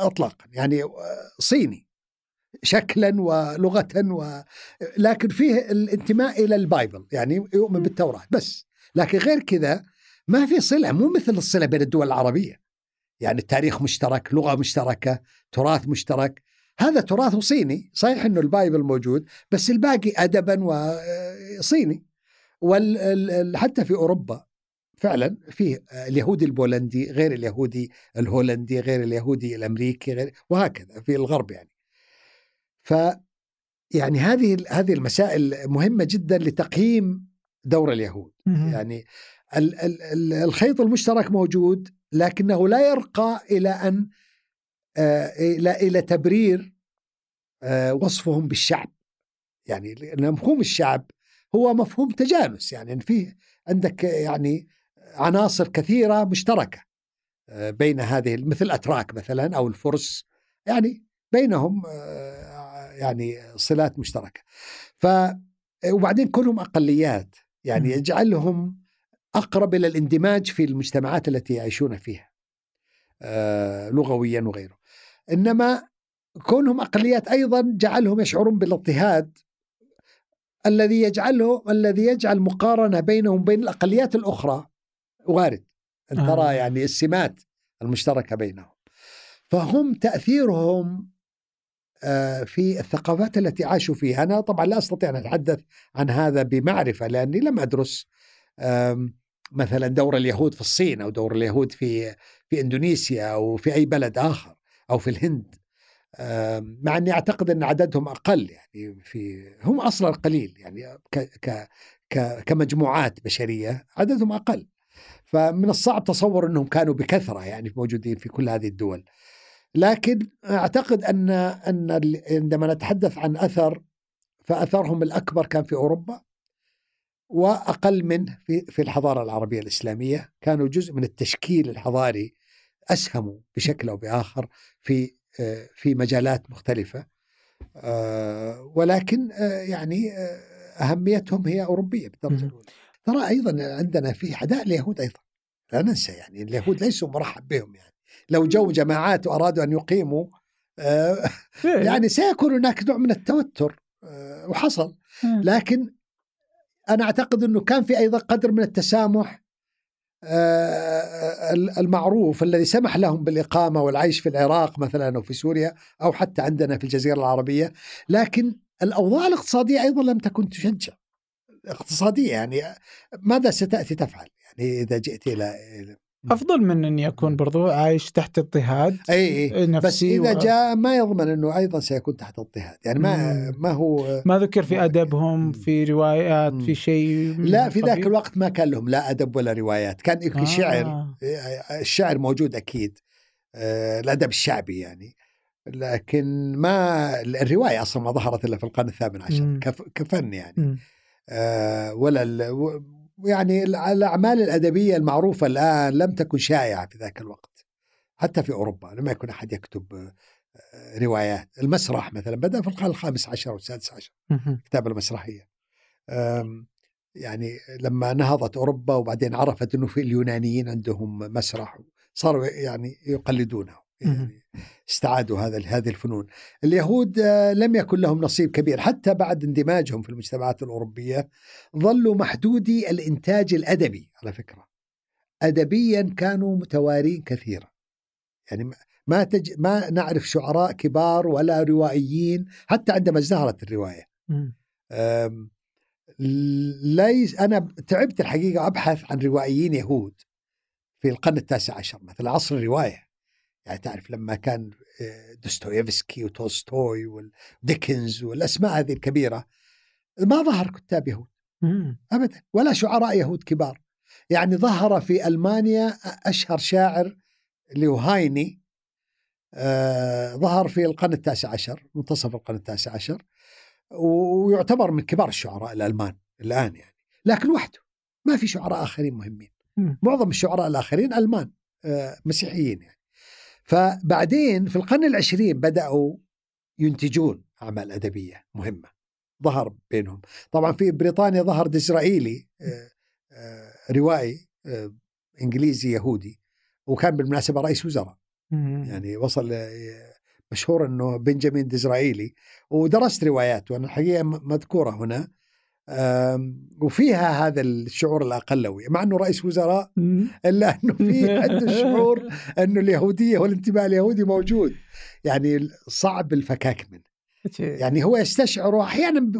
اطلاقا. يعني صيني. شكلا ولغة و... لكن فيه الانتماء إلى البايبل يعني يؤمن بالتوراة. بس لكن غير كذا ما في صلة مو مثل الصلة بين الدول العربية. يعني التاريخ مشترك لغة مشتركة تراث مشترك. هذا تراث صيني صحيح أنه البايبل موجود بس الباقي أدبا وصيني وحتى في أوروبا فعلا فيه اليهودي البولندي غير اليهودي الهولندي غير اليهودي الأمريكي غير وهكذا في الغرب يعني. ف يعني هذه هذه المسائل مهمة جدا لتقييم دور اليهود. يعني ال ال الخيط المشترك موجود لكنه لا يرقى إلى أن إلى إلى تبرير وصفهم بالشعب. يعني مفهوم الشعب هو مفهوم تجانس. يعني فيه عندك يعني عناصر كثيرة مشتركة بين هذه مثل الأتراك مثلا أو الفرس. يعني بينهم يعني صلات مشتركة ف وبعدين كونهم أقليات يعني. يجعلهم أقرب إلى الاندماج في المجتمعات التي يعيشون فيها آه لغويا وغيره إنما كونهم أقليات أيضا جعلهم يشعرون بالاضطهاد الذي يجعله الذي يجعل مقارنة بينهم وبين الأقليات الأخرى وارد ان آه. ترى يعني السمات المشتركة بينهم فهم تأثيرهم آه، في الثقافات التي عاشوا فيها. أنا طبعا لا أستطيع أن أتحدث عن هذا بمعرفة لأني لم أدرس آم، مثلا دور اليهود في الصين أو دور اليهود في في إندونيسيا أو في أي بلد آخر أو في الهند. مع أني أعتقد أن عددهم أقل يعني في هم أصلا قليل يعني ك ك ك كمجموعات بشرية عددهم أقل. فمن الصعب تصور أنهم كانوا بكثرة يعني موجودين في كل هذه الدول. لكن أعتقد ان أن عندما نتحدث عن أثر فأثرهم الأكبر كان في أوروبا وأقل منه في في الحضارة العربية الإسلامية. كانوا جزء من التشكيل الحضاري أسهموا بشكل أو بآخر في آه، في مجالات مختلفة. آه، ولكن آه، يعني أهميتهم هي أوروبية بالدرجه. الأولى. ترى أيضا عندنا في عداء اليهود أيضا. لا ننسى يعني اليهود ليسوا مرحب بهم يعني. لو جو جماعات وأرادوا أن يقيموا آه، يعني سيكون هناك نوع من التوتر آه، وحصل. لكن أنا أعتقد إنه كان في أيضا قدر من التسامح آه، المعروف الذي سمح لهم بالإقامة والعيش في العراق مثلا أو في سوريا أو حتى عندنا في الجزيرة العربية. لكن الأوضاع الاقتصادية أيضا لم تكن تشجع. اقتصادية يعني ماذا ستأتي تفعل؟ يعني إذا جئت إلى إلى- أفضل من ان يكون برضو عايش تحت اضطهاد أي أي بس إذا و- جاء ما يضمن إنه أيضا سيكون تحت اضطهاد يعني ما مم. ما هو ما ذكر في. أدبهم مم. في روايات مم. في شيء لا في ذاك؟ الوقت ما كان لهم لا أدب ولا روايات كان يمكن آه. شعر الشعر موجود أكيد آه، الأدب الشعبي يعني لكن ما الرواية أصلا ما ظهرت إلا في القرن الثامن عشر. كف- كفن يعني مم. آه، ولا ال- يعني الأعمال الأدبية المعروفة الآن لم تكن شائعة في ذاك الوقت حتى في أوروبا لم يكن أحد يكتب آه، روايات. المسرح مثلا بدأ في القرن الخامس عشر والسادس عشر. الكتابة المسرحية. يعني لما نهضت أوروبا وبعدين عرفت أنه في اليونانيين عندهم مسرح صاروا يعني يقلدونه. يعني استعادوا هذا هذه الفنون. اليهود آه، لم يكن لهم نصيب كبير. حتى بعد اندماجهم في المجتمعات الأوروبية ظلوا محدودي الإنتاج الأدبي على فكرة. أدبيا كانوا متوارين كثيرا. يعني ما- ما تج... ما نعرف شعراء كبار ولا روائيين حتى عندما ازدهرت الرواية. أم، ليس أنا تعبت الحقيقة أبحث عن روائيين يهود في القرن التاسع عشر مثلا عصر الرواية. يعني تعرف لما كان آه، دوستويفسكي وتولستوي وديكنز والأسماء هذه الكبيرة ما ظهر كتاب يهود. ابدا. ولا شعراء يهود كبار. يعني ظهر في ألمانيا أشهر شاعر اللي هو هايني آه ظهر في القرن التاسع عشر منتصف القرن التاسع عشر ويعتبر من كبار الشعراء الألمان الآن يعني. لكن وحده. ما في شعراء آخرين مهمين. معظم الشعراء الآخرين ألمان آه مسيحيين يعني. فبعدين في القرن العشرين بدأوا ينتجون أعمال أدبية مهمة ظهر بينهم. طبعا في بريطانيا ظهر ديزرائيلي آه، آه، روائي آه، إنجليزي يهودي وكان بالمناسبة رئيس وزراء. يعني وصل مشهور إنه بنجامين ديزرائيلي ودرست رواياته وأنا الحقيقة مذكورة هنا. وفيها هذا الشعور الأقلوي مع إنه رئيس وزراء. إلا إنه في عنده شعور إنه اليهودية والانتماء اليهودي موجود يعني صعب الفكاك منه يعني هو يستشعر أحيانا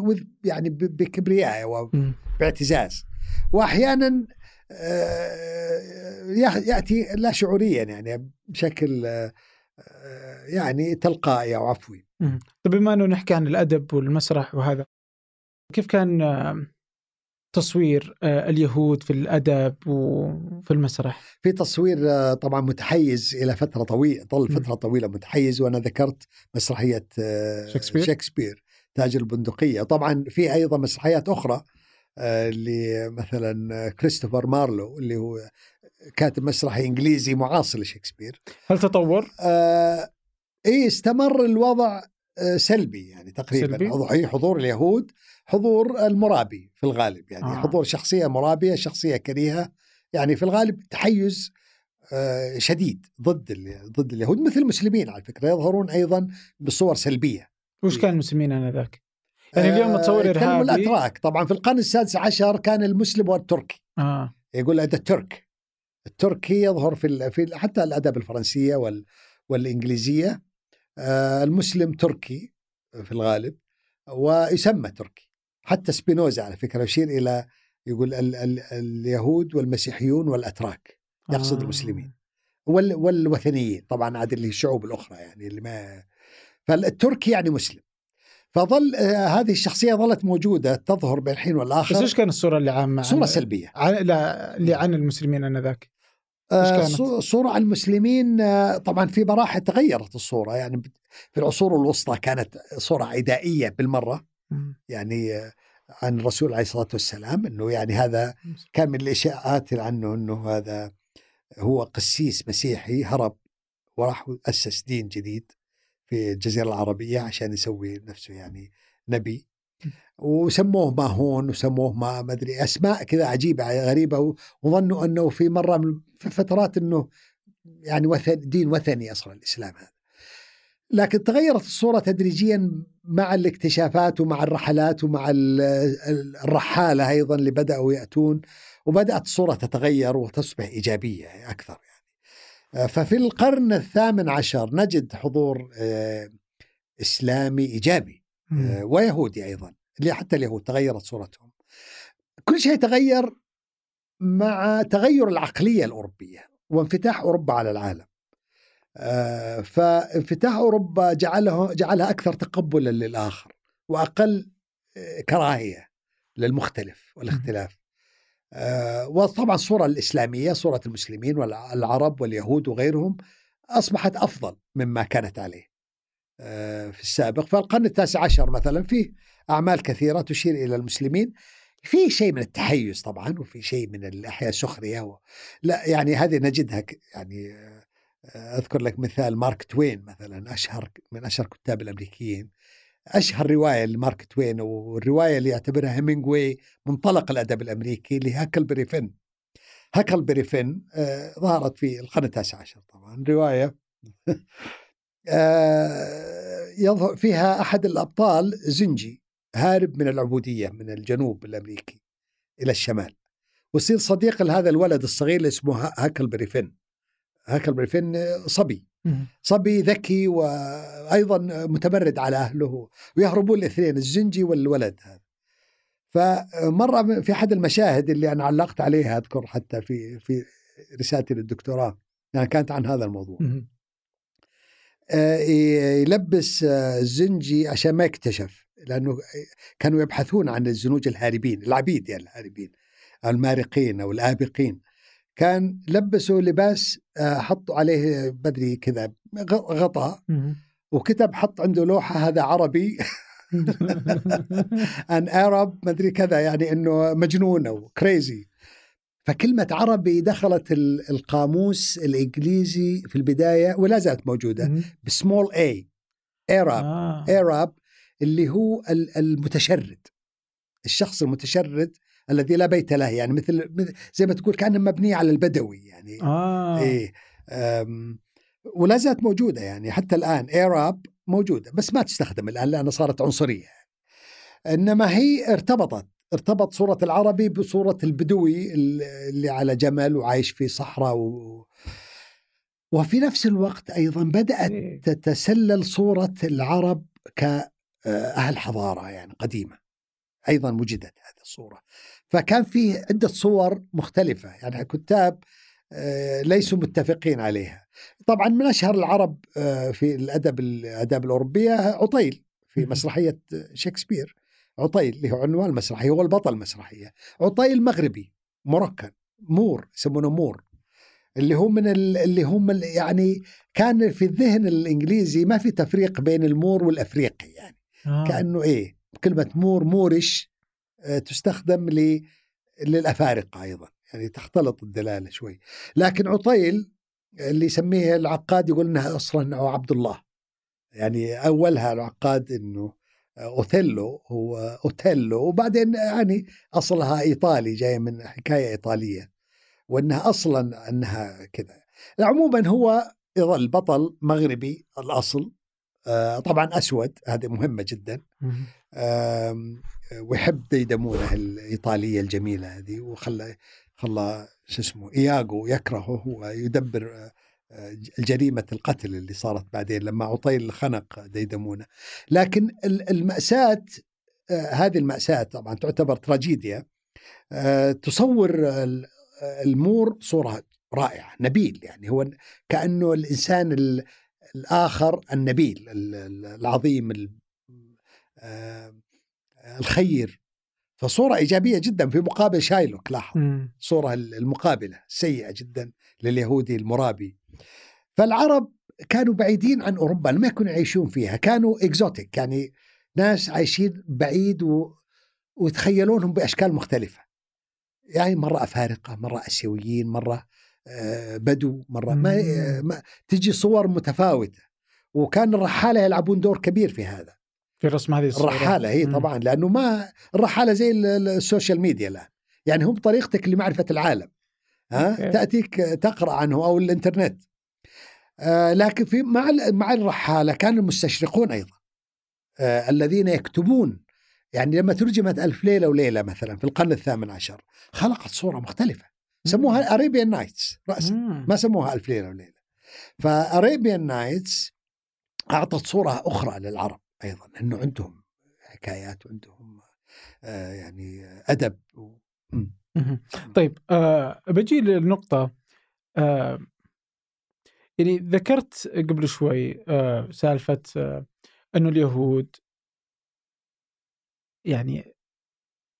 يعني بكبرياء. وباعتزاز واحيانا آه، يا- يأتي لا شعوريا يعني بشكل آه، آه، يعني تلقائي أو عفوي. طيب بما إنه نحكي عن الأدب والمسرح وهذا كيف كان تصوير آه، اليهود في الأدب وفي المسرح؟ في تصوير آه، طبعا متحيز إلى فترة طويلة ظل. فترة طويلة متحيز وأنا ذكرت مسرحية آه، شكسبير. شكسبير تاج البندقية طبعا في أيضا مسرحيات أخرى آه، اللي مثلا كريستوفر مارلو اللي هو كاتب مسرحي إنجليزي معاصر لشكسبير هل تطور؟ آه إيه استمر الوضع سلبي يعني تقريبا سلبي؟ سلبي؟ حضور اليهود حضور المرابي في الغالب يعني آه. آه. حضور شخصية مرابية شخصية كريهة يعني في الغالب تحيز آه، شديد ضد ضد اليهود مثل المسلمين على فكرة يظهرون أيضا بصور سلبية. وش كان المسلمين انذاك؟ يعني اليوم آه، يتكلموا إرهابي. الأتراك. طبعا في القرن السادس عشر كان المسلم والتركي. آه. يقول هذا الترك التركي يظهر في في حتى الأدب الفرنسية وال والإنجليزية. آه، المسلم تركي في الغالب ويسمى تركي. حتى سبينوزا على فكرة يشير إلى يقول ال ال اليهود والمسيحيون والأتراك يقصد آه. المسلمين وال والوثنيين طبعا عاد اللي الشعوب الأخرى يعني اللي ما فالتركي يعني مسلم فظل آه هذه الشخصية ظلت موجودة تظهر بين الحين بس والاخر إيش كان الصورة اللي عامة عن- صورة سلبية عن لا اللي عن المسلمين آنذاك؟ آه، كانت؟ صو- صورة عن المسلمين آه، طبعا في مراحل تغيرت الصورة يعني في العصور الوسطى كانت صورة عدائية بالمرة. يعني عن الرسول عليه الصلاة والسلام أنه يعني هذا كان من الإشاعات عنه أنه هذا هو قسيس مسيحي هرب وراح أسس دين جديد في الجزيرة العربية عشان يسوي نفسه يعني نبي. وسموه ماهون وسموه ما أدري أسماء كذا عجيبة غريبة و- وظنوا إنه في مرة من في فترات إنه يعني وثن دين وثني أصلا الإسلام هذا. لكن تغيرت الصورة تدريجيا مع الاكتشافات ومع الرحلات ومع ال- ال- الرحالة أيضا اللي بدأوا يأتون وبدأت الصورة تتغير وتصبح إيجابية أكثر يعني. ففي القرن الثامن عشر نجد حضور آه، إسلامي إيجابي مم. آه، ويهودي أيضا اللي حتى اليهود تغيرت صورتهم كل شيء تغير مع تغير العقلية الأوروبية وانفتاح أوروبا على العالم آه، فانفتاح أوروبا جعله جعلها أكثر تقبلا للآخر وأقل آه، كراهية للمختلف والاختلاف. آه، وطبعا الصورة الإسلامية صورة المسلمين والعرب واليهود وغيرهم أصبحت أفضل مما كانت عليه آه، في السابق. فالقرن التاسع عشر مثلا فيه أعمال كثيرة تشير إلى المسلمين. في شيء من التحيز طبعا وفي شيء من الأحيان سخرية و... لا يعني هذه نجدها يعني أذكر لك مثال مارك توين مثلا أشهر من أشهر كتاب الأمريكيين. أشهر رواية لمارك توين والرواية اللي يعتبرها هيمنغوي منطلق الأدب الأمريكي الهاكلبري فين. هاكلبري فين آه، ظهرت في القرن التاسع عشر طبعا رواية. آه، يظهر فيها أحد الأبطال زنجي هارب من العبودية من الجنوب الأمريكي إلى الشمال. ويصير صديق لهذا الولد الصغير اللي اسمه ها- هاكلبري فين. هاكلبري فين آه، صبي. صبي ذكي وأيضا متمرد على أهله ويهربون الاثنين الزنجي والولد هذا فمرة في أحد المشاهد اللي أنا علقت عليها أذكر حتى في في رسالتي للدكتوراه يعني كانت عن هذا الموضوع. آه، يلبس آه، الزنجي عشان ما يكتشف لأنه كانوا يبحثون عن الزنوج الهاربين العبيد يعني الهاربين المارقين أو الآبقين كان لبسوا لباس آه، حطوا عليه بدري كذا غطاء. وكتب حط عنده لوحة هذا عربي ان ارب مدري كذا يعني إنه مجنون أو كريزي فكلمة عربي دخلت ال- القاموس الإنجليزي في البداية ولا زالت موجودة. بسمول اي ايراب آه. ايراب اللي هو ال- المتشرد الشخص المتشرد الذي لا بيت له يعني مثل زي ما تقول كأنه مبني على البدوي يعني. إيه أم، ولا زالت موجودة يعني حتى الآن ايراب موجودة بس ما تستخدم الآن لأنها صارت عنصرية. إنما هي ارتبطت ارتبط صورة العربي بصورة البدوي اللي على جمل وعايش في صحراء و... وفي نفس الوقت أيضا بدأت إيه. تتسلل صورة العرب كأهل حضارة يعني قديمة. أيضا وجدت هذه الصورة. فكان في عدة صور مختلفة يعني كتاب آه، ليسوا متفقين عليها. طبعا من أشهر العرب آه، في الأدب الآداب الأوروبية عطيل في. مسرحية شكسبير. عطيل اللي هو عنوان المسرحية هو البطل المسرحية. عطيل مغربي موروكن مور يسمونه Moor. اللي هو من ال- اللي هم يعني كان في الذهن الإنجليزي ما في تفريق بين ال Moor والأفريقي يعني. آه. كأنه إيه كلمة Moor Moorish تستخدم ل للأفارقة أيضا يعني تختلط الدلالة شوي. لكن عطيل اللي يسميه العقاد يقول إنها أصلا هو عبد الله. يعني أولها العقاد إنه أوثيلو هو اوتيلو وبعدين يعني أصلها إيطالي جاية من حكاية إيطالية وإنها أصلا إنها كذا. عموما هو يظل بطل مغربي الأصل. آه، طبعا أسود هذه مهمة جدا. ويحب ديدمونه الإيطالية الجميلة هذه وخلى خلى شو اسمه إياغو يكرهه ويدبر آه، جريمة القتل اللي صارت بعدين لما عطيل خنق ديدمونة لكن المأساة آه، هذه المأساة طبعا تعتبر تراجيديا تصور المور صورة رائعة نبيل يعني هو كأنه الإنسان الآخر النبيل العظيم آه، الخير. فصورة إيجابية جدا في مقابل شايلوك لاحظ. صورة المقابلة سيئة جدا لليهودي المرابي. فالعرب كانوا بعيدين عن أوروبا لم يكونوا يعيشون فيها كانوا إكزوتيك يعني ناس عايشين بعيد و... وتخيلونهم بأشكال مختلفة. يعني مرة أفارقة مرة أسيويين مرة آه، بدو مرة. ما, ما تجي صور متفاوتة. وكان الرحالة يلعبون دور كبير في هذا. في رسم هذه الصورة. الرحالة هي طبعا. لأنه ما الرحالة زي ال social media الآن. يعني هم طريقتك لمعرفة العالم. ها؟ تأتيك تقرأ عنه أو الإنترنت. آه لكن في مع مع الرحالة كان المستشرقون أيضا. آه الذين يكتبون. يعني لما ترجمت ألف ليلة وليلة مثلا في القرن الثامن عشر خلقت صورة مختلفة. سموها Arabian Nights راسا. ما سموها ألف ليلة وليلة. ف Arabian Nights أعطت صورة أخرى للعرب أيضا إنه عندهم حكايات وعندهم آه يعني أدب و... طيب آه بجي للنقطة آه يعني ذكرت قبل شوي آه سالفة آه إنه اليهود يعني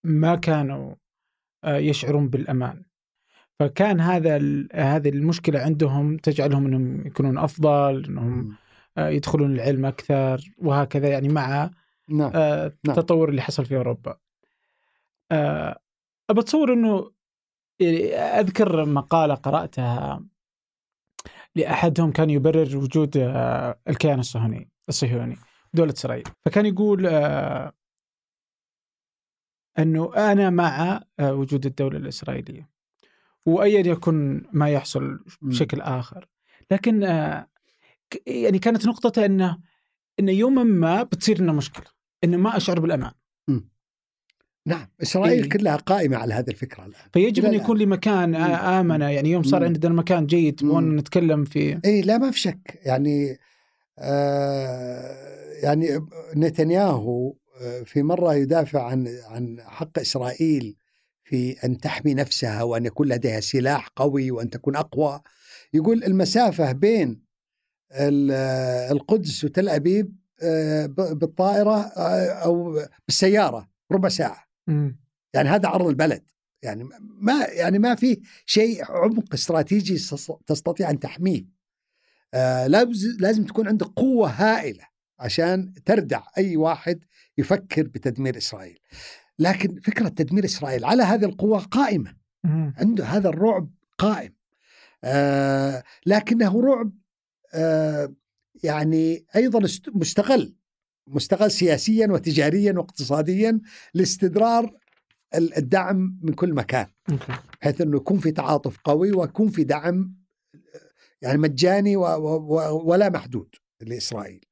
ما كانوا آه يشعرون بالأمان. فكان هذا هذه المشكلة عندهم تجعلهم إنهم يكونون أفضل إنهم آه، يدخلون العلم أكثر وهكذا يعني مع نعم. آه، نعم. التطور اللي حصل في أوروبا. آه، أبى أتصور إنه يعني أذكر مقالة قرأتها لأحدهم كان يبرر وجود الكيان الصهيوني الصهيوني دولة إسرائيل فكان يقول إنه أنا مع وجود الدولة الإسرائيلية وايا يكن ما يحصل بشكل آخر. لكن آه، يعني كانت نقطته انه انه يوما ما بتصير لنا مشكلة إنه ما أشعر بالأمان. نعم إسرائيل إيه؟ كلها قائمة على هذه الفكرة الآن. فيجب أن يكون لي مكان آمنة. يعني يوم صار عندنا مكان جيد نتكلم فيه اي لا ما في شك. يعني آه يعني نتنياهو آه، في مرة يدافع عن عن حق إسرائيل في أن تحمي نفسها وأن يكون لديها سلاح قوي وأن تكون أقوى. يقول المسافة بين القدس وتل أبيب آه، بالطائرة آه، أو بالسيارة ربع ساعة. يعني هذا عرض البلد. يعني ما يعني ما في شيء عمق استراتيجي تستطيع أن تحميه. آه، لازم تكون عندك قوة هائلة عشان تردع أي واحد يفكر بتدمير إسرائيل. لكن فكرة تدمير إسرائيل على هذه القوة قائمة. عنده هذا الرعب قائم. آه لكنه رعب آه يعني أيضا مستغل مستغل سياسيا وتجاريا واقتصاديا لاستدرار الدعم من كل مكان. بحيث إنه يكون في تعاطف قوي ويكون في دعم يعني مجاني ولا محدود لإسرائيل.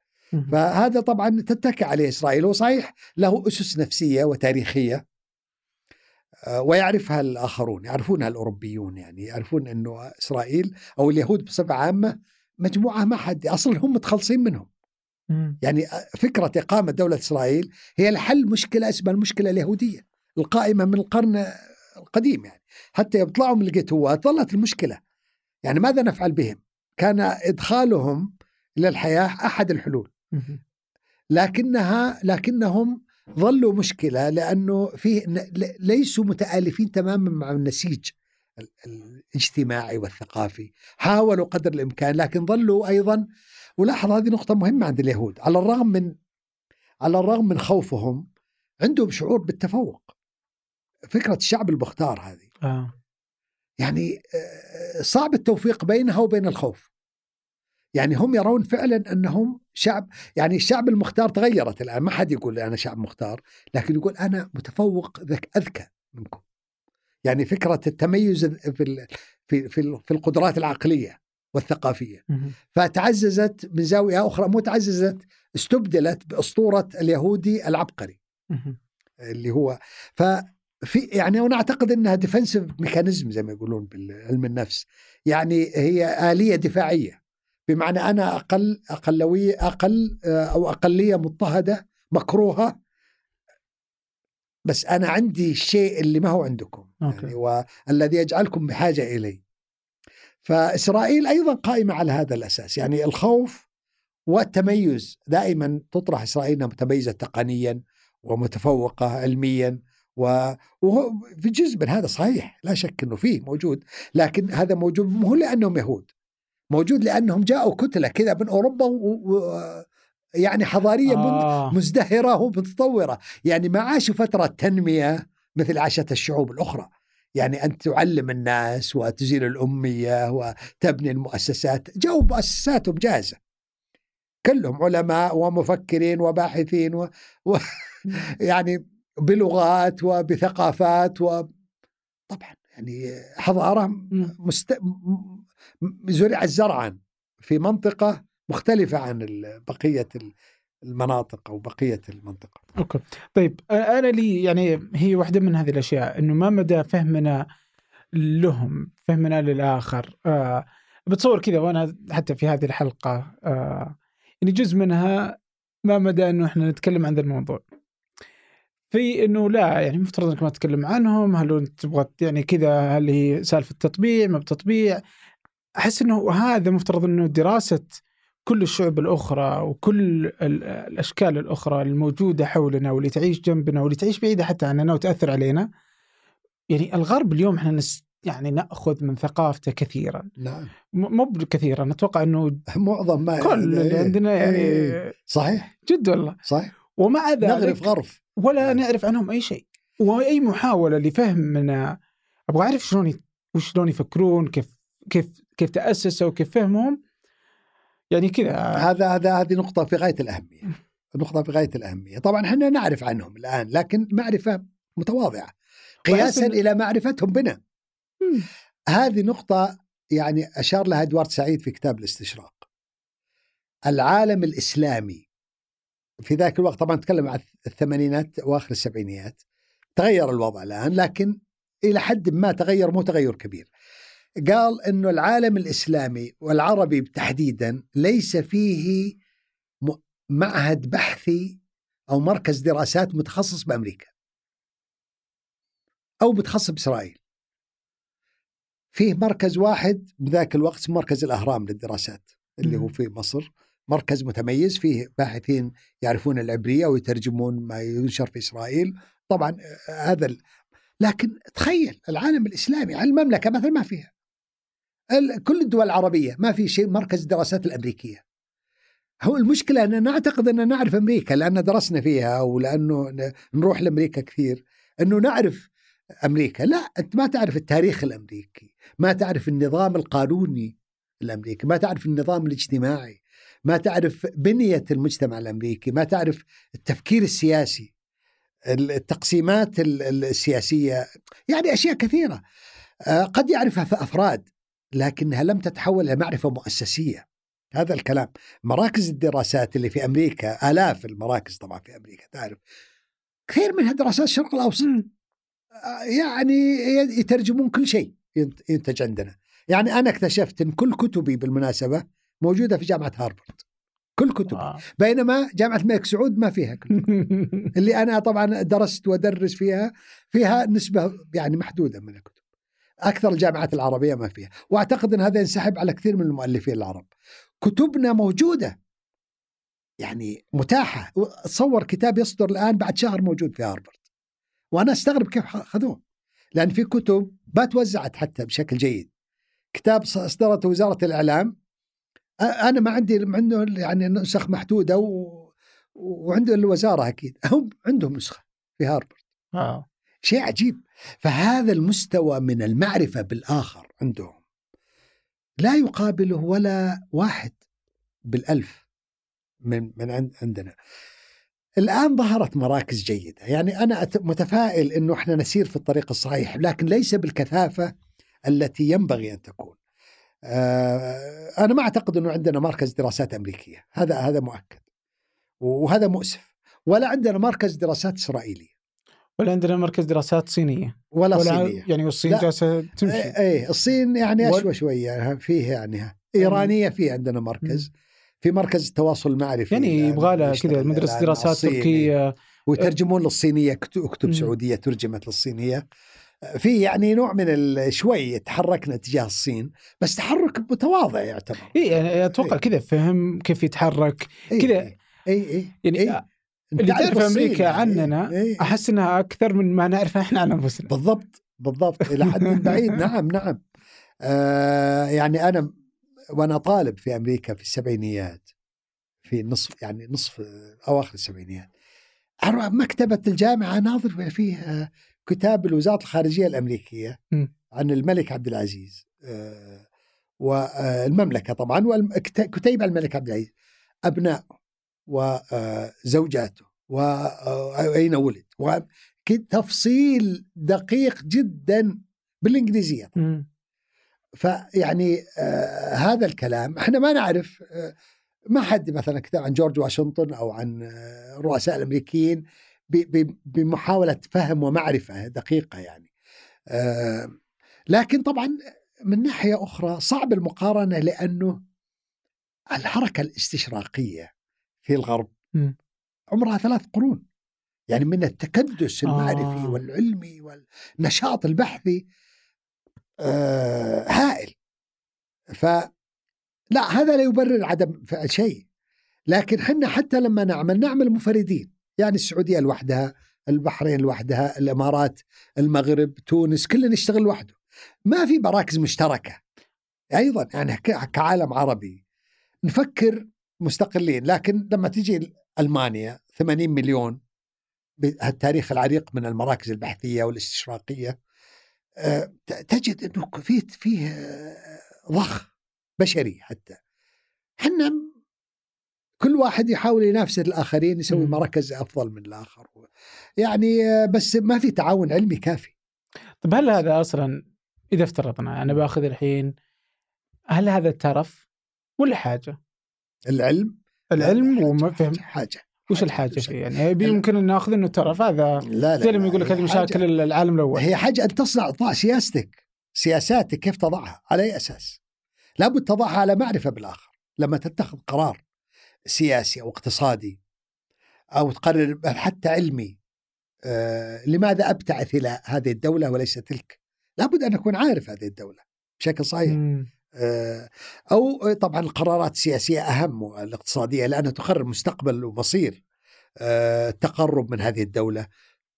فهذا طبعا تتكى عليه إسرائيل وصحيح له أسس نفسية وتاريخية. آه، ويعرفها الاخرون يعرفونها الاوروبيون يعني يعرفون إنه إسرائيل أو اليهود بصفة عامة مجموعة ما حد أصلا هم متخلصين منهم. يعني آه، فكرة إقامة دولة إسرائيل هي لحل مشكلة اسمها المشكلة اليهودية القائمة من القرن القديم يعني. حتى يطلعوا من الجيتوات ظلت المشكلة. يعني ماذا نفعل بهم؟ كان إدخالهم إلى الحياة أحد الحلول. لكنها لكنهم ظلوا مشكلة لأنه فيه ليسوا متآلفين تماما مع النسيج الاجتماعي والثقافي. حاولوا قدر الإمكان لكن ظلوا أيضا. ولاحظ هذه نقطة مهمة عند اليهود. على الرغم من على الرغم من خوفهم عندهم شعور بالتفوق. فكرة الشعب المختار هذه. آه. يعني آه، صعب التوفيق بينها وبين الخوف. يعني هم يرون فعلا أنهم شعب يعني الشعب المختار تغيرت الآن ما حد يقول أنا شعب مختار لكن يقول أنا متفوق ذك أذكى منكم. يعني فكرة التميز في في في, في القدرات العقلية والثقافية. فتعززت من زاوية أخرى مو تعززت استبدلت بأسطورة اليهودي العبقري. اللي هو ففي يعني أنا أعتقد إنها defensive mechanism زي ما يقولون بالعلم النفس. يعني هي آلية دفاعية. بمعنى أنا أقل أقلوية أقل أو أقلية مضطهدة مكروهة. بس أنا عندي الشيء اللي ما هو عندكم okay. يعني والذي يجعلكم بحاجة الي فإسرائيل أيضا قائمة على هذا الأساس. يعني الخوف والتميز دائما تطرح إسرائيل إنها متميزة تقنيا ومتفوقة علميا وهو في جزء من هذا صحيح لا شك إنه فيه موجود لكن هذا موجود مو لأنهم يهود. موجود لأنهم جاءوا كتلة كذا من أوروبا و... يعني حضارية آه. مزدهرة ومتطورة. يعني ما عاشوا فترة تنمية مثل عاشت الشعوب الأخرى. يعني أن تعلم الناس وتزيل الأمية وتبني المؤسسات. جو مؤسساتهم جاهزة. كلهم علماء ومفكرين وباحثين و... و... يعني بلغات وبثقافات و طبعا يعني حضارة مست... زرعت زرعا في منطقة مختلفة عن بقية المناطق أو بقية المنطقة. okay. طيب أنا لي يعني هي واحدة من هذه الأشياء إنه ما مدى فهمنا لهم، فهمنا للآخر. آه بتصور كذا وأنا حتى في هذه الحلقة آه يعني جزء منها ما مدى إنه إحنا نتكلم عن ذا الموضوع. في إنه لا يعني مفترض إنك ما تتكلم عنهم، هل أنت تبغى يعني كذا هل هي سالفة تطبيع ما بتطبيع؟ أحس إنه هذا مفترض إنه دراسة كل الشعوب الأخرى وكل الأشكال الأخرى الموجودة حولنا واللي تعيش جنبنا واللي تعيش بعيدة حتى عننا وتأثر علينا. يعني الغرب اليوم إحنا نس يعني نأخذ من ثقافته كثيرا. نعم. مو كثيرا أتوقع إنه معظم ما كل اللي عندنا يعني إيه. صحيح. جد والله. صحيح. ومع ذلك نغرف غرف. ولا نعم. نعرف عنهم أي شيء. وأي محاولة لفهمنا أبغى أعرف شلون وشلون يفكرون كيف كيف كيف تأسسوا وكيف فهمهم؟ يعني كذا. هذا هذا هذه نقطة في غاية الأهمية. نقطة في غاية الأهمية. طبعا إحنا نعرف عنهم الآن لكن معرفة متواضعة. قياسا إلى معرفتهم بنا. هذه نقطة يعني أشار لها إدوارد سعيد في كتاب الاستشراق. العالم الإسلامي في ذاك الوقت طبعا نتكلم عن الثمانينات وآخر السبعينيات تغير الوضع الآن لكن إلى حد ما تغير مو تغير كبير. قال إنه العالم الإسلامي والعربي تحديدا ليس فيه معهد بحثي أو مركز دراسات متخصص بأمريكا أو متخصص بإسرائيل. فيه مركز واحد بذاك الوقت مركز الأهرام للدراسات اللي هو في مصر. مركز متميز فيه باحثين يعرفون العبرية ويترجمون ما ينشر في إسرائيل. طبعا هذا لكن تخيل العالم الإسلامي المملكة مثلا ما فيها. كل الدول العربية ما في شيء مركز الدراسات الأمريكية. هو المشكلة أننا نعتقد أن نعرف أمريكا لأن درسنا فيها أو لأنه نروح لأمريكا كثير. أنه نعرف أمريكا. لا أنت ما تعرف التاريخ الأمريكي ما تعرف النظام القانوني الأمريكي ما تعرف النظام الاجتماعي ما تعرف بنية المجتمع الأمريكي ما تعرف التفكير السياسي التقسيمات السياسية. يعني أشياء كثيرة. آه، قد يعرفها أفراد. لكنها لم تتحول إلى معرفة مؤسسية. هذا الكلام. مراكز الدراسات اللي في أمريكا آلاف المراكز طبعا في أمريكا تعرف. كثير منها دراسات الشرق الأوسط. آه، يعني يترجمون كل شيء ينتج عندنا. يعني أنا اكتشفت إن كل كتبي بالمناسبة موجودة في جامعة هارفارد. كل كتبي. بينما جامعة الملك سعود ما فيها كتب. اللي أنا طبعا درست وادرس فيها فيها نسبة يعني محدودة من الكتب. أكثر الجامعات العربية ما فيها. وأعتقد إن هذا ينسحب على كثير من المؤلفين العرب. كتبنا موجودة. يعني متاحة. تصور كتاب يصدر الآن بعد شهر موجود في هارفرد وأنا أستغرب كيف اخذوه لأن في كتب ما توزعت حتى بشكل جيد. كتاب اصدرته وزارة الإعلام. أنا ما عندي عنده يعني نسخ محدودة و... وعنده الوزارة أكيد. هم عندهم نسخة في هارفرد آه. شيء عجيب. فهذا المستوى من المعرفة بالآخر عندهم. لا يقابله ولا واحد بالألف من من عند عندنا. الآن ظهرت مراكز جيدة. يعني أنا متفائل أنه إحنا نسير في الطريق الصحيح لكن ليس بالكثافة التي ينبغي أن تكون. آه، أنا ما أعتقد أنه عندنا مركز دراسات أمريكية. هذا هذا مؤكد. وهذا مؤسف. ولا عندنا مركز دراسات إسرائيلي ولا عندنا مركز دراسات صينية ولا, ولا صينية يعني والصين. جالسة تمشي إيه إيه، الصين يعني أشوى شوية فيه يعني إيرانية في عندنا مركز في مركز التواصل المعرفي يعني يبغى لها كذا مدرسة دراسات. تركية ويترجمون للصينية كت- كتب. سعودية ترجمت للصينية في يعني نوع من شوي تحركنا تجاه الصين بس تحرك متواضع يعتبر اي يعني أتوقع إيه. كذا فهم كيف يتحرك إيه، كذا. اي اي يعني إيه. اللي تعرف أمريكا يعني. عننا إيه. أحس إنها أكثر من ما نعرف إحنا عن أنفسنا. بالضبط بالضبط إلى حد بعيد. نعم نعم. آه يعني أنا وأنا طالب في أمريكا في السبعينيات في نصف يعني نصف أواخر السبعينيات. أروح مكتبة الجامعة ناظر فيه آه، كتاب الوزارة الخارجية الأمريكية م. عن الملك عبد العزيز. آه، والمملكه طبعا وكتيب عن الملك عبد العزيز. ابنائه وزوجاته واين ولد؟ وك- تفصيل دقيق جدا بالإنجليزية مم. فيعني آه هذا الكلام إحنا ما نعرف آه ما حد مثلا كتب عن جورج واشنطن أو عن آه الرؤساء الأمريكيين بمحاولة فهم ومعرفة دقيقة يعني. آه لكن طبعا من ناحية أخرى صعب المقارنة لأنه الحركة الاستشراقية في الغرب. مم. عمرها ثلاث قرون. يعني من التكدس المعرفي آه. والعلمي والنشاط البحثي آه هائل. ف لا هذا لا يبرر عدم شيء. لكن حنا حتى لما نعمل نعمل منفردين يعني السعودية لوحدها البحرين لوحدها الإمارات المغرب تونس كلنا نشتغل لوحده. ما في مراكز مشتركة. أيضا يعني كعالم عربي. نفكر مستقلين لكن لما تجي ألمانيا 80 مليون بهالتاريخ العريق من المراكز البحثية والإستشراقية آه، تجد إنه فيه فيه آه، ضخ بشري حتى إحنا كل واحد يحاول ينافس الآخرين يسوي مم. مركز أفضل من الآخر يعني آه، بس ما في تعاون علمي كافي طيب هل هذا أصلا إذا افترضنا أنا بآخذ الحين هل هذا ترف ولا حاجة؟ العلم العلم وما فهم. حاجة وش الحاجة. فيه؟ يعني يمكن ان ناخذ إنه ترف هذا لا لا زي لا، يقول لك هذه مشاكل العالم الأول. هي حاجة أن تصنع تضع سياستك. سياساتك كيف تضعها؟ على أي أساس؟ لابد تضعها على معرفة بالآخر. لما تتخذ قرار سياسي أو اقتصادي أو تقرر حتى علمي آه لماذا أبتعث إلى هذه الدولة وليس تلك؟ لابد أن أكون عارف هذه الدولة بشكل صحيح. مم. آه، أو طبعا القرارات السياسية أهم الاقتصاديه لأنها تقرر مستقبل ومصير آه، التقرب من هذه الدولة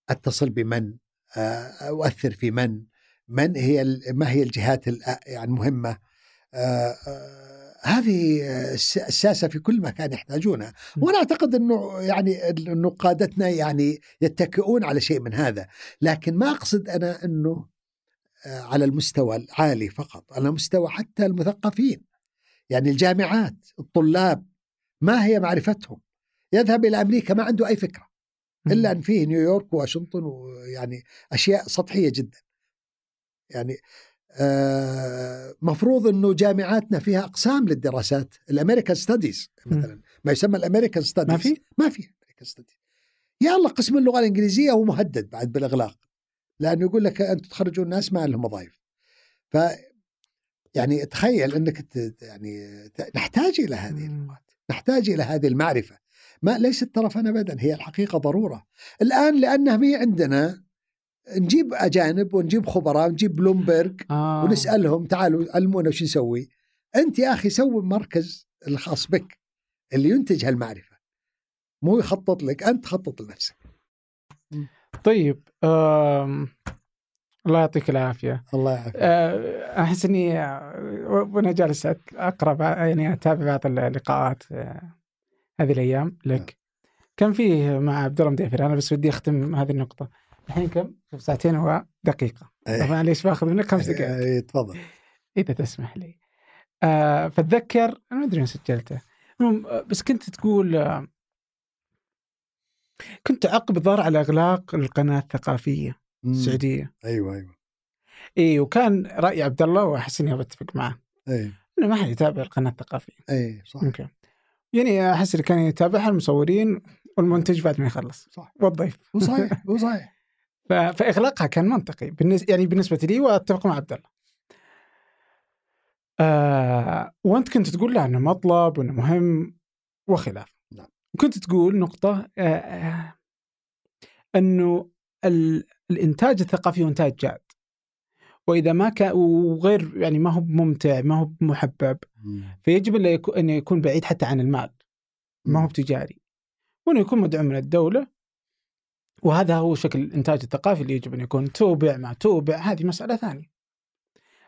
أتصل بمن آه، أؤثر في من من هي ما هي الجهات يعني المهمة هذه الس- الساسة في كل مكان يحتاجونها م. وأنا أعتقد إنه يعني إنه قادتنا يعني يتكئون على شيء من هذا لكن ما أقصد أنا إنه آه، على المستوى العالي فقط على مستوى حتى المثقفين. يعني الجامعات الطلاب ما هي معرفتهم؟ يذهب إلى أمريكا ما عنده أي فكرة. إلا أن فيه نيويورك وواشنطن ويعني أشياء سطحية جدا. يعني آه مفروض إنه جامعاتنا فيها أقسام للدراسات. ال American studies مثلا. ما يسمى ال American studies. ما في؟ ما في American studies. يا الله قسم اللغة الإنجليزية هو مهدد بعد بالإغلاق. لأنه يقول لك أنتم تخرجون ناس ما لهم وظائف. ف يعني تخيل إنك ت- يعني نحتاج إلى هذه مم. اللغات نحتاج إلى هذه المعرفة. ما ليست ترفا ابدا هي الحقيقة ضرورة. الآن لأنها هي عندنا نجيب أجانب ونجيب خبراء ونجيب بلومبرج آه. ونسألهم تعالوا علمونا وش نسوي. أنت يا أخي سوي مركز الخاص بك اللي ينتج هالمعرفة. مو يخطط لك أنت خطط لنفسك. طيب آم... الله يعطيك العافية. الله يعافيك. آه، أحس إني آه، وأنا جالس بع- يعني أتابع بعض اللقاءات آه، هذه الأيام. لك كان فيه مع عبد الله مديفر أنا بس ودي أختم هذه النقطة. الحين كم؟ ساعتين ودقيقة. إيه. معليش باخذ منك خمس دقائق؟ إيه، تفضل. إذا تسمح لي. آه فاتذكر أنا ما وين سجلته. بس كنت تقول كنت تعقب الظاهر على إغلاق القناة الثقافية مم. السعودية. أيوه أيوه. إي وكان رأي عبد الله وأحس إني بتفق معه. أي. إنه ما حد يتابع القناة الثقافية. أي صح. أوكي. يعني أحس اللي كان يتابعها المصورين والمنتج بعد ما يخلص. صح. والضيف. هو صحيح هو صحيح. ف- فإغلاقها كان منطقي. بالنسبة يعني بالنسبة لي وأتفق مع عبد الله. آه وأنت كنت تقول له إنه مطلب وإنه مهم وخلاف. وكنت تقول نقطة آه آه أنه ال- الإنتاج الثقافي هو إنتاج جاد. وإذا ما كان وغير يعني ما هو ممتع ما هو محبب. فيجب إنه يكون بعيد حتى عن المال. ما هو بتجاري. وإنه يكون مدعوم من الدولة وهذا هو شكل الإنتاج الثقافي اللي يجب أن يكون توبع ما توبع هذه مسألة ثانية.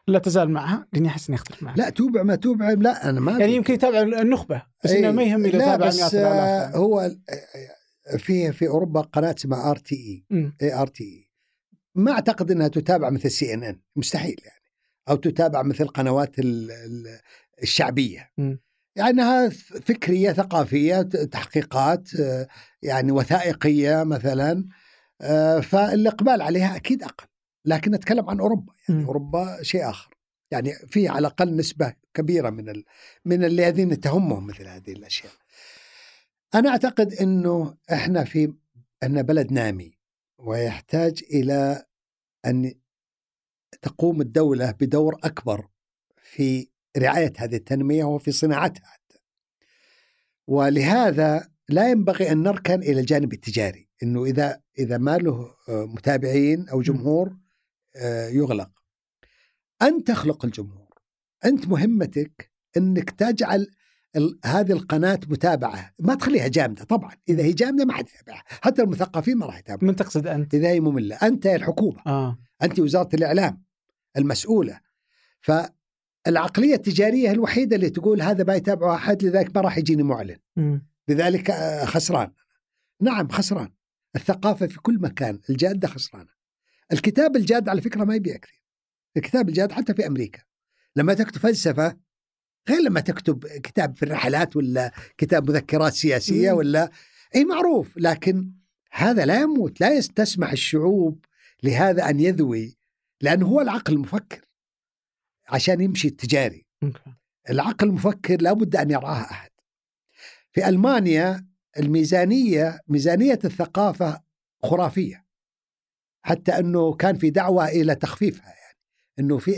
لا تزال معها لأني أحس إني أختلف معها. لا توبع ما توبع لا أنا ما يعني. يمكن يتابع النخبة بس إيه. إنه ما يهمني لا تابع بس آه،. هو آه، في في أوروبا قناة اسمها آر تي إي. اي آر تي إي ما أعتقد إنها تتابع مثل سي إن إن مستحيل يعني أو تتابع مثل قنوات ال- ال- الشعبية مم. يعني فكرية ثقافية تحقيقات آه، يعني وثائقية مثلا فالإقبال عليها أكيد أقل لكن نتكلم عن أوروبا يعني مم. أوروبا شيء آخر يعني في على الأقل نسبة كبيرة من ال... من الذين تهمهم مثل هذه الأشياء أنا أعتقد إنه إحنا في ان بلد نامي ويحتاج إلى أن تقوم الدولة بدور أكبر في رعاية هذه التنمية وفي صناعتها حتى. ولهذا لا ينبغي أن نركن إلى الجانب التجاري إنه إذا إذا ما له آه، متابعين أو جمهور آه، يغلق. انت تخلق الجمهور. أنت مهمتك إنك تجعل هذه القناة متابعة، ما تخليها جامدة طبعا، إذا هي جامدة ما حد يتابعها، حتى المثقفين ما راح يتابعوا. من تقصد أنت؟ إذا هي يا الحكومة. آه. أنت وزارة الإعلام المسؤولة. فالعقلية التجارية هي الوحيدة اللي تقول هذا ما يتابعه أحد لذلك ما راح يجيني معلن. أمم. لذلك آه، خسران. نعم خسران. الثقافة في كل مكان الجادة خسرانة. الكتاب الجاد على فكرة ما يبيع كثير الكتاب الجاد حتى في أمريكا لما تكتب فلسفة غير لما تكتب كتاب في الرحلات ولا كتاب مذكرات سياسية. ولا أي معروف لكن هذا لا يموت لا تسمح الشعوب لهذا أن يذوي لأنه هو العقل المفكر عشان يمشي التجاري العقل المفكر لابد أن يرعاه أحد. في ألمانيا الميزانية ميزانية الثقافة خرافية. حتى أنه كان في دعوة إلى تخفيفها يعني أنه في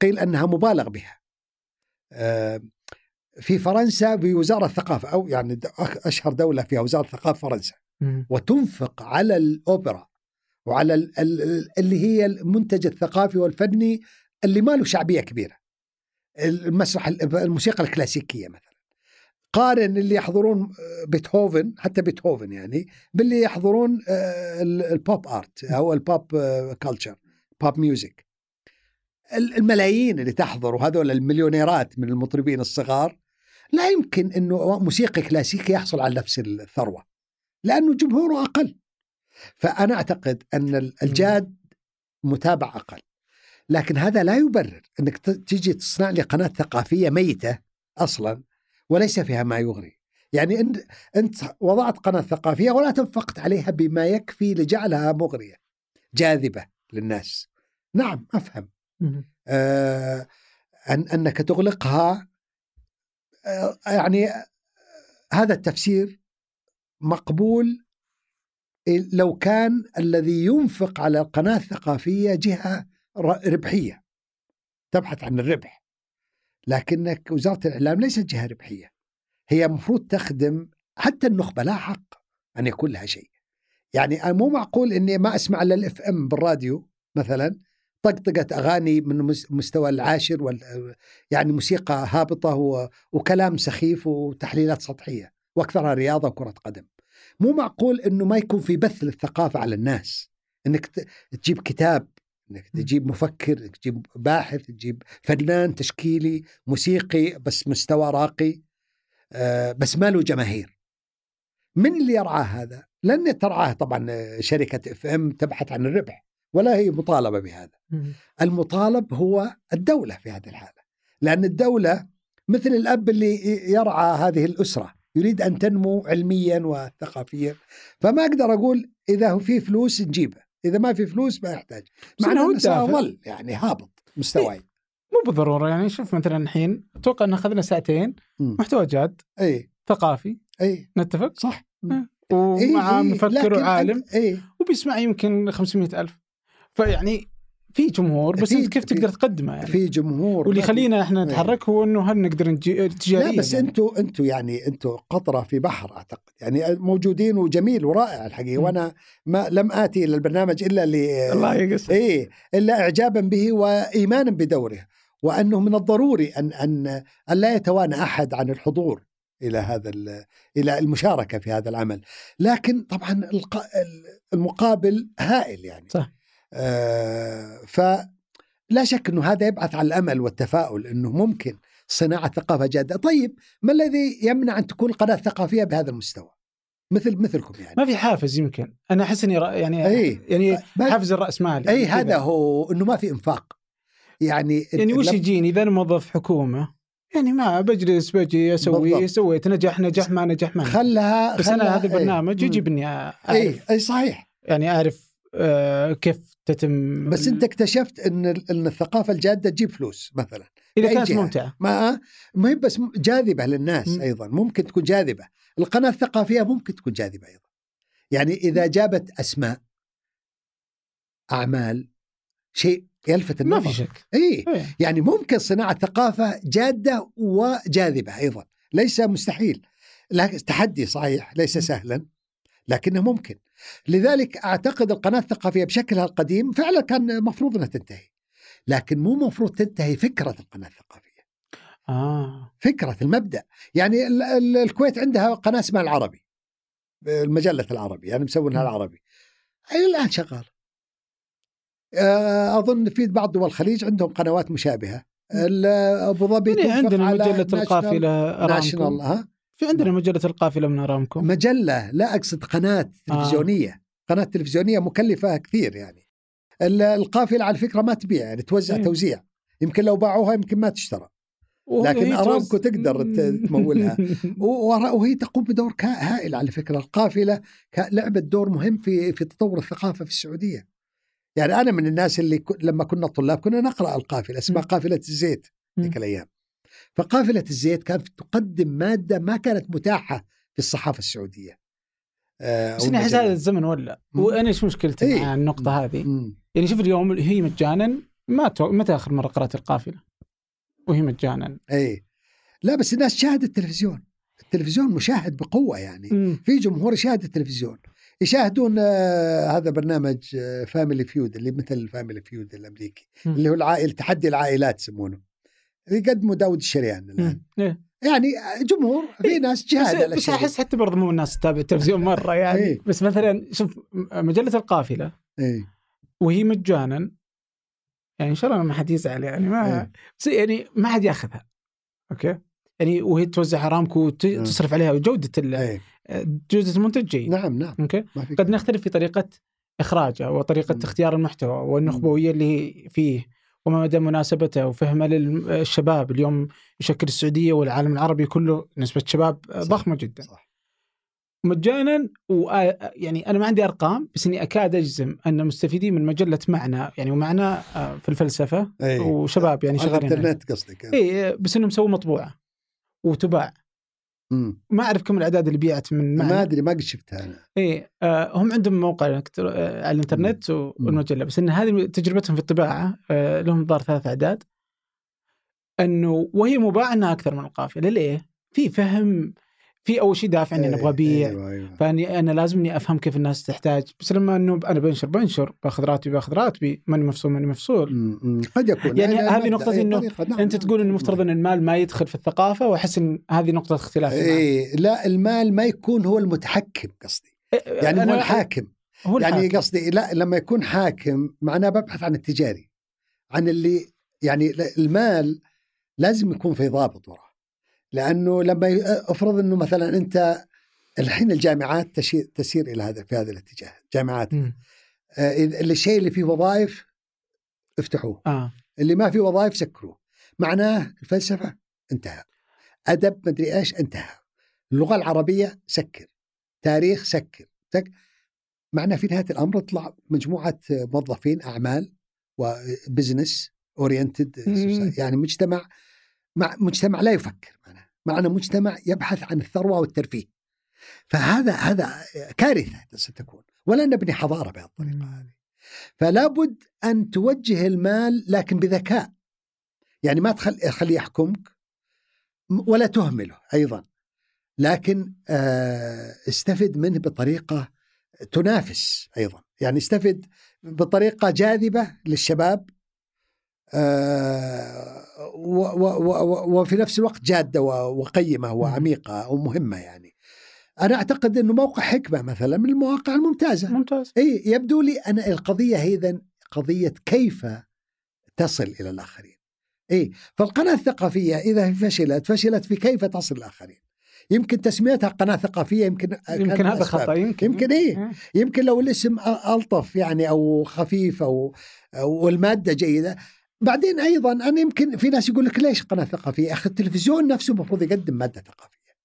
قيل أنها مبالغ بها. آه، في فرنسا بوزارة الثقافة أو يعني د- أخ- أشهر دولة فيها وزارة الثقافة فرنسا. وتنفق على الأوبرا وعلى ال- ال- اللي هي المنتج الثقافي والفني اللي ما له شعبية كبيرة. المسرح الموسيقى الكلاسيكية مثلا. قارن اللي يحضرون بيتهوفن حتى بيتهوفن يعني باللي يحضرون آه، ال- ال pop art أو ال pop culture pop music. الملايين اللي تحضر وهذول المليونيرات من المطربين الصغار لا يمكن إنه موسيقي كلاسيكي يحصل على نفس الثروة لأنه جمهوره أقل. فأنا أعتقد أن ال- الجاد متابع أقل. لكن هذا لا يبرر إنك تجي تصنع لي قناة ثقافية ميتة أصلا وليس فيها ما يغري. يعني انت إنت وضعت قناة ثقافية ولا تنفقت عليها بما يكفي لجعلها مغرية جاذبة للناس. نعم أفهم أمم. آه أن أنك تغلقها آه يعني آه، هذا التفسير مقبول لو كان الذي ينفق على القناة الثقافية جهة ر- ربحية تبحث عن الربح لكنك وزارة الإعلام ليست جهة ربحية هي مفروض تخدم حتى النخبة لا حق أن يكون لها شيء يعني مو معقول إني ما أسمع إلا الإف إم بالراديو مثلا طقطقة أغاني من مس- مستوى العاشر وال يعني موسيقى هابطة وكلام سخيف وتحليلات سطحية وأكثرها رياضة وكرة قدم. مو معقول إنه ما يكون في بث للثقافة على الناس إنك تجيب كتاب إنك تجيب مفكر تجيب باحث تجيب فنان تشكيلي موسيقي بس مستوى راقي آه، بس ما له جماهير. من اللي يرعاه هذا؟ لن ترعاه طبعا آه، شركة إف إم تبحث عن الربح ولا هي مطالبة بهذا. المطالب هو الدولة في هذه الحالة. لأن الدولة مثل الأب اللي يرعى هذه الأسرة يريد أن تنمو علميا وثقافيا. فما أقدر أقول إذا في فلوس نجيبه. إذا ما في فلوس ما يحتاج. مع إنه. ساظل يعني هابط. مستواي مو بالضرورة يعني شوف مثلا الحين أتوقع إن أخذنا ساعتين. محتوى جاد إي. ثقافي. إي. نتفق؟ صح. ومع إي إي، مفكر وعالم إي. وبيسمع يمكن 500 ألف. فيعني في جمهور بس أنت كيف تقدر تقدمه يعني في جمهور واللي يخلينا إحنا إيه. نتحرك هو إنه هل نقدر نجي تجاريا لا بس يعني. أنتم أنتم يعني أنتم قطرة في بحر أعتقد يعني موجودين وجميل ورائع الحقيقة. وأنا ما لم آتي إلى البرنامج إلا ل الله يقصر إيه إلا اعجابا به وايمانا بدوره وأنه من الضروري أن أن أن لا يتوانى أحد عن الحضور إلى هذا ال- إلى المشاركة في هذا العمل لكن طبعا المقابل هائل يعني صح. آه فلا شك إنه هذا يبعث على الأمل والتفاؤل إنه ممكن صناعة ثقافة جادة طيب ما الذي يمنع أن تكون قناة ثقافية بهذا المستوى مثل مثلكم يعني ما في حافز يمكن أنا أحس إني يعني أي. يعني حافز الراسمالي اي. هذا هو إنه ما في إنفاق يعني يعني وش يجيني إذا أنا موظف حكومة يعني ما بجلس بجي أسوي بالضبط. سويت نجح نجح ما نجح ما. خلها بس أنا خلها- هذا البرنامج إيه. يجيب اني اعرف اي صحيح يعني أعرف آه كيف تتم بس انت اكتشفت ان ان الثقافة الجادة تجيب فلوس مثلا. إذا كانت جهة. ممتعة. ما ما هي بس م- جاذبة للناس مم. أيضا ممكن تكون جاذبة. القناة الثقافية ممكن تكون جاذبة أيضا. يعني إذا جابت أسماء أعمال شيء يلفت ما النظر. في شك. إي إيه. يعني ممكن صناعة ثقافة جادة وجاذبة أيضا. ليس مستحيل. لكن تحدي صحيح ليس سهلا. لكنه ممكن. لذلك أعتقد القناة الثقافية بشكلها القديم فعلا كان مفروض إنها تنتهي. لكن مو مفروض تنتهي فكرة القناة الثقافية. آه. فكرة المبدأ. يعني ال- ال- الكويت عندها قناة اسمها العربي. المجلة العربي يعني مسوينها. العربي. إلى الآن شغاله آه، أظن في بعض دول الخليج عندهم قنوات مشابهة. ال- أبو ظبي يعني عندنا القافله ناشونال ارامكو ها في عندنا مجلة القافله من ارامكو مجلة لا أقصد قناة تلفزيونية قناة تلفزيونية مكلفة كثير يعني ال- القافلة على فكره ما تبيع يعني توزع إيه. توزيع يمكن لو باعوها يمكن ما تشترى لكن أرامكو تقدر تمولها. وهي تقوم بدور هائل على فكره القافلة لعبت دور مهم في في تطور الثقافة في السعودية. يعني أنا من الناس اللي لما كنا طلاب كنا نقرأ القافلة اسمها. قافلة الزيت. ذيك الأيام. فقافلة الزيت كانت تقدم مادة ما كانت متاحة في الصحافة السعودية. آه، بس احس. هذا الزمن ولا مم. وأنا إيش مشكلتي إيه. مع النقطة هذه؟ مم. يعني شوف اليوم هي مجانا ما تو... متى اخر مرة قرأت القافلة؟ وهي مجانا اي لا بس الناس تشاهد التلفزيون. التلفزيون مشاهد بقوة يعني. مم. في جمهور يشاهد التلفزيون يشاهدون آه هذا برنامج Family Feud اللي مثل Family Feud الأمريكي مم. اللي هو العائل تحدي العائلات يسمونه يقدمه داود الشريان الآن. إيه. يعني جمهور في ناس بس, جهاد بس أحس حتى برضه مو الناس تتابع التلفزيون مرة يعني إيه. بس مثلا شوف مجلة القافلة إيه. وهي مجانا يعني إن شاء الله ما حد يزعل يعني ما إيه. بس يعني ما حد ياخذها okay يعني وهي توزع أرامكو. وتصرف عليها وجودة إيه. جودة المنتج جيد نعم نعم okay قد نختلف في طريقة اخراجه وطريقة مم. اختيار المحتوى والنخبوية اللي فيه وما مدى مناسبته وفهمه للشباب اليوم يشكل السعودية والعالم العربي كله نسبة شباب صح. ضخمة جدا صح مجانا و يعني أنا ما عندي أرقام بس إني أكاد أجزم أن مستفيدين من مجلة معنا يعني ومعنا آه، في الفلسفة إيه. وشباب يعني على شغالين. الإنترنت قصدك اي بس إنهم سووا مطبوعة وتباع مم. ما أعرف كم الأعداد اللي بيعت من ما أدري ما قد شفتها أنا. اي آه هم عندهم موقع آه على الإنترنت والمجلة بس إن هذه تجربتهم في الطباعة آه لهم ظهر ثلاث أعداد. إنه وهي مباعة إنها أكثر من القافله ليه؟ في فهم في أول شيء دافع إني إيه، أبغى ابيع أيوه أيوه. فإني أنا لازم إني أفهم كيف الناس تحتاج. بس لما إنه أنا بنشر بنشر. باخذ راتبي باخذ راتبي. ماني مفصول ماني مفصول. قد يكون. يعني هذه نقطة طريقة. نعم، أنت نعم. تقول إنه المفترض إن المال ما يدخل في الثقافة وأحس إن هذه نقطة اختلاف. إيه لا المال ما يكون هو المتحكم قصدي. يعني أنا- هو الحاكم. هو يعني الحاكم. قصدي لا لما يكون حاكم معناه ببحث عن التجاري. عن اللي يعني المال لازم يكون في ضابط وراه لأنه لما افرض إنه مثلا أنت الحين الجامعات تشير تسير إلى هذا في هذا الاتجاه جامعات. آه، الشيء اللي فيه وظائف افتحوه. آه. اللي ما فيه وظائف سكروه. معناه الفلسفة انتهى. أدب مدري إيش انتهى. اللغة العربية سكر. تاريخ سكر. سك معنا في نهاية الأمر تطلع مجموعة موظفين أعمال و business oriented يعني مجتمع مع مجتمع لا يفكر معنا معنا مجتمع يبحث عن الثروة والترفيه. فهذا هذا كارثة ستكون. ولا نبني حضارة بهالطريقه هذه. فلا بد أن توجه المال لكن بذكاء. يعني ما تخليه يحكمك ولا تهمله أيضا. لكن استفد منه بطريقة تنافس أيضا. يعني استفد بطريقة جاذبة للشباب وفي نفس الوقت جادة وقيمة وعميقه ومهمه يعني. أنا أعتقد إنه موقع حكمة مثلا من المواقع الممتازة. ممتاز. إي يبدو لي أنا القضية اذا قضية كيف تصل إلى الآخرين. إي فالقناة الثقافية إذا فشلت فشلت في كيف تصل للاخرين يمكن تسميتها قناة ثقافية يمكن يمكن هذا خطا يمكن. يمكن إيه يمكن لو الاسم ألطف يعني أو خفيف أو والماده جيدة. بعدين أيضا أنا يمكن في ناس يقول لك ليش قناة ثقافية؟ أخي التلفزيون نفسه المفروض يقدم مادة ثقافية.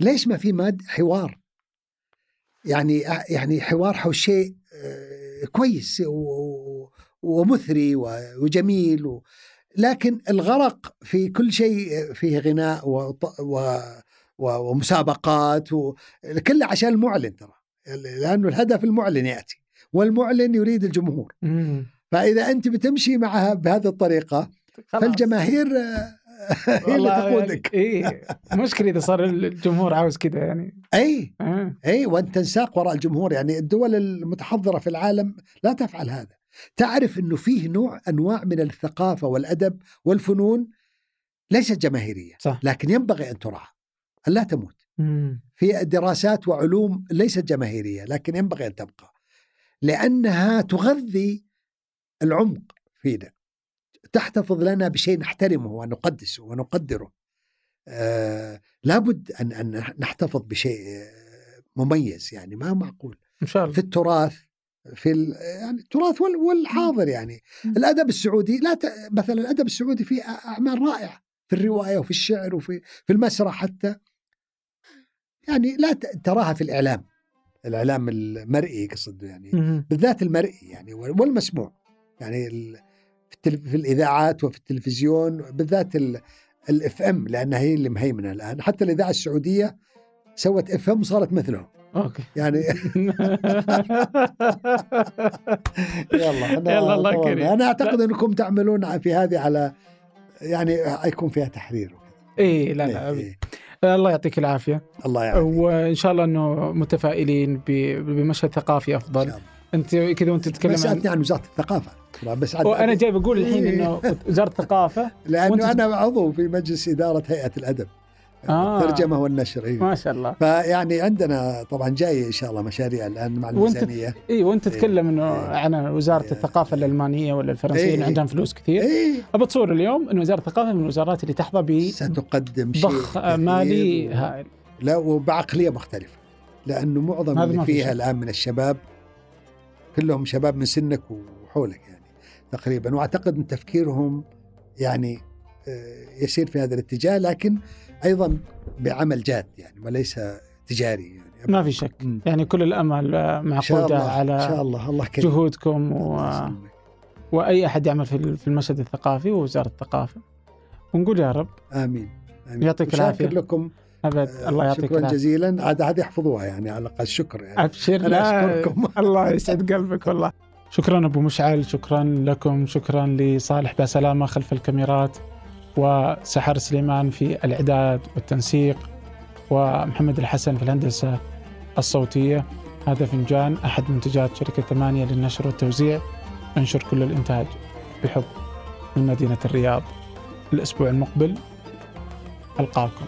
ليش ما في ماد حوار؟ يعني يعني حوار حول شيء كويس ومثري وجميل و لكن الغرق في كل شيء فيه غناء و... و... ومسابقات كله عشان المعلن ترى لأنه الهدف المعلن يأتي والمعلن يريد الجمهور فإذا أنت بتمشي معها بهذه الطريقة خلاص. فالجماهير هي اللي تقودك يعني اي مشكلة إذا صار الجمهور عاوز كذا يعني أي آه. أي وأنت تنساق وراء الجمهور يعني الدول المتحضرة في العالم لا تفعل هذا تعرف إنه فيه نوع أنواع من الثقافة والأدب والفنون ليست جماهيرية صح. لكن ينبغي أن تراعى أن لا تموت مم. في دراسات وعلوم ليست جماهيرية لكن ينبغي أن تبقى لأنها تغذي العمق فينا. تحتفظ لنا بشيء نحترمه ونقدسه ونقدره. آه لابد ان أن نحتفظ بشيء مميز يعني ما معقول. إن شاء الله. في التراث في يعني التراث والحاضر يعني. الأدب السعودي لا ت... مثلا الأدب السعودي فيه أعمال رائعة في الرواية وفي الشعر وفي في المسرح حتى. يعني لا تراها في الإعلام. الإعلام المرئي قصد يعني. بالذات المرئي يعني والمسموع. يعني في, في الإذاعات وفي التلفزيون بالذات ال FM لأنها هي اللي مهيمنة الآن. حتى الإذاعة السعودية سوت FM وصارت مثلهم okay. يعني يلا أنا يلا الله كريم أنا أعتقد إنكم تعملون في هذه على يعني يكون فيها تحرير اي لا لا. إيه. الله يعطيك العافية. الله يعافيك. وإن شاء الله إنه متفائلين بمشهد ثقافي أفضل. أنت كذا وأنت تتكلم عن سالتني عن وزاره الثقافة. بس وأنا جاي بقول الحين إنه وزاره الثقافه لأنه أنا عضو في مجلس إدارة هيئة الأدب آه. الترجمة والنشر إيه. ما شاء الله فيعني عندنا طبعا جاي إن شاء الله مشاريع الآن مع الميزانية وأنت اي وانت تتكلم إنه إيه. عن وزارة إيه. الثقافة الألمانية ولا الفرنسية إيه. عندهم فلوس كثير إيه. ابى تصور اليوم إنه وزارة الثقافة من الوزارات اللي تحظى ب ستقدم ضخ مالي هائل لا وبعقلية مختلفة لأنه معظم اللي فيها الآن من الشباب كلهم شباب من سنك وحولك يعني تقريبا وأعتقد إن تفكيرهم يعني يسير في هذا الاتجاه لكن أيضا بعمل جاد يعني وليس تجاري يعني. ما في شك. م. يعني كل الأمل معقودة على إن شاء الله الله كريم. جهودكم و... وأي أحد يعمل في المشهد الثقافي ووزارة الثقافة. ونقول يا رب. آمين, آمين. يعطيك العافية. لكم. أبد. الله يعطيك شكرا العافية. جزيلا. عاد هذه يحفظوها يعني على الأقل. شكر يعني. ابشر أنا أشكركم. الله يسعد قلبك والله. شكرا أبو مشعل شكرا لكم شكرا لصالح بسلامة خلف الكاميرات وسحر سليمان في الإعداد والتنسيق ومحمد الحسن في الهندسة الصوتية. هذا فنجان أحد منتجات شركة ثمانية للنشر والتوزيع. انشر كل الإنتاج بحب من مدينة الرياض. الأسبوع المقبل ألقاكم.